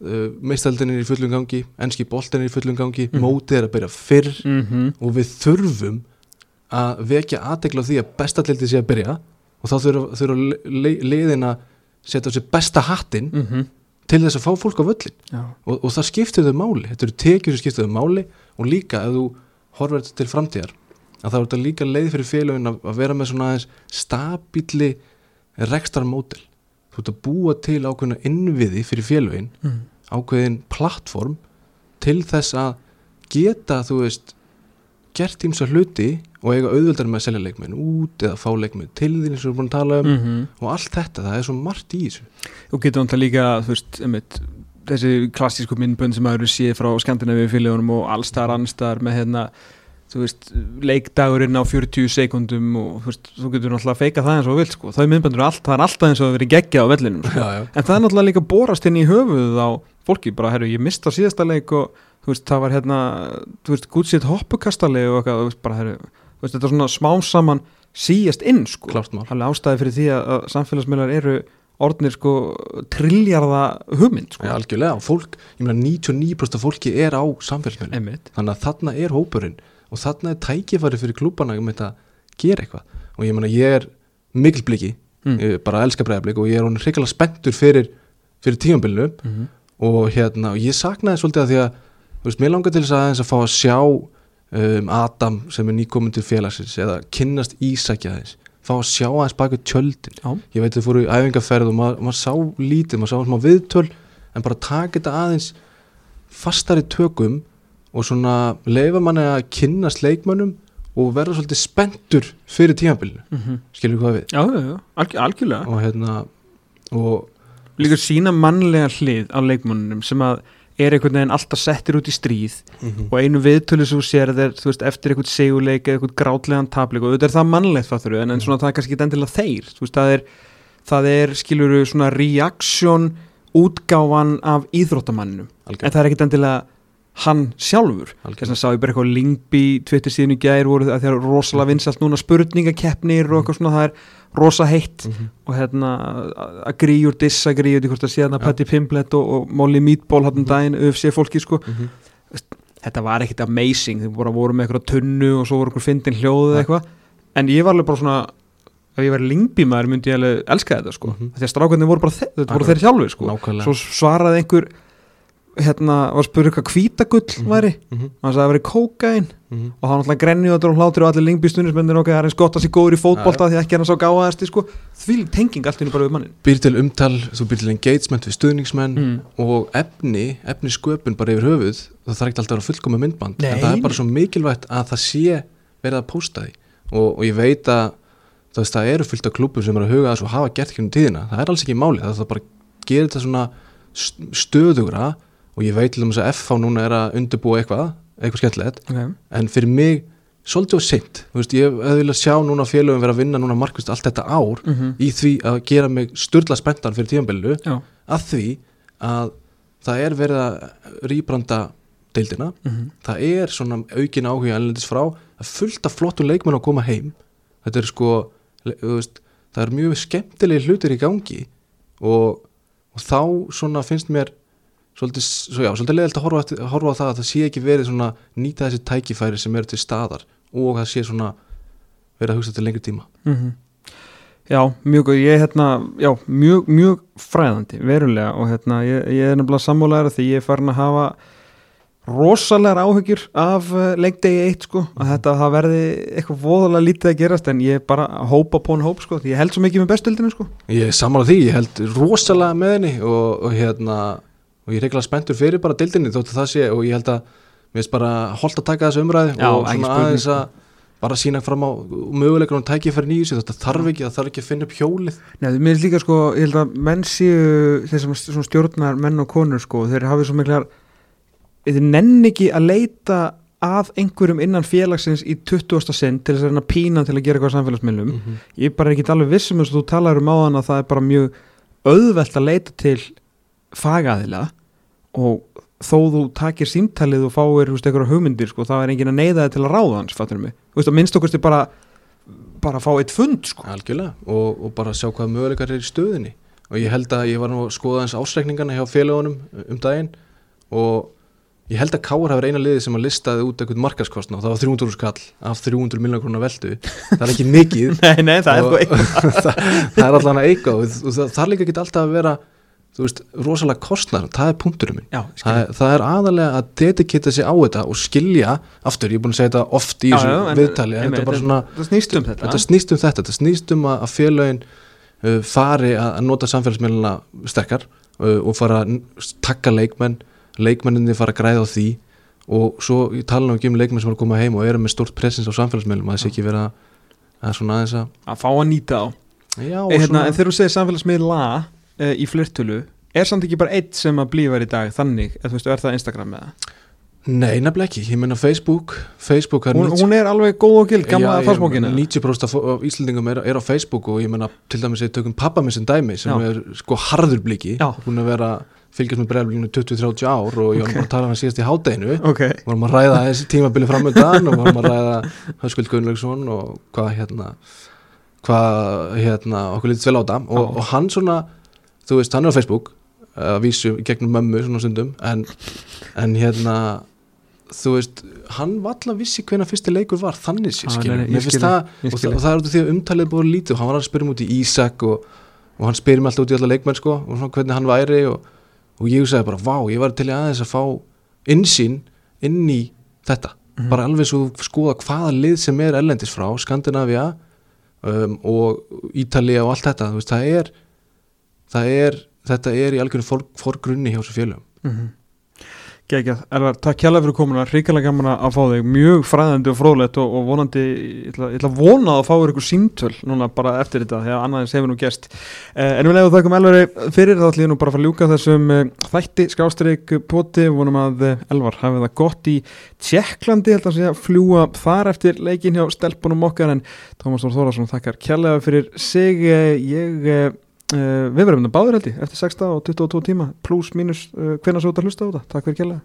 uh, meistaldin er í fullum gangi enski boltin er í fullum gangi, Mhm. mótið er að byrja fyrr Mhm. og við þurfum að vekja aðtegla á því að bestallildið sé að byrja og þá þurfa le, liðin að setja á sig besta hattin Mhm. til þess að fá fólk á völlin og, og það skiptir þau máli þetta eru tekjur sem skiptir þau máli og líka ef þú þetta til framtíðar að það er þetta líka leið fyrir félagin að, að vera með svona aðeins stabíli rekstarmódel þú ert að búa til ákveðna innviði fyrir félagin Mhm. ákveðin plattform til þess að geta þú veist gert ímsa hluti og eiga auðvöldar með að selja leikmenn út eða fá leikmenn til þín eins og við erum búin að tala um Mhm. og allt þetta, það er svo margt í þessu Þú getur náttúrulega líka, þú veist, einmitt, þessi klassísku myndbönd sem maður séð frá Skandinavíu fylgjónum og allstar annstar með hérna, þú veist, leikdagurinn á 40 sekundum og þú veist, þú getur náttúrulega að feika það eins og þú vilt, sko. Það er myndböndur allt, það er alltaf eins og það verið geggja á vellinum, sko. já, já. En það er náttúrulega líka borast inn í höfuð á fólki bara, herru, ég mista síðasta leik og þú veist, það var hérna þú veist, gútsitt hoppukastali og eitthvað, þú veist, bara, herru þú veist, þetta er svona smám saman síjast inn, sko. Alveg ástæði fyrir því að, að samfélagsmiðlar eru orðnir, sko, trilljarða hugmynd, sko. Já, algjörlega, og fólk, ég meina 99% af fólki er á samfélagsmiðlum. Þannig að þarna er hópurinn og þarna er tækifæri fyrir klúbana um þetta að gera eitthvað og ég meina ég er mikil bliki, Mm. bara elska bregðarblik og ég er honum hrikalega spenntur fyrir, fyrir tímabilinu Mhm. og hérna, og ég saknaði svolítið að því að þú veist, mér langar til þess aðeins að fá að sjá um, Adam sem er nýkomin til félagsins eða kynnast Ísakja aðeins fá að sjá aðeins baka tjöldin Já. ég veit þau fóru í æfingarferð og maður, maður sá lítið, maður sá smá viðtöl en bara taka þetta aðeins fastari tökum og svona leifa manni að kynnast leikmönnum og verða svolítið spenntur fyrir tímabilinu, Mhm. skilur við hvað við? Já, já, já, alg algjörlega. Og hérna og líka sína mannlega hlið á leikmannunum sem að er einhvern veginn alltaf settir út í stríð og einu viðtölu sem þú sér þeir, þú veist, eftir einhvern seguleik eða einhvern grátlegan tapleik og þetta er það mannlegt fattur en, en svona það er kannski ekki endilega þeir. Þú veist, það er, það er skiluru svona reaksjón útgáfan af íþróttamanninum en það er ekkit endilega hann sjálfur. Þess að sá ég bara eitthvað Lingby tvittir síðan í gær voru það þegar rosalega vinsalt núna spurningakeppnir og eitthvað svona það er rosa heitt. Mhm. og hérna agree or disagree og hvort að sé hérna Já. Patti Pimblet og, og Molly Meatball hann um daginn UFC fólki sko. Mhm. þetta var ekkit amazing þau bara voru með eitthvað tunnu og svo voru eitthvað fyndin hljóð eða eitthvað. En ég var alveg bara svona ef ég væri Lingby maður myndi ég alveg elska þetta sko. Mhm. því að strákarnir voru bara þeir, þetta voru þeir sjálfur sko. Svo svaraði einhver hérna, var spurður hvað hvítagull Mhm. væri Mhm, hann sagði að það væri kókain mhm. og hann alltaf grenni og og hlátur og allir Lingby stundismennir ok, það er eins gott að sé góður í fótbolta því ekki er hann svo gáðast sko. því tenging allt inni bara við mannin býr til umtal, þú býr til engagement við stuðningsmenn Mm. og efni, efni sköpun bara yfir höfuð, það þarf ekki alltaf að vera fullkomi myndband, Nei. en það er bara svo mikilvægt að það sé verið að pósta því og, og ég veit að veist, það eru fullt af klubum sem eru að huga þessu og hafa gert ekki um tíðina, það er alls ekki máli það er bara að gera þetta svona st- stöðugra og ég veit til dæmis að FH núna er að undirbúa eitthvað eitthvað skemmtilegt, okay. en fyrir mig svolítið og veist, ég hefði viljað sjá núna félögum vera að vinna núna markvist allt þetta ár mm -hmm. í því að gera mig styrla spenntan fyrir tíðanbelilu Já. að því að það er verið að rýbranda deildina, Mhm. það er svona aukin áhuga ennlendis frá að fullt af flottum leikmenn að koma heim þetta er sko, veist það er mjög skemmtilegi hlutir í gangi og, og þá svona finnst mér svolítið, svo já, svolítið leðilt að horfa, horfa á það að það sé ekki verið svona nýta þessi tækifæri sem eru til staðar og það sé svona verið að hugsa til lengri tíma Mhm. Já, mjög góð, ég er hérna, já, mjög, mjög fræðandi, verulega og hérna, ég, ég er nefnilega sammálaður því ég er farin að hafa rosalegar áhyggjur af uh, leikdegi eitt sko, að þetta það verði eitthvað voðalega lítið að gerast en ég bara að hópa på en hóp sko, ég held svo mikið með bestöldinu sko. Ég er sammála því, ég held rosalega með henni og, og hérna og ég er regla spenntur fyrir bara dildinni þóttu það sé og ég held að mér finnst bara holdt að taka þessu umræði Já, og svona aðeins að bara sína fram á möguleikar og tækifæri nýju sér þetta þarf ekki, það þarf ekki að finna upp hjólið Nei, mér finnst líka sko, ég held að menn séu þeir sem svona stjórnar menn og konur sko, þeir hafi svo miklar þeir nenn ekki að leita að einhverjum innan félagsins í 20. sinn til þess að reyna að pína til að gera eitthvað á samfélagsmiðlum mm -hmm. ég er bara ekki alveg vissum eins og þú talar um áðan að það er bara mjög auðvelt að leita til fagaðila og þó þú takir símtalið og fáir veist, einhverja hugmyndir sko, þá er engin að neyða þig til að ráða hans fattur mig, þú veist að minnst okkur bara bara að fá eitt fund sko. Algjörlega og, og bara sjá hvað möguleikar er í stöðinni og ég held að ég var nú að skoða eins ásreikningana hjá félagunum um daginn og ég held að Káar hafa eina liði sem að listaði út eitthvað markaskostna og það var 300 skall af 300 miljonar krónar veldu það er ekki mikið. Nei, nei, það er Og- sko eitthvað. Það, það er allan að eiga og, það, það er líka ekki alltaf að vera þú veist, rosalega kostnar það er punkturum minn. Já, það, það er aðalega að dedikita sig á þetta og skilja, aftur, ég er búin að segja þetta oft í Já, þessu já, en- viðtali en þetta er bara svona það snýst um þetta. þetta snýst um þetta, þetta snýst um að, félögin uh, fari að, nota samfélagsmiðluna sterkar uh, og fara að takka leikmenn leikmenninni fara að græða á því og svo ég tala nú ekki um leikmenn sem er að koma heim og eru með stort presens á samfélagsmiðlum að það sé ekki vera að svona aðeins að að fá að nýta á já, og e, hérna, svona, En þegar þú segir samfélagsmiðla uh, í flirtölu er samt ekki bara eitt sem að blífa í dag þannig, eða þú veist, er það Instagram eða? Nei, nefnilega ekki, ég meina Facebook Facebook er hún, 90 hún er alveg góð og gild, gamla Já, ég- farsbókina 90% af Íslandingum er, er á Facebook og ég meina til dæmis að tökum pappa minn sem dæmi sem Já. er sko harður bliki Já. hún er að vera fylgjast með bregðarblíkinu 20-30 ár og ég var Ok. bara að tala um hann síðast í hádeginu ok, vorum að ræða þessi tímabili framöndan og vorum að ræða Höskuld Gunnlaugsson og hvað hérna hvað hérna okkur lítið vel á þetta og, og hann svona þú veist, hann er á Facebook að vísu gegnum mömmu svona stundum en, en hérna þú veist, hann valla vissi hvenær fyrsti leikur var þannig sér Ah, skilur mér finnst það og, það er út af því að umtalið búið lítið og hann var að spyrja út í Ísak og, og hann spyrir mig alltaf út í alla leikmenn sko og svona hvernig hann væri og, og ég sagði bara, vá, ég var til í aðeins að fá innsýn inn í þetta. Mhm. bara alveg svo skoða hvaða lið sem er ellendis frá, Skandinavia um, og Ítalía og allt þetta, þú veist, það er er, þetta er í algjörnum for, forgrunni hjá þessu félögum. Mm Gekjað, Elvar, takk kjærlega fyrir komuna, ríkilega gaman að fá þig, mjög fræðandi og fróðlegt og, og vonandi, ég ætla, ég ætla að vona að fá ykkur símtöl núna bara eftir þetta, þegar annað eins hefur nú gerst. Eh, en við leiðum þakkum Elvari fyrir, þá ætlum ég nú bara að fara að ljúka þessum eh, þætti, skástrík, poti, vonum að eh, Elvar hafi það gott í Tjekklandi, held að segja, fljúa þar eftir leikin hjá stelpunum okkar, en Tómas Þór Þórðarsson þakkar kjærlega fyrir sig, eh, ég... eh, við verðum það báður held ég eftir 16 og 22 tíma pluss mínus uh, hvenær svo þetta hlusta á þetta. Takk fyrir kjærlega